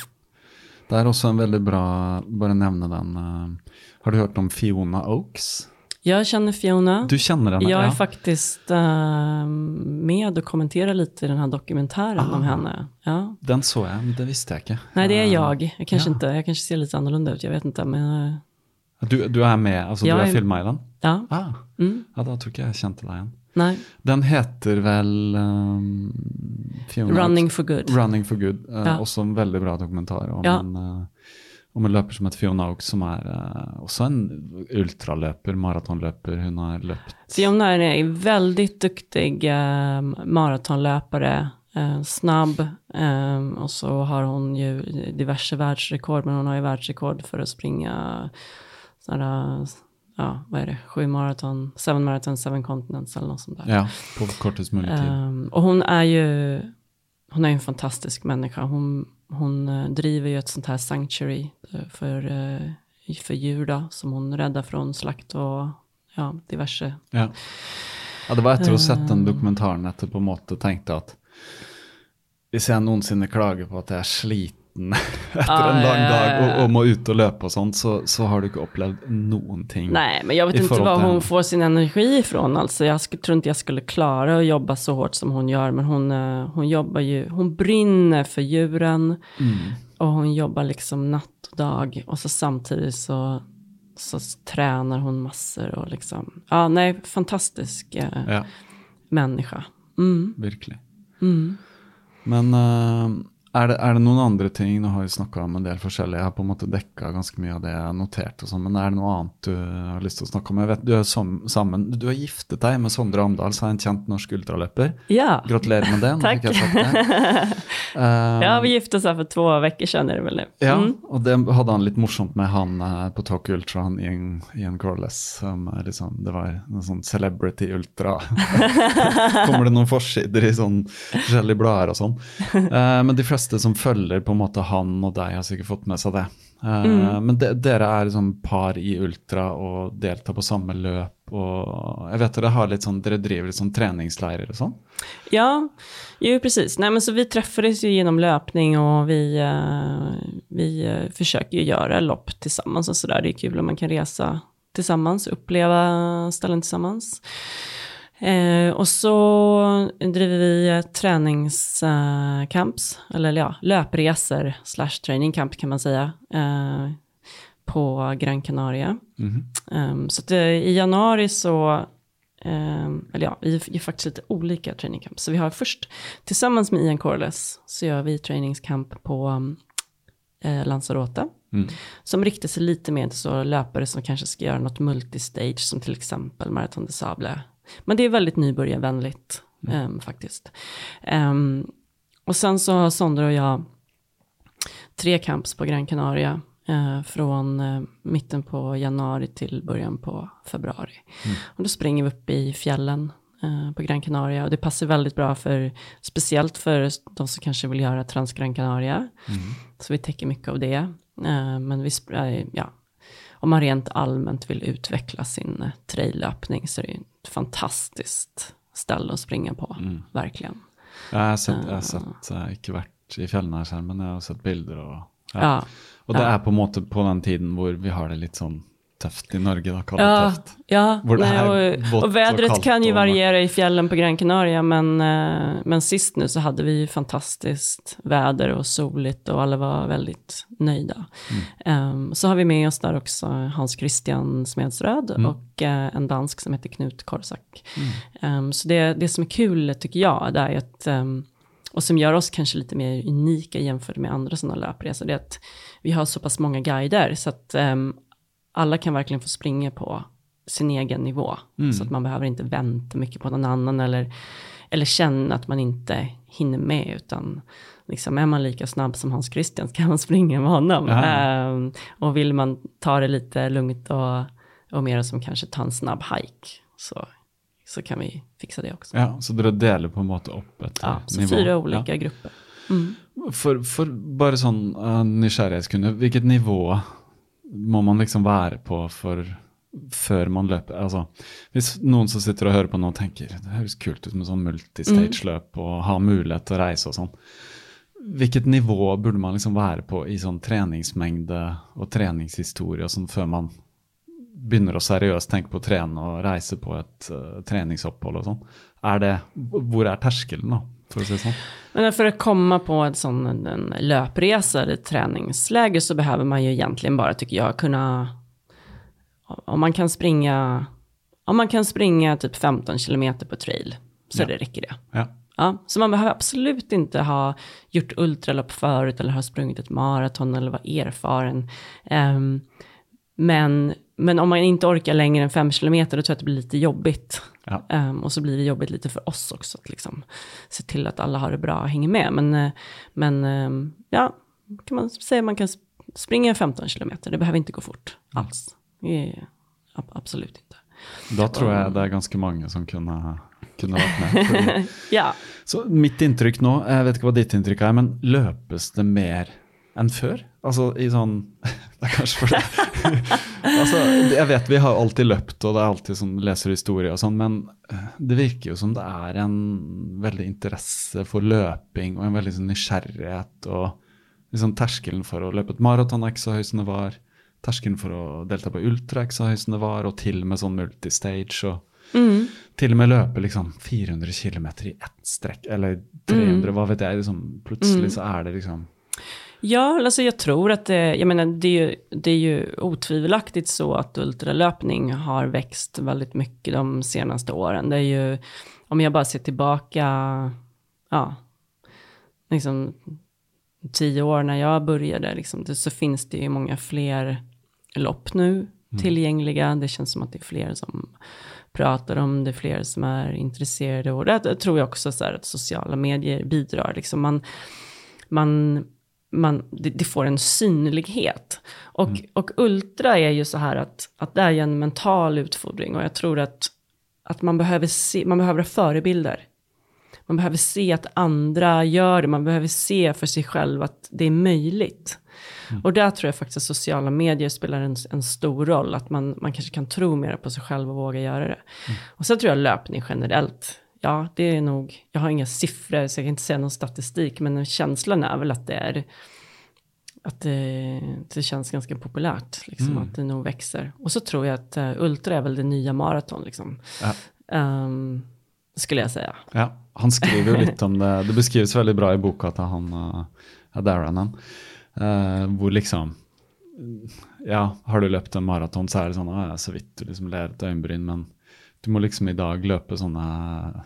Det er også en veldig bra Bare nevne den. eh, har du hørt om Fiona Oaks? Jag känner Fiona. Du kjenner henne? Jag är ja. faktiskt eh, med och kommenterar lite i den här dokumentären om Ah. henne. Ja. Den så jeg, men det visste jeg ikke. Nej, det är Eh, jag. Jag kanske, ja. inte, jag kanske ser lite annorlunda ut, jag vet inte. Men eh, Du, du er med, altså Jeg du er er- filma i den? ja, Ah, mm, ja, da tror ikke jeg kjente deg igjen. nej. Den heter vel um, Fiona Running for good. Running for Good. eh, Ja. Også en veldig bra dokumentar om, en, eh, om en løper som heter Fiona Oaks, som er eh, også en ultraløper, maratonløper. Hun har løpt Fiona är en väldigt duktig eh, maratonlöpare. Eh, snabb. Eh, och så har hon ju diverse världsrekord. Men hon har ju världsrekord för att springa sådana, ja, vad är det, sju maraton, seven maraton, seven continents eller något sånt där. Ja, på kortast möjlig tid. Ehm, och hon är ju, hon är ju en fantastisk människa. Hon, hon eh, driver ju ett sånt här sanctuary eh, för, eh, för djur då, som hon räddar från slakt och ja, diverse. Ja. ja, det var etter å ha sett den dokumentaren at jeg på en måte tenkte at hvis jeg noensinne klager på at jeg er sliten etter Ah, en lang ja, ja, dag ja. og, og må ut og løpe og sånt, så, så har du ikke opplevd noen ting. Nej, men jag vet I inte förhållande var till hon henne. får sin energi ifrån. Alltså, jag sk- tror inte jag skulle klara att jobba så hårt som hon gör. Men hon, eh, hon jobbar ju, hon brinner för djuren. Mm. Och hon jobbar liksom natt och dag. Och så samtidigt så, så tränar hon massor. Och liksom, ja, nej, fantastisk eh, Ja, människa. Mm, virkelig. mm. Men eh, er, det, er det noen andre ting Nå har vi snakka om en del forskjellig. Jeg har på en måte dekka ganske mye av det jeg har notert. og sånn, Men er det noe annet du har lyst til å snakke om? Jeg vet Du er som, sammen, du har giftet deg med Sondre Amdal, som er en kjent norsk ultraløper. Ja. Gratulerer med det. det. Eh, ja, vi gifte oss för två veckor sedan är det väl nu. Ja, Mm. og det hadde han litt morsomt med han eh, på Talk Ultra han, i, en, i en Coreless. Som, liksom, det var noe sånn Celebrity Ultra. Kommer det noen forsider i sånn forskjellige blader og sånn. Eh, men de fleste som følger på en måte han og deg, har sikkert fått med seg det. Eh, Men de, dere er liksom par i ultra og deltar på samme løp. Og jeg vet dere har litt sånn, dere driver litt sånn treningsleirer og sånn. Ja, jo precis. Nej, men så vi träffades ju genom löpning och vi, eh, vi eh, försöker ju göra lopp tillsammans och sådär. Det är kul om man kan resa tillsammans, uppleva ställen tillsammans. Eh, och så driver vi eh, träningscamps, eller ja, löpresor slash training camp kan man säga, eh, på Gran Canaria. Um, så att, eh, i januari så, um, eller ja, vi gör faktiskt lite olika training camps. Så vi har först, tillsammans med Ian Corless, så gör vi trainingscamp på eh, Lanzarote. Som riktar sig lite mer till så löpare som kanske ska göra något multistage, som till exempel Marathon des Sables. Men det är väldigt nybörjarvänligt um, faktiskt. Um, och sen så har Sondre och jag tre camps på Gran Canaria. Eh, från eh, mitten på januari till början på februari. Och då springer vi upp i fjällen eh, på Gran Canaria. Och det passar väldigt bra för, speciellt för de som kanske vill göra Transgran Canaria. Så vi täcker mycket av det. Eh, men vi, ja, om man rent allmänt vill utveckla sin eh, traillöpning så är det ju ett fantastiskt ställe att springa på, verkligen. Jeg har sett, jeg har sett jeg har ikke vært i fjellene men jeg har sett bilder. Og, Ja. og det Ja. er på en måte på den tiden hvor vi har det litt sånn tøft i Norge, da. Kall det Ja, tøft. ja nej, och, och vädret kan ju variera i fjällen på Gran Canaria, men, eh, men sist nu så hade vi ju fantastiskt väder och soligt och alla var väldigt nöjda. Ehm, så har vi med oss där också Hans Christian Smedsröd och eh, en dansk som heter Knut Korsak. Ehm, så det, det som är kul tycker jag, det är att ehm, och som gör oss kanske lite mer unika jämfört med andra sådana löpresor, det är att vi har så pass många guider, så att ehm, alla kan verkligen få springa på sin egen nivå. Så att man behöver inte vänta mycket på någon annan eller, eller känna att man inte hinner med, utan liksom är man lika snabb som Hans Christian kan man springa med honom. Ja. Ehm, och vill man ta det lite lugnt och, och mer som kanske ta en snabb hike, så, så kan vi fixa det också. Ja, Så dere deler på en måte opp et Ja, så nivå? fyra olika grupper. Mm. Ja. For, for bare sånn uh, nysgjerrighetskunde, hvilket nivå må man liksom være på for før man løper? Altså, hvis noen som sitter og hører på nå tenker det høres kult ut med sånn multistage-løp og ha mulighet til å reise og sånn. Hvilket nivå burde man liksom være på i sånn treningsmengde og treningshistorie og sånn før man begynner å seriøst tenke på å trene og reise på et eh, treningsopphold og sånn? Er det, hvor er terskelen da, for å si det sånn? Men för att komma på en sån en, löpresa eller träningsläger så behöver man ju egentligen bara, tycker jag, kunna... Om man kan springa, om man kan springa typ 15 kilometer på trail, så Ja. det räcker det. Ja. Ja, så man behöver absolut inte ha gjort ultralopp förut eller ha sprungit ett maraton eller vara erfaren. Ehm, men, men om man inte orkar längre än fem kilometer, då tror jag att det blir lite jobbigt. Ja. Ehm, och så blir det jobbigt lite för oss också, att liksom se till att alla har det bra och hänger med. Men, eh, men ehm, ja, kan man säga man kan sp- springa 15 kilometer, det behöver inte gå fort alls. Det är absolut inte. Da tror jeg det er ganske mange som kunne, kunne vært med. Fordi, Ja, så mitt inntrykk nå, jeg vet ikke hva ditt inntrykk er, men løpes det mer enn før? Altså i sånn Det er kanskje for det. altså, jeg vet vi har alltid løpt, og det er alltid sånn leser historie og sånn, men eh, det virker jo som det er en veldig interesse for løping og en veldig sånn nysgjerrighet. og liksom Terskelen for å løpe et maraton er ikke så høy som det var. Terskelen for å delta på ultra er ikke så høy som det var, og til og med sånn multistage. og til og med løpe liksom 400 km i ett strekk, eller 300, hva vet jeg. Liksom, plutselig så er det liksom Ja, alltså jag tror att det, jag menar, det, är ju, det är ju otvivelaktigt så att ultralöpning har växt väldigt mycket de senaste åren. Det är ju, om jag bara ser tillbaka, ja, liksom tio år när jag började, liksom, det, så finns det ju många fler lopp nu tillgängliga. Det känns som att det är fler som pratar om det, fler som är intresserade. Och det tror jag också så här, att sociala medier bidrar. Liksom man, man, man, det, det får en synlighet. Och, och ultra är ju så här att, att det är ju en mental utfordring. Och jag tror att, att man, behöver se, man behöver förebilder. Man behöver se att andra gör det, man behöver se för sig själv att det är möjligt. Och där tror jag faktiskt att sociala medier spelar en, en stor roll, att man, man kanske kan tro mer på sig själv och våga göra det. Och sen tror jag löpning generellt, ja det är nog, jag har inga siffror så jag kan inte säga någon statistik, men känslan är väl att det är, att det, det känns ganska populärt, liksom, att det nog växer. Och så tror jag att uh, ultra är väl det nya maraton, liksom. Ja. Ehm, skulle jag säga. Ja, han skriver jo litt om det. Det beskrives veldig bra i boka til han uh, Daranan. Uh, hvor liksom Ja, har du løpt en maraton, så er det sånn ja, så vidt du liksom ler et øyenbryn, men du må liksom i dag løpe sånne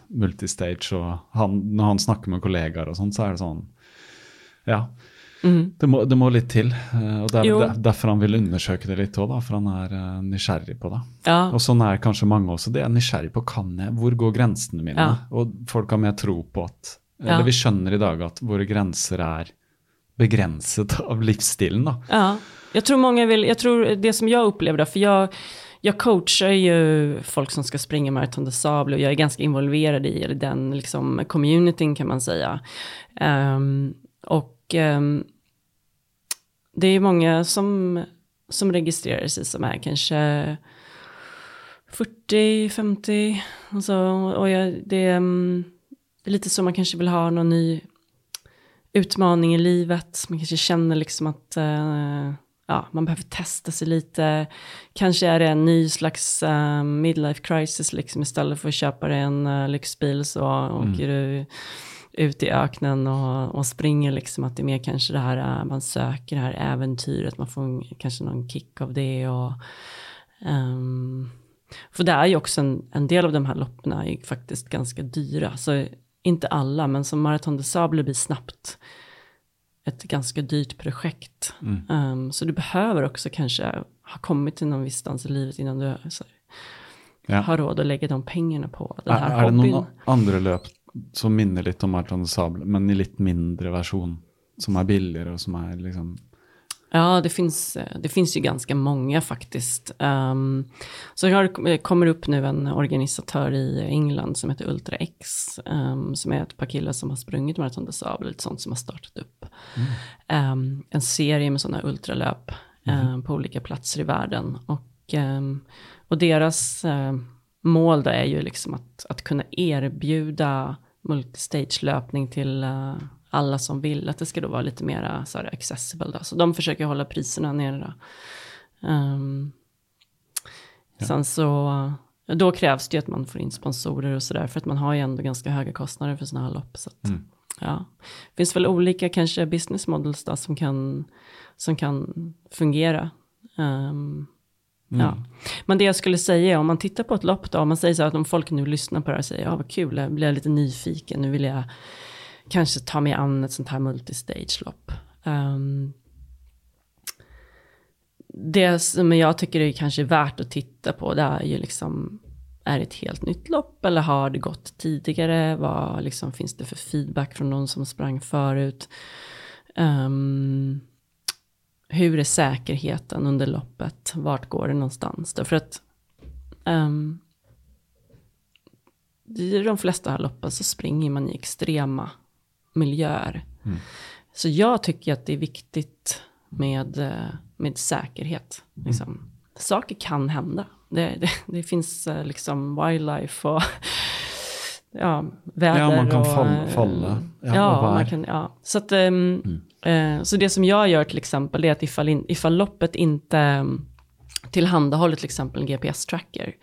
multistage, og han, når han snakker med kollegaer og sånn, så er det sånn Ja. Det, må, det må litt til. og det er der- derfor han vil undersøke det litt òg, for han er eh, nysgjerrig på det. Ja. Og sånn er kanskje mange også. Det er nysgjerrig på. Kan jeg? Hvor går grensene mine? Ja. Og folk har mer tro på at Ja. Eller vi skjønner i dag at våre grenser er begrenset av livsstilen, da. Ja, jag tror många vill, jag tror det som jag upplever då, för jag, jag coachar ju folk som ska springa Marathon de sable och jag är ganska involverad i den liksom, communityn kan man säga. Um, och um, det är många som, som registrerar sig som är kanske 40, 50, och, så, och jag, det, är, ehm, det är lite så man kanske vill ha någon ny utmaning i livet. Man kanske känner liksom att uh, ja, man behöver testa sig lite. Kanske är det en ny slags eh, midlife crisis liksom istället för att köpa dig en uh, lyxbil så åker du ut i öknen och, och springer liksom att det är mer kanske det här eh, man söker det här äventyret, man får en, kanske någon kick av det och ehm, för det är ju också en, en del av de här loppen är ju faktiskt ganska dyra. Så inte alla, men som Marathon des Sables blir snabbt ett ganska dyrt projekt. Um, så du behöver också kanske ha kommit till någon viss dans i livet innan du här, Ja. har råd att lägga de pengarna på den här det hobbyn. noen andre løp som minner litt om Marathon des Sables, men i litt mindre versjon? Som er billigere, og som er liksom Ja, det finns, eh, det finns ju ganska många faktiskt. Um, så jag det kommer upp nu en organisatör i England som heter Ultra X, um, som är ett par killar som har sprungit Marathon des Sables, lite sånt som har startat upp um, en serie med sådana ultralöp um, på olika platser i världen. Och, och deras um, mål då är ju liksom att, att kunna erbjuda multistage-löpning till uh, alla som vill, att det ska då vara lite mer så här, accessible. Då. Så de försöker hålla priserna nere. Um, Sen så, då krävs det ju att man får in sponsorer och sådär, för att man har ju ändå ganska höga kostnader för sådana här lopp. Så att, ja. Det finns väl olika kanske business models då, som kan, som kan fungera. Ehm, Ja. Men det jag skulle säga, om man tittar på ett lopp då, om man säger så här att om folk nu lyssnar på det här och säger, ja vad kul, jag blir lite nyfiken, nu vill jag kanske ta mig an ett sånt här multistage-lopp. Um, det som jag tycker är kanske värt att titta på, det är ju liksom, är det ett helt nytt lopp eller har det gått tidigare? Vad liksom, finns det för feedback från någon som sprang förut? Um, hur är säkerheten under loppet? Vart går det någonstans? Därför att Um, I de flesta här loppen så springer man i extrema miljöer. Mm. Så jag tycker att det är viktigt med, eh, med säkerhet. Mm. Liksom. Saker kan hända. Det, det, det finns eh, liksom wildlife och ja, väder. Ja, man kan och, fall- eh, falla. Ja, Ja, man kan, ja. Så, att, ehm, eh, så det som jag gör till exempel är att ifall, in, ifall loppet inte um, tillhandahåller till exempel en GPS-tracker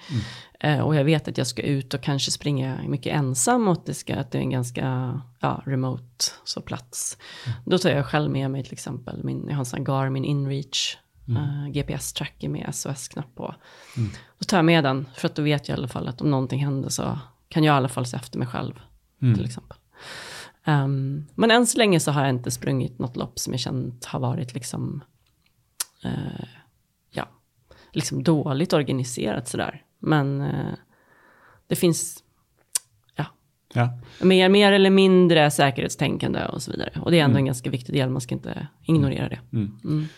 eh, och jag vet att jag ska ut och kanske springa mycket ensam och att det, ska, att det är en ganska ja, remote så plats. Då tar jag själv med mig till exempel min, jag har en sån Garmin InReach eh, GPS-tracker med SOS-knapp på. Då tar jag med den för att då vet jag i alla fall att om någonting händer så kan jag i alla fall se efter mig själv till exempel. Ehm, men än så länge så har jag inte sprungit något lopp som jag känt har varit liksom, eh, liksom dåligt organiserat sådär. Men eh, det finns, ja, Ja. mer, mer eller mindre säkerhetstänkande och så vidare. Och det är ändå en ganska viktig del, man ska inte ignorera det.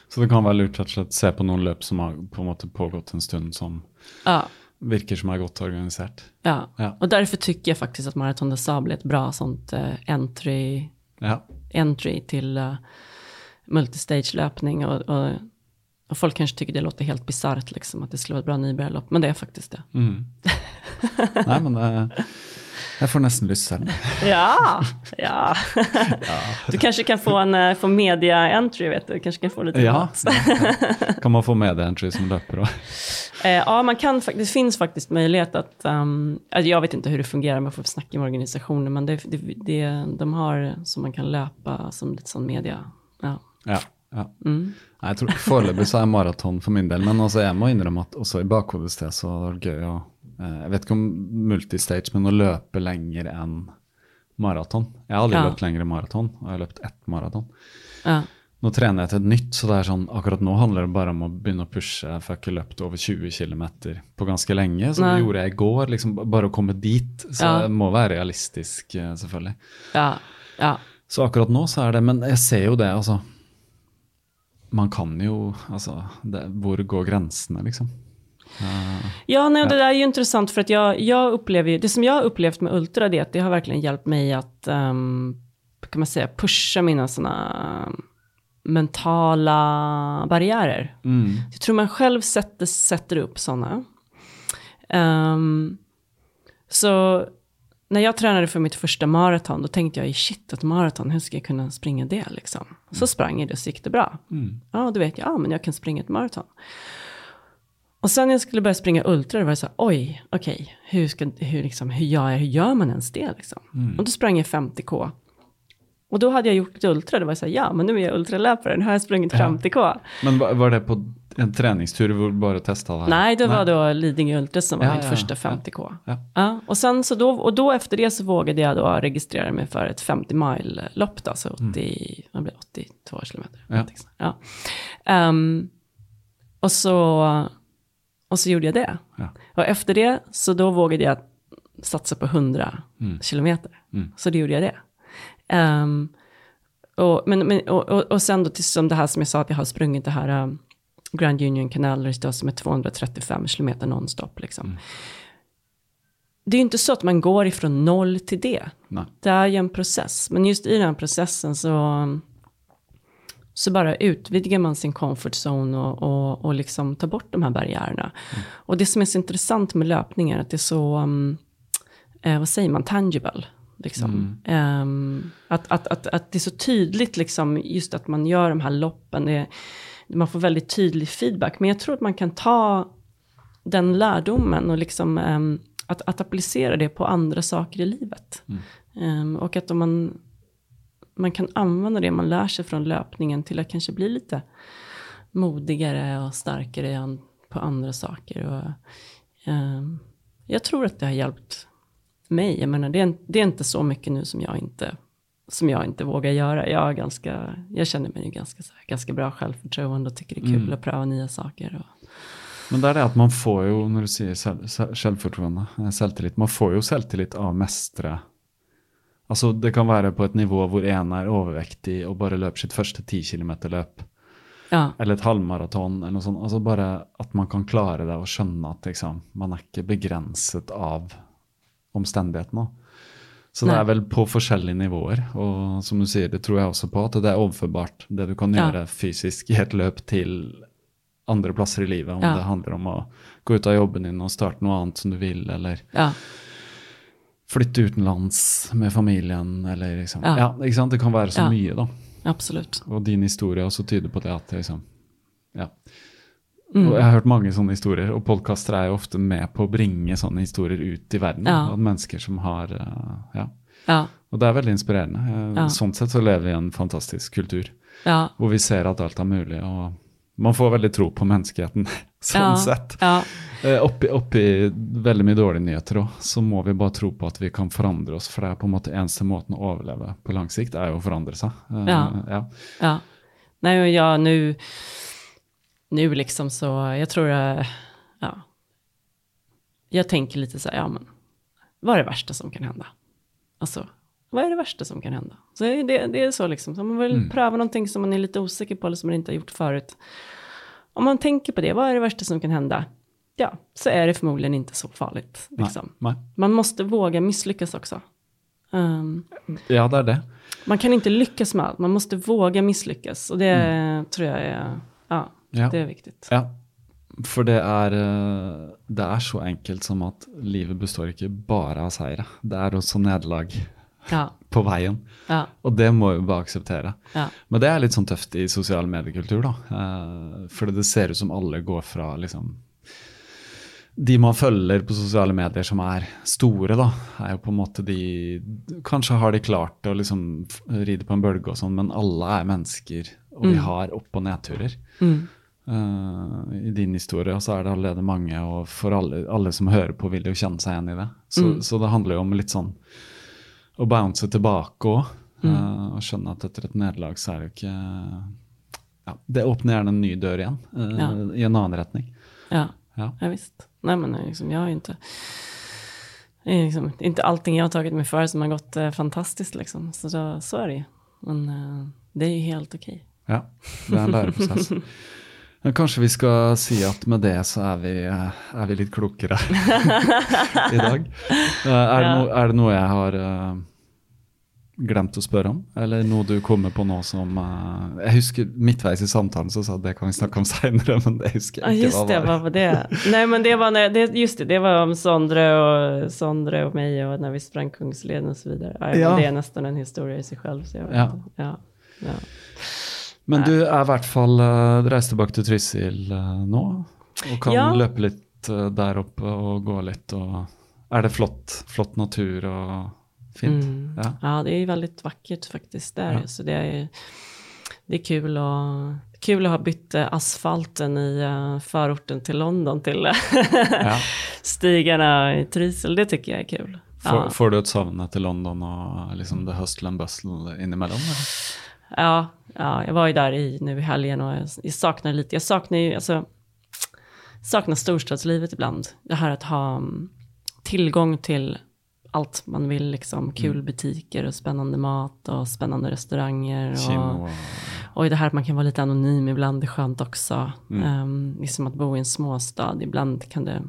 Så det kan være lurt slett se på noen løp som har på måte pågått en stund, som Ja, virker som er godt organisert. ja. Ja. Och därför tycker jag faktiskt att Marathon des Sables är ett bra sånt eh, entry Ja. entry till uh, multistage-löpning. Och, och, och folk kanske tycker det låter helt bisarrt, liksom, att det skulle vara ett bra nybörjarlopp. Men det är faktiskt det. Mm. Nei, men det, jeg får nesten lyst selv. Ja, ja. Du kanske kan få en eh, få media-entry, vet du. kanske kan få lite Ja, kan man få medieentry som løper òg? Eh, ja, man kan, det finns faktiskt möjlighet att, um, jag vet inte hur det fungerar, man får snacka med organisationen, men det, det, det, de har som man kan löpa som lite sån media. Ja. Ja. Ja. Mm. Jeg tror Foreløpig så er maraton for min del, men altså jeg må innrømme at også i bakhodet sted så var det gøy å eh, Jeg vet ikke om multistage, men å løpe lenger enn maraton. Jeg har aldri Ja. løpt lenger enn maraton, og jeg har løpt ett maraton. Ja. Nå trener jeg til et nytt, så det er sånn, akkurat nå handler det bare om å begynne å pushe. Jeg har ikke løpt over 20 km på ganske lenge, så Nei. det gjorde jeg i går. liksom Bare å komme dit. Så Ja. det må være realistisk, eh, selvfølgelig. Ja. ja. Så akkurat nå så er det Men jeg ser jo det, altså. Man kan jo Altså, det, hvor går grensene, liksom? Ja, nej, det där är ju intressant för att jag, jag upplever ju, det som jag har upplevt med Ultra det är att det har verkligen hjälpt mig att, um, kan man säga, pusha mina sådana mentala barriärer. Jag tror man själv sätter, sätter upp sådana. Ehm, så när jag tränade för mitt första maraton, då tänkte jag shit, ett maraton, hur ska jag kunna springa det liksom? Så sprang jag det, så gick det bra. Ja, då vet jag, ja, men jag kan springa ett maraton. Och sen när jag skulle börja springa ultra, det var det så här, oj, okej, hur, ska, hur, liksom, hur, gör jag, hur gör man ens det liksom? Och då sprang jag 50k. Och då hade jag gjort ett ultra, det var så här, ja, men nu är jag ultralöpare, nu har jag sprungit 50k. Men var, var det på en treningstur hvor du bare testa det her? Nej, det var då Lidingö Ultra som var Ja, mitt ja, första ja. 50k. Ja. Ja, och, sen så då, och då efter det så vågade jag då registrera mig för ett 50 mile lopp, då, alltså 80, vad blir det, 82 kilometer. Mm. Ja. Ehm, och, så, och så gjorde jag det. Och efter det så då vågade jag satsa på 100 Mm. kilometer. Så då gjorde jag det. Ehm, och, men, men, och, och, och sen då till som det här som jag sa att jag har sprungit det här um, Grand Union Canal då, som är 235 kilometer nonstop. Liksom. Det är ju inte så att man går ifrån noll till det. Nej. Det är ju en process. Men just i den processen så, så bara utvidgar man sin comfort zone och, och, och liksom tar bort de här barriärerna. Och det som är så intressant med löpning är att det är så, um, eh, vad säger man, tangible. Liksom. Ehm, att, att, att, att det är så tydligt, liksom, just att man gör de här loppen. Det, man får väldigt tydlig feedback. Men jag tror att man kan ta den lärdomen och liksom, ehm, att, att applicera det på andra saker i livet. Ehm, och att om man, man kan använda det man lär sig från löpningen till att kanske bli lite modigare och starkare på andra saker. Och, ehm, jag tror att det har hjälpt mig. Jag menar, det, är, det är inte så mycket nu som jag inte, som jag inte vågar göra. Jag, är ganska, jag känner mig ju ganska, här, ganska bra självförtroende och tycker det är kul att pröva nya saker. Och, Men det er det at man får jo, når du selv, selvfortroende, eh, selvtillit, man får jo selvtillit av å mestre Altså, det kan være på et nivå hvor en er overvektig og bare løper sitt første 10 km-løp. Ja. eller et halvmaraton, eller noe sånt. Altså bare at man kan klare det og skjønne at liksom, man er ikke begrenset av omstendighetene. Så det Nei. er vel på forskjellige nivåer, og som du sier, det tror jeg også på, at det er overførbart, det du kan Ja. gjøre fysisk i et løp til andre plasser i livet, om Ja. det handler om å gå ut av jobben din og starte noe annet som du vil, eller Ja. flytte utenlands med familien, eller liksom Ja, Ja. ikke? Det kan være så mye, da. Absolut. Og din historie også tyder på det at det liksom Ja. Mm. Jeg har hørt mange sånne historier, og podkaster er jo ofte med på å bringe sånne historier ut i verden. Ja. Av mennesker som har eh, Ja. Ja. Og det er veldig inspirerende. Eh, Ja. Sånn sett så lever vi i en fantastisk kultur hvor vi ser at alt er mulig. og man får veldig tro på menneskeheten, sånn sett. Ja. Eh, Oppi, oppi veldig mye dårlige nyheter òg, så må vi bare tro på at vi kan forandre oss. For det er på en måte eneste måten å overleve på lang sikt, er jo å forandre seg. Ja. ja. Ja. Nej, och jag nu, nu liksom så, jag tror, eh, ja. Jag tänker lite så här, ja men, vad är det värsta som kan hända? Alltså, vad är det värsta som kan hända? Så det, det är så liksom, så om man vill pröva någonting som man är lite osäker på eller som man inte har gjort förut. Om man tänker på det, vad är det värsta som kan hända? Ja, så är det förmodligen inte så farligt. Liksom. Nej. Man måste våga misslyckas också. Ehm, ja, det er det. man kan inte lyckas med allt, man måste våga misslyckas. Och det tror jag är, ja, Ja. det är viktigt. Ja, for det er, eh, det er så enkelt som at livet består ikke bare av seire. Det er også nederlag Ja, på veien. ja, Og det må vi bare akseptere. ja, Men det er litt sånn tøft i sosial mediekultur, da. Eh, For det ser ut som alle går fra liksom De man følger på sosiale medier som er store, da, er jo på en måte de Kanskje har de klart å liksom ride på en bølge og sånn, men alle er mennesker, og vi har opp- og nedturer. mm, Eh, I din historie så er det allerede mange, og for alle, alle som hører på, vil jo kjenne seg igjen i det. Så, Mm. så det handler jo om litt sånn å bounce tilbake òg. Mm. og skjønne at etter et nederlag så er det jo ikke ja, Det åpner gjerne en ny dør igjen, eh, Ja. i en annen retning. ja, Ja. ja visst. Nej men liksom, jag har ju inte, är liksom, inte allting jag har tagit mig för som har gått eh, fantastiskt liksom. Så, då, så är det ju. Men eh, det är ju helt okej. Ja, det er en læreprosess. Men kanskje vi skal si at med det så er vi, eh, er vi litt klokere i dag. Eh, Er det, Ja. no, er det noe jeg har eh, glemt å spørre om? Eller noe du kommer på nå som eh, Jeg husker midtveis i samtalen så sa du det kan vi snakke om seinere, men det husker Ja jeg ikke. just det, vad var det? Nej men det var, när, det, just det, det var om Sondre och, Sondre och mig och när vi sprang Kungsleden och så vidare. Ja, Ja. Det är nästan en historia i sig själv. Så jag vet Ja. inte. Ja, ja. Men du er i hvert fall eh, Du reiser tilbake til Trysil eh, nå, og kan Ja. løpe litt eh, der oppe og gå litt. Og er det flott, flott natur og fint? Mm. Ja. Ja. det är väldigt vackert faktiskt där. Ja. Så det är, det är kul, och, kul att ha bytt eh, asfalten i eh, förorten till London till eh, Ja. stigarna i Trysil. Det tycker jag är kul. Får, får du et savn etter London og liksom the hustle and bustle? Eller? Ja, ja, jag var ju där i, nu i helgen och jag, jag saknar lite, jag saknar ju, alltså, saknar storstadslivet ibland. Det här att ha mm, tillgång till allt man vill, liksom kul butiker och spännande mat och spännande restauranger. Och, och det här att man kan vara lite anonym ibland är skönt också. Mm. Um, liksom att bo i en småstad, ibland kan det,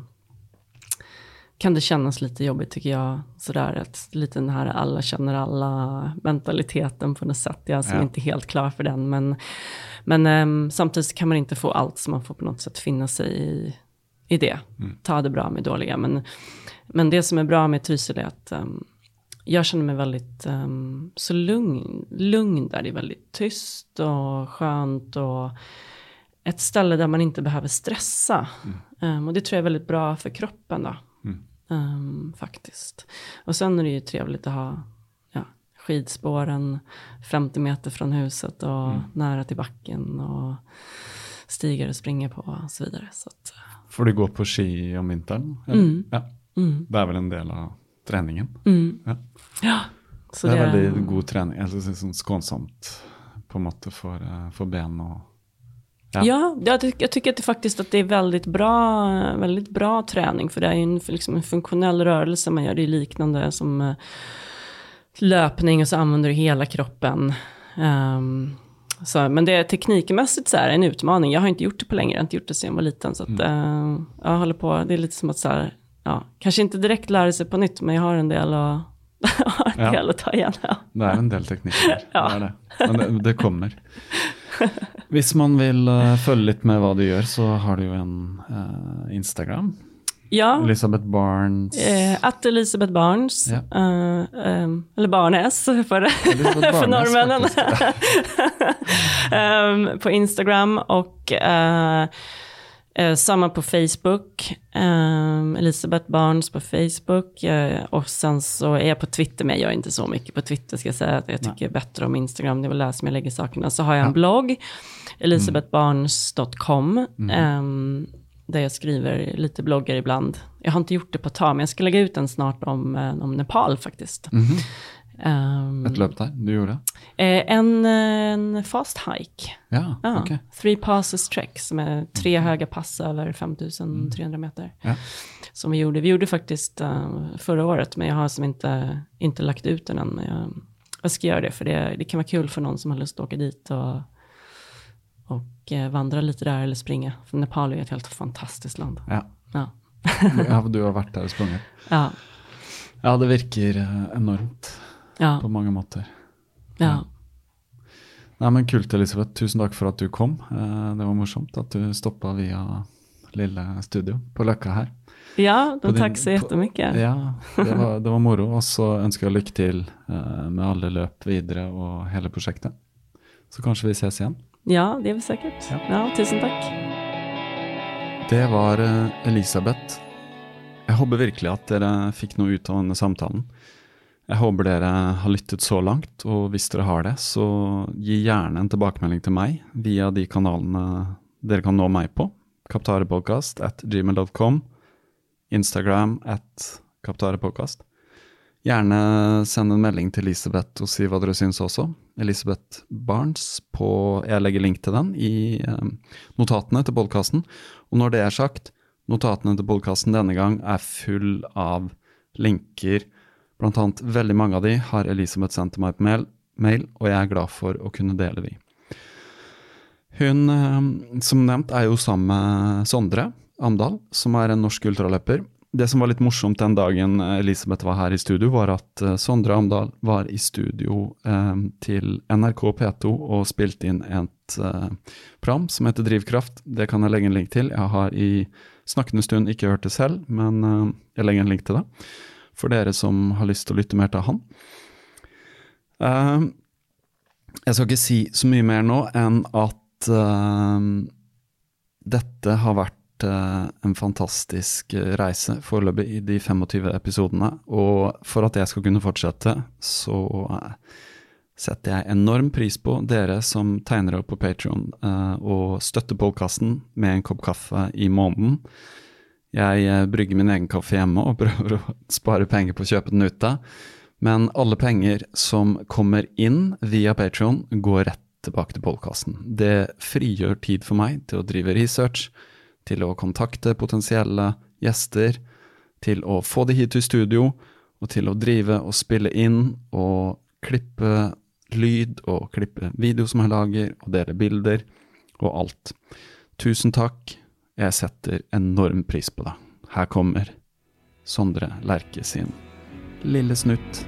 kan det kännas lite jobbigt tycker jag. Sådär att lite den här alla känner alla mentaliteten på något sätt. Jag är som Ja. inte helt klar för den. Men, men ehm, samtidigt kan man inte få allt så man får på något sätt finna sig i, i det. Ta det bra med dåliga. Men, men det som är bra med Trysil är att ehm, jag känner mig väldigt ehm, så lugn, lugn där. Det är väldigt tyst och skönt och ett ställe där man inte behöver stressa. Ehm, och det tror jag är väldigt bra för kroppen då. Ehm, faktiskt. Och sen är det ju trevligt att ha ja, skidspåren 50 meter från huset och nära till backen och stigar att springa på och så vidare. Så att, Får du gå på ski om vinteren? eller? Mm. Ja. mm, Det er vel en del av treningen? mm. Ja. Ja, så det er veldig god trening. Eller sånn skånsomt på en måte for, eh, ben og Ja. Ja, jag, ty- jag tycker att det faktiskt att det är väldigt bra, väldigt bra träning. För det är ju en, liksom en funktionell rörelse man gör. Det är liknande som eh, löpning och så använder du hela kroppen. Ehm, Så, men det är teknikmässigt så här en utmaning. Jag har inte gjort det på länge, jag har inte gjort det sedan jag var liten. Så att, eh, jag håller på, det är lite som att så här, ja, kanske inte direkt lära sig på nytt, men jag har en del att, en Ja. del att ta igen. Ja. Det er en del teknikker. Ja. Det det. Men det, det kommer. Hvis man vil eh, følge litt med hva du gjør, så har du jo en eh, Instagram. Ja, Elisabeth Barnes. eh, att Elisabeth Barnes, Ja. eh, eh, eller Barnes för, för norrmännen. Ehm, på Instagram och eh, eh, samma på Facebook. Ehm, Elisabeth Barnes på Facebook. eh, och sen så är jag på Twitter, men jag gör inte så mycket på Twitter ska jag säga. Att jag tycker bättre om Instagram, det är väl där som jag lägger sakerna. Så har jag en blogg, elisabethbarnes.com. ehm, där jag skriver lite bloggar ibland. Jag har inte gjort det på ett tag, men jag ska lägga ut den snart om, eh, om Nepal faktiskt. Ehm, Et løp der, du gjorde? eh, en, en fast hike. Ja, Ja, ok. Three passes trek som är tre höga pass över 5300 meter. Ja. Som vi gjorde. Vi gjorde faktiskt eh, förra året, men jag har som inte, inte lagt ut den än. Men jag, jag ska göra det, för det, det kan vara kul för någon som har lust att åka dit och, och eh, vandra lite där eller springa. För Nepal är ett helt fantastiskt land. Ja. Ja. ja, du har vært der og sprunget. Ja, Ja, det virker eh, enormt ja, på mange måter. ja. Nei, men Kult, Elisabeth. Tusen takk for at du kom. Eh, Det var morsomt at du stoppa via lille studio på Løkka her. ja din- tack så jättemycket. Ja, det var, det var moro. Og så ønsker jeg lykke til eh, med alle løp videre og hele prosjektet. Så kanskje vi ses igjen. Ja, det är vi säkert. Ja. Ja, tusen tack. Det var eh, Elisabeth. Jeg håper virkelig at dere fikk noe ut av denne samtalen. Jeg håper dere har lyttet så langt, og hvis dere har det, så gi gjerne en tilbakemelding til meg via de kanalene dere kan nå meg på. Kaptarepodkast at gmail.com, Instagram at kaptarepodkast. Gjerne send en melding til Elisabeth og si hva dere syns også. Elisabeth Barnes på Jeg legger link til den i eh, notatene til podkasten. Og når det er sagt, notatene til podkasten denne gang er full av linker. Blant annet veldig mange av de har Elisabeth sendt til meg på mail, mail og jeg er glad for å kunne dele de. Hun, eh, som nevnt, er jo sammen med Sondre Amdal, som er en norsk ultraløper. Det som var litt morsomt den dagen Elisabeth var her i studio, var at eh, Sondre Amdal var i studio eh, til NRK P2 og spilte inn et eh, program som heter Drivkraft. Det kan jeg legge en link til. Jeg har i snakkende stund ikke hørt det selv, men eh, jeg legger en link til det. For dere som har lyst til å lytte mer til han. Uh, jeg skal ikke si så mye mer nå enn at uh, dette har vært uh, en fantastisk reise foreløpig i de 25 episodene. Og for at jeg skal kunne fortsette, så eh, setter jeg enorm pris på dere som tegner opp på Patron og støtter podkasten med en kopp kaffe i måneden. Jeg eh, brygger min egen kaffe hjemme og prøver å spare penger på å kjøpe den ute. Men alle penger som kommer inn via Patreon går rett tilbake til podkasten. Det frigjør tid for meg til å drive research, til å kontakte potensielle gjester, til å få det hit til studio, og til å drive og spille inn og klippe lyd og klippe video som jeg lager, og dele bilder og alt. Tusen takk. Jag sätter enorm pris på det. Här kommer Sondre Lerche sin Lille snutt.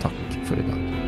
Tack för idag.